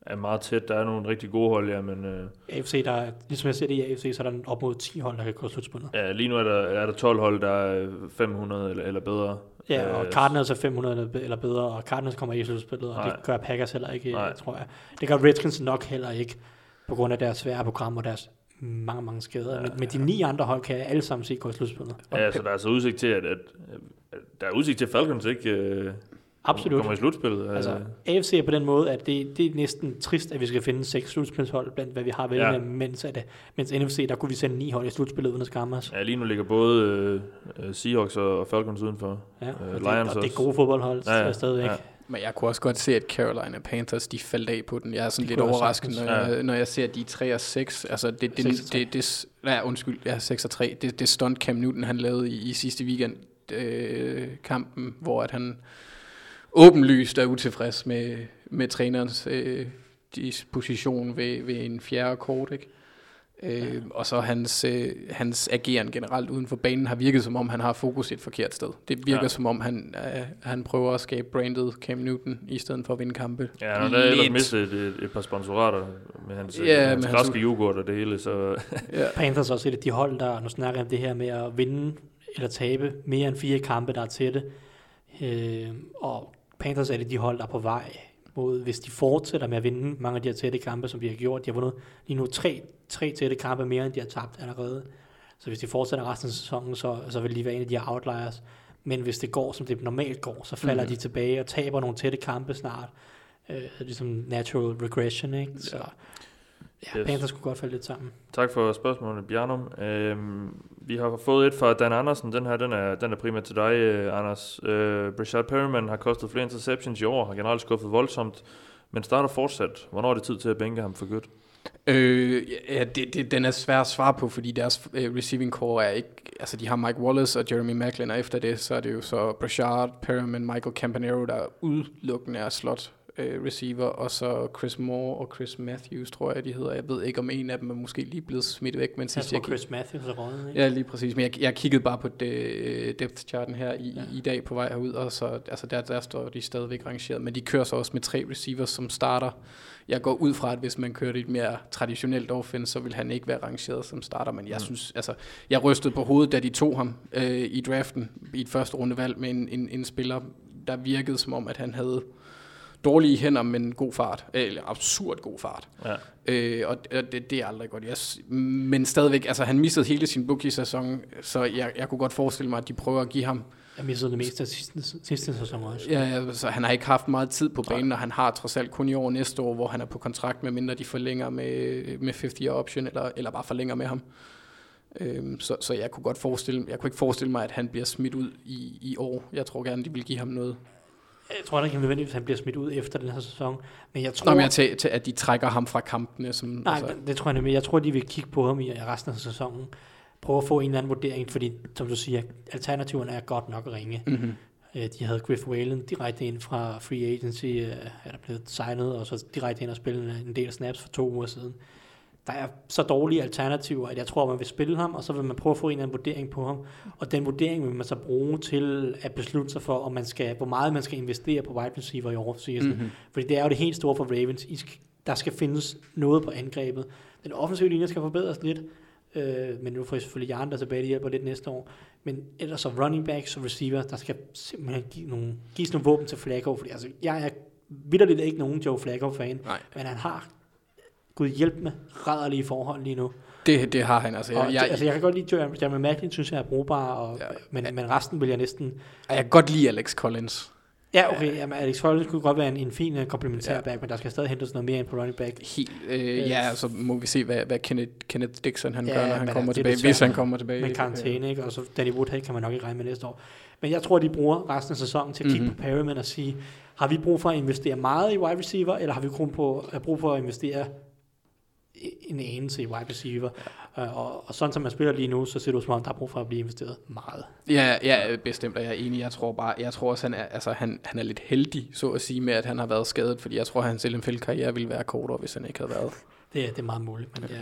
er meget tæt. Der er nogle rigtig gode hold, ja, men øh, AFC, der, er- ligesom jeg ser det i AFC, så er der op mod 10 hold, der kan gå slutspillet. ja, lige nu er der, er der 12 hold, der er 500 eller, eller bedre. Ja, og Øh, Cardinals er 500 eller be- eller bedre, og Cardinals kommer ikke i slutspillet, og Nej. det gør Packers heller ikke, Nej. Nej. tror jeg. Det gør Redskins nok heller ikke, på grund af deres svære program og deres mange, mange skader. Ja, men, men de ni andre hold kan alle sammen se gå i slutspillet. Ja, så der er altså udsigt til, at, at, at der er udsigt til, at Falcons ikke øh, Absolut. kommer i slutspillet. Altså, Øh, AFC er på den måde, at det, det er næsten trist, at vi skal finde seks slutspilshold blandt, hvad vi har vælge Ja. ja. mens, at, mens NFC, der kunne vi sende ni hold i slutspillet uden at skamme os. ja, lige nu ligger både øh, øh, Seahawks og, Falcons udenfor. Ja, Øh, og, det, og det er gode fodboldhold Ja, ja, stadigvæk. ja. Ja. Men jeg kunne også godt se, at Carolina Panthers, de faldt af på den. Jeg er sådan Det lidt overrasket, når, jeg, når jeg ser, at de er 3 og 6. Altså, det, det, 6 og tre. det, det, ja, undskyld, ja, 6 og 3. Det, det stunt Cam Newton, han lavede i, i sidste weekend, øh, kampen, hvor at han åbenlyst er utilfreds med, med trænerens øh, disposition ved, ved en fjerde kort, ikke? Øh, og så hans, øh, hans ageren generelt uden for banen har virket som om, han har fokus et forkert sted. Det virker Ja. som om, han, øh, han prøver at skabe brandet Cam Newton, i stedet for at vinde kampe. Ja, han har ellers mistet et, et, et par sponsorater med hans, Ja, ja, hans med hans- græske yoghurt og det hele, så Ja. Panthers er også et af de hold, der, nu snakker om det her med at vinde eller tabe mere end fire kampe, der er tætte. Øh, og Panthers er det de hold, der er på vej mod, hvis de fortsætter med at vinde mange af de her tætte kampe, som de har gjort. De har vundet lige nu tre, tre tætte kampe mere, end de har tabt allerede. Så hvis de fortsætter resten af sæsonen, så, så vil de være en af de her outliers. Men hvis det går, som det normalt går, så falder mm. de tilbage og taber nogle tætte kampe snart. Øh, ligesom natural regression, ikke? Så ja, Yes. yes. Panthers kunne godt falde lidt sammen. tak for spørgsmålet, Bjarnum. Øhm, vi har fået et fra Dan Andersen. Den her, den er, den er primært til dig, øh, Anders. Øh, Brashad Perryman har kostet flere interceptions i år, har generelt skuffet voldsomt, men starter fortsat. Hvornår er det tid til at bænke ham for godt? Øh, ja, det, det, den er svær at svare på, fordi deres øh, receiving core er ikke... Altså, de har Mike Wallace og Jeremy Macklin, og efter det, så er det jo så Brashard, Perriman, Michael Campanero, der er udelukkende er slot øh, receiver, og så Chris Moore og Chris Matthews, tror jeg, de hedder. Jeg ved ikke, om en af dem er måske lige blevet smidt væk, men Jeg sidst tror, jeg, Chris Matthews er røget, ikke? Ja, lige præcis. Men jeg, jeg kiggede bare på det, øh, depth charten her i, ja. i dag på vej herud, og så, altså der, der står de stadigvæk rangeret. Men de kører så også med tre receivers, som starter. Jeg går ud fra, at hvis man kører et mere traditionelt offense, så vil han ikke være rangeret som starter. Men jeg Mm. synes, altså, jeg rystede på hovedet, da de tog ham øh, i draften i et første rundevalg med en, en, en spiller, der virkede som om, at han havde dårlige hænder, men god fart. Eller absurd god fart. Ja. Øh, og det, det er aldrig godt. Jeg, men stadigvæk, altså han mistede hele sin rookie-sæson, så jeg, jeg kunne godt forestille mig, at de prøver at give ham... Jeg mistede det meste af sidste, sidste sæson også. Ja, ja, så han har ikke haft meget tid på banen, og han har trods alt kun i år næste år, hvor han er på kontrakt, med mindre de forlænger med, med 50 option, eller, eller bare forlænger med ham. Øhm, så, så jeg kunne godt forestille, jeg kunne ikke forestille mig, at han bliver smidt ud i, i år. Jeg tror gerne, de vil give ham noget. Jeg tror ikke nødvendigvis, at han bliver smidt ud efter den her sæson. Men jeg tror... Nå, men jeg til, til, at de trækker ham fra kampene. Som, Nej, altså. det, det tror jeg nemlig. Jeg tror, de vil kigge på ham i resten af sæsonen. Prøve at få en eller anden vurdering, fordi, som du siger, alternativerne er godt nok ringe. mm-hmm. De havde Griff Whalen direkte ind fra Free Agency, øh, er der blevet signet, og så direkte ind og spille en del af snaps for to uger siden. Der er så dårlige alternativer, at jeg tror, man vil spille ham, og så vil man prøve at få en eller anden vurdering på ham. Og den vurdering vil man så bruge til at beslutte sig for, om man skal, hvor meget man skal investere på wide receiver i offseason. Mm-hmm. Fordi det er jo det helt store for Ravens. I skal, der skal findes noget på angrebet. Den offensive linje skal forbedres lidt. Øh, men nu får jeg selvfølgelig Jan der tilbage, det hjælper lidt næste år. Men ellers så running backs og receiver, der skal simpelthen give nogle, gives nogle våben til Flacco, fordi altså, jeg er vidderligt ikke nogen Joe Flacco-fan, men han har gud hjælp med rædderlige forhold lige nu. Det, det har han. Altså, Og jeg, jeg, jeg, altså, jeg kan godt lide Jeremy, Macklin, synes jeg er brugbar, og, Ja. men, men resten vil jeg næsten... jeg kan godt lide Alex Collins. Ja, okay, jamen, Alex Collins kunne godt være en, en fin uh, komplementær Ja. back, men der skal stadig hentes noget mere ind på running back. Helt, øh, ja, så må vi se, hvad, hvad Kenneth, Kenneth Dixon han Ja, gør, når han kommer er tilbage, hvis han kommer tilbage. Med karantæne, ikke? Og så Danny Woodhead kan man nok ikke regne med næste år. Men jeg tror, de bruger resten af sæsonen til at kigge Mhm. mm-hmm. på Perryman og sige, har vi brug for at investere meget i wide receiver, eller har vi kun på, øh, brug for at investere en anelse i wide receiver? Ja. Og, og sådan som man spiller lige nu, så ser det ud som om, der er brug for at blive investeret meget. Ja, ja, bestemt er jeg enig. Jeg tror bare, jeg tror også, han er, altså, han, han er lidt heldig, så at sige, med at han har været skadet, fordi jeg tror, at hans NFL-karriere ville være kortere, hvis han ikke havde været. Det, er- det er meget muligt, men ja.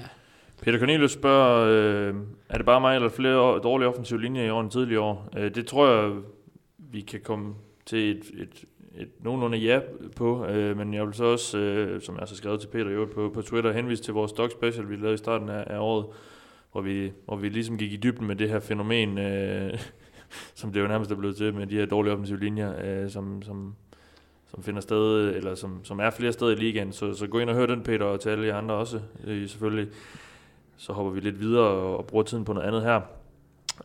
Peter Cornelius spørger, øh, er det bare mig eller flere år, dårlige offensive linjer i år end tidligere år? Øh, det tror jeg, vi kan komme til et, et, et nogenlunde ja på, øh, men jeg vil så også, øh, som jeg har skrevet til Peter på, på Twitter, henvise til vores dog special, vi lavede i starten af, af året, hvor vi, hvor vi ligesom gik i dybden med det her fænomen, øh, som det jo nærmest er blevet til med de her dårlige offensive linjer, øh, som, som, som finder sted, eller som, som er flere steder i ligaen. Så, så gå ind og hør den, Peter, og til alle jer andre også, øh, selvfølgelig. Så hopper vi lidt videre og, og bruger tiden på noget andet her.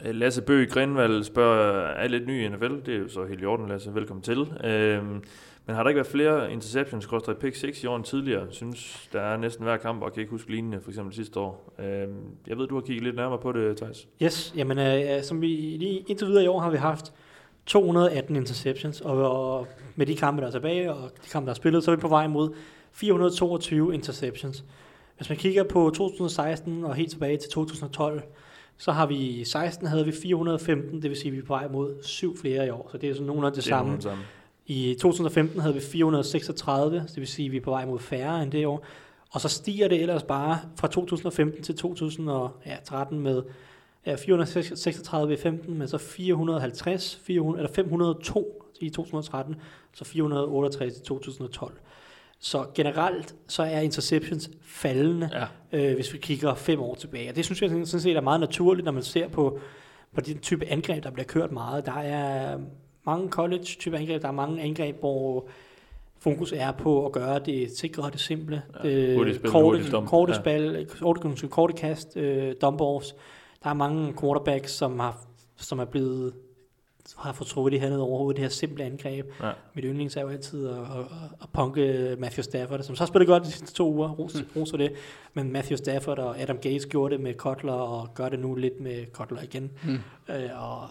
Øh, Lasse Bøg Grindvald spørger, er lidt ny i NFL? Det er jo så helt i orden, Lasse. Velkommen til. Øhm, men har der ikke været flere interceptions, koster pick 6 i år end tidligere? Synes, der er næsten hver kamp, og kan ikke huske lignende, for eksempel sidste år. Øhm, jeg ved, du har kigget lidt nærmere på det, Thijs. Yes, jamen øh, som vi lige indtil videre i år har vi haft 218 interceptions, og, og med de kampe, der er tilbage, og de kampe, der er spillet, så er vi på vej mod 422 interceptions. Hvis man kigger på 2016 og helt tilbage til 2012, så har vi i 16 havde vi 415, det vil sige, at vi er på vej mod syv flere i år, så det er sådan nogenlunde det, Det samme. samme. I 2015 havde vi 436, så det vil sige, at vi er på vej mod færre end det år. Og så stiger det ellers bare fra 2015 til 2013 med ja, 436 i 15, men så 450, 400, eller 502 i 2013, så 468 i 2012. Så generelt så er interceptions faldende, Ja. øh, hvis vi kigger fem år tilbage. Og det synes jeg sådan set er meget naturligt, når man ser på, på den type angreb, der bliver kørt meget. Der er mange college-type angreb, der er mange angreb, hvor fokus er på at gøre det sikre og det simple. Ja, Øh, spil, korte, korte, ja. spil, korte, korte kast, øh, dump offs. Der er mange quarterbacks, som har som er blevet har fået trukket det her ned over hovedet, det her simple angreb. Ja. Mit yndlings er jo altid at, at, at punke Matthew Stafford, som så har spillet godt de sidste to uger, ros, Mm. ros det. Men Matthew Stafford og Adam Gates gjorde det med Kotler, og gør det nu lidt med Kotler igen. Mm. Øh, og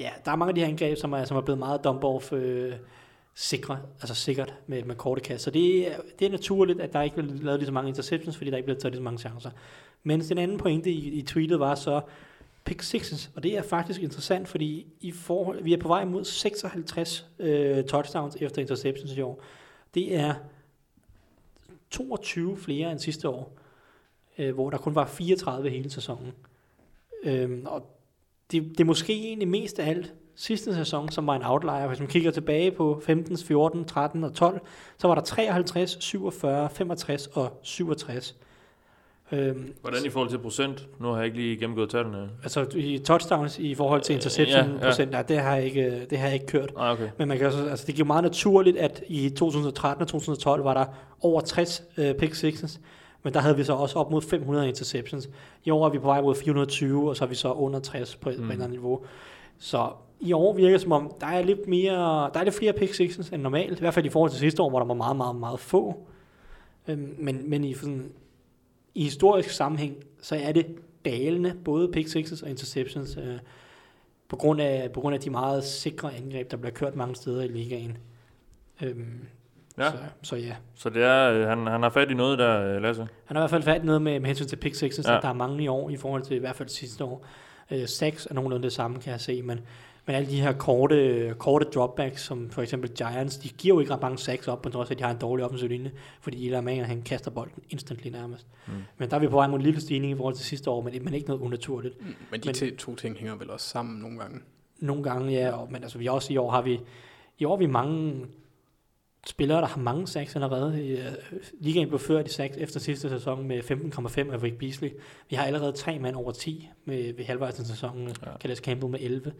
ja, der er mange af de her angreb, som er, som er blevet meget dump-off øh, sikre, altså sikkert med, med korte kast. Så det er, det er naturligt, at der ikke bliver lavet lige så mange interceptions, fordi der ikke bliver taget lige så mange chancer. Men den anden pointe i, i tweetet var så pick sixes, og det er faktisk interessant, fordi i forhold, vi er på vej mod 56 øh, touchdowns efter interceptions i år. Det er 22 flere end sidste år, øh, hvor der kun var 34 hele sæsonen. Øh, og det, det er måske egentlig mest af alt sidste sæson, som var en outlier. Hvis man kigger tilbage på 15, 14, 13 og 12, så var der 53, 47, 65 og 67. Øhm, Hvordan i forhold til procent? Nu har jeg ikke lige gennemgået tallene. altså i touchdowns i forhold til Øh, interception ja, ja. procent, ja, det har jeg ikke, det har jeg ikke kørt. Ah, okay. Men man kan også, altså det giver meget naturligt, at i 2013 og 2012 var der over 60 øh, pick sixes, men der havde vi så også op mod 500 interceptions. I år er vi på vej mod 420, og så er vi så under 60 på, mm. på et eller andet niveau. Så i år virker det som om, der er lidt, mere, der er lidt flere pick sixes end normalt, i hvert fald i forhold til sidste år, hvor der var meget, meget, meget få. Øhm, men, men i, sådan, i historisk sammenhæng, så er det dalende, både pick sixes og interceptions, øh, på, grund af, på grund af de meget sikre angreb, der bliver kørt mange steder i ligaen. Øhm, Ja. Så, så ja, Så det er, øh, han, han har fat i noget der, øh, Lasse. han har i hvert fald fat i noget med, med hensyn til pick sixes, Ja. der er mange i år i forhold til i hvert fald sidste år. Øh, sacks er nogenlunde det samme, kan jeg se, men, men alle de her korte, korte dropbacks, som for eksempel Giants, de giver jo ikke ret mange sacks op, på trods af, at de har en dårlig offensiv linje, fordi Eli Manning, han kaster bolden instantly nærmest. Mm. Men der er vi på vej mod en lille stigning i forhold til sidste år, men, men ikke noget unaturligt. Mm, Men de Men- to ting hænger vel også sammen nogle gange. Nogle gange, ja, og, men altså vi også i år har vi, i år har vi mange spillere, der har mange sacks allerede. Øh, Ligaen blev ført i sacks efter sidste sæson med 15,5 af Rick Beasley. Vi har allerede tre mand over 10 med, ved halvvejs af sæsonen. Ja. Calais Campbell med 11.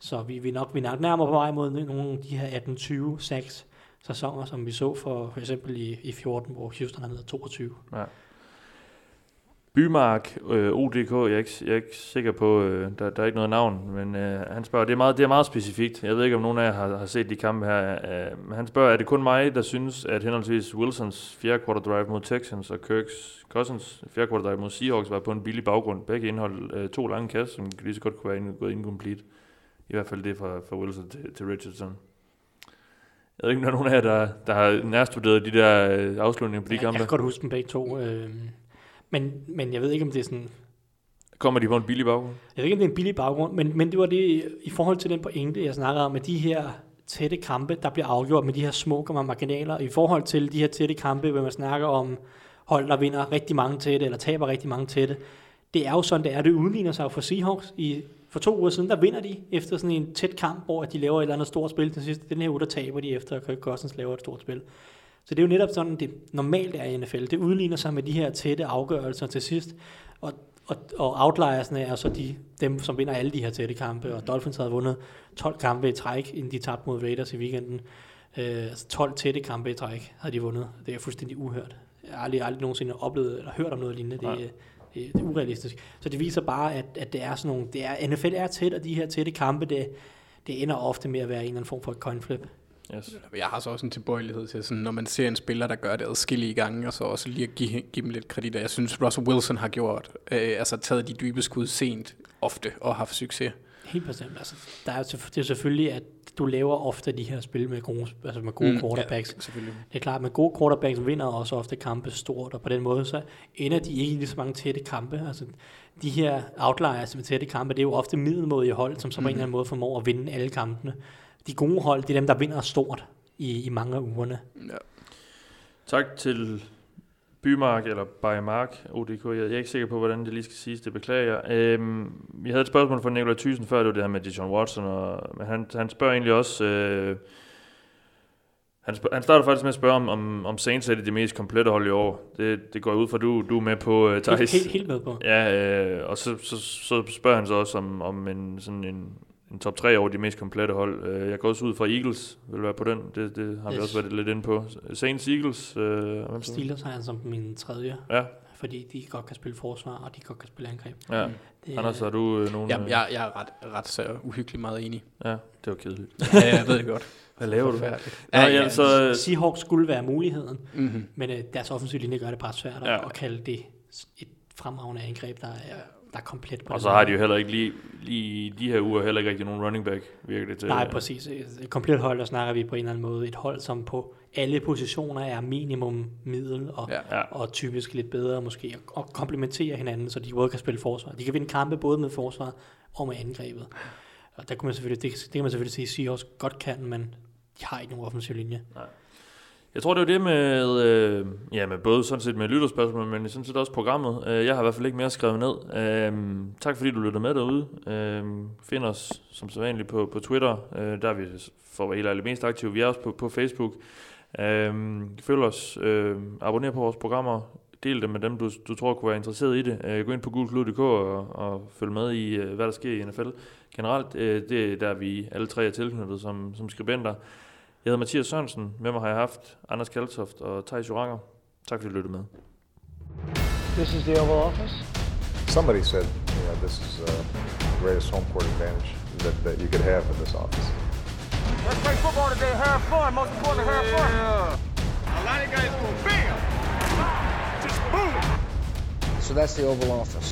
Så vi, vi, er nok, vi er nok nærmere på vej mod nogle af de her 18-20 sacks sæsoner, som vi så for, for eksempel i, i 14, hvor Houston havde 22. Ja. Bymark, øh, ODK, jeg er, ikke, jeg er ikke sikker på, øh, der, der er ikke noget navn, men øh, han spørger, det er, meget, det er meget specifikt. Jeg ved ikke, om nogen af jer har, har set de kampe her. Øh, men han spørger, er det kun mig, der synes, at henholdsvis Wilsons fjerde quarter drive mod Texans og Kirks Cousins fjerde quarter drive mod Seahawks var på en billig baggrund. Begge indhold øh, to lange kast, som lige så godt kunne være gået incomplete. I hvert fald det fra, fra Wilson til, til Richardson. Jeg ved ikke, om der er nogen af jer, der, der har nærstuderet de der øh, afslutninger på de ja, kampe. Jeg kan godt huske dem begge to. Øh, men, men jeg ved ikke, om det er sådan... Kommer de på en billig baggrund? Jeg ved ikke, om det er en billig baggrund, men, men det var det i forhold til den pointe, jeg snakkede om, med de her tætte kampe, der bliver afgjort med de her små marginaler. I forhold til de her tætte kampe, hvor man snakker om hold, der vinder rigtig mange tætte, eller taber rigtig mange tætte. Det er jo sådan, det er. Det udligner sig for Seahawks. I, for to uger siden, der vinder de efter sådan en tæt kamp, hvor de laver et eller andet stort spil til sidst. Den her uge, der taber de efter, at Kirk Cousins laver et stort spil. Så det er jo netop sådan, det normalt er i NFL. Det udligner sig med de her tætte afgørelser til sidst. Og, og, og outliersne er så de, dem, som vinder alle de her tætte kampe. Og Dolphins havde vundet 12 kampe i træk, inden de tabte mod Raiders i weekenden. Øh, altså 12 tætte kampe i træk havde de vundet. Det er fuldstændig uhørt. Jeg har aldrig, aldrig nogensinde oplevet eller hørt om noget lignende. Det, det, det er urealistisk. Så det viser bare, at, at det er sådan nogle, det er, NFL er tæt, og de her tætte kampe, det, det ender ofte med at være en eller anden form for et coin flip. Yes. Jeg har så også en tilbøjelighed til, sådan, når man ser en spiller, der gør det adskillige gange, og så også lige at give, give dem lidt kredit. Jeg synes, Russell Wilson har gjort, øh, altså taget de dybe skud sent ofte og haft succes. Helt bestemt. Altså, der er, det er selvfølgelig, at du laver ofte de her spil med gode, altså med gode mm, quarterbacks. Ja, selvfølgelig. Det er klart, at med gode quarterbacks vinder også ofte kampe stort, og på den måde så ender de ikke i lige så mange tætte kampe. Altså, de her outliers med tætte kampe, det er jo ofte middelmodige hold, som så på mm. en eller anden måde formår at vinde alle kampene de gode hold, det er dem, der vinder stort i, i mange af ugerne. Ja. Tak til Bymark, eller Baymark, ODK. Jeg er ikke sikker på, hvordan det lige skal siges, det beklager jeg. Øhm, vi havde et spørgsmål fra Nikolaj Thyssen før, det var det her med Dijon Watson, og, men han, han spørger egentlig også... Øh, han, han starter faktisk med at spørge, om, om, om Saints er det de mest komplette hold i år. Det, det går ud fra, du, du er med på, uh, Thijs. Helt, helt med på. Ja, øh, og så, så, så spørger han så også om, om en, sådan en, en top 3 over de mest komplette hold. Øh, jeg går også ud fra Eagles, vil være på den. Det, det har yes. vi også været lidt inde på. Saints, Eagles. Øh, Steelers har jeg som min tredje. Ja. Fordi de godt kan spille forsvar, og de godt kan spille angreb. Ja. Det, Anders, har du øh, nogen... Ja, jeg, jeg er ret, ret så uhyggeligt meget enig. Ja, det var kedeligt. ja, jeg ved det godt. Hvad laver du? Ja, ja, ja, så, Seahawks skulle være muligheden, mm-hmm. men øh, deres offensiv linje gør det bare svært ja. at kalde det et fremragende angreb, der er der er komplet på Og så har de jo heller ikke lige, lige de her uger heller ikke rigtig nogen running back, virkelig til. Nej, præcis. Et komplet hold, der snakker vi på en eller anden måde et hold, som på alle positioner er minimum middel, og, ja. og typisk lidt bedre måske, og komplementerer hinanden, så de både kan spille forsvar. De kan vinde kampe både med forsvar og med angrebet. Og der kunne man selvfølgelig, det, det kan man selvfølgelig sige, at Seahawks godt kan, men de har ikke nogen offensiv linje. Nej. Jeg tror, det var det med, øh, ja, med både sådan set med lytterspørgsmål, men sådan set også programmet. Øh, jeg har i hvert fald ikke mere skrevet ned. Øh, tak fordi du lytter med derude. Øh, find os som sædvanligt på, på Twitter. Øh, der er vi for at være helt mest aktive. Vi er også på, på Facebook. Øh, følg os. Øh, abonner på vores programmer. Del det med dem, du, du tror kunne være interesseret i det. Øh, gå ind på gulklud.dk og, og følg med i, øh, hvad der sker i NFL. Generelt, øh, det er der, vi alle tre er tilknyttet som, som skribenter. Jeg hedder Mathias Sørensen. Med mig har jeg haft Anders Kaltoft og Thijs Joranger. Tak fordi du lyttede med. This is the Oval Office. Somebody said, you know, this is uh, the greatest home court advantage that, that you could have in this office. Let's play football today, have fun. Most important, have fun. Yeah. A lot of guys go bam, just boom. So that's the Oval Office.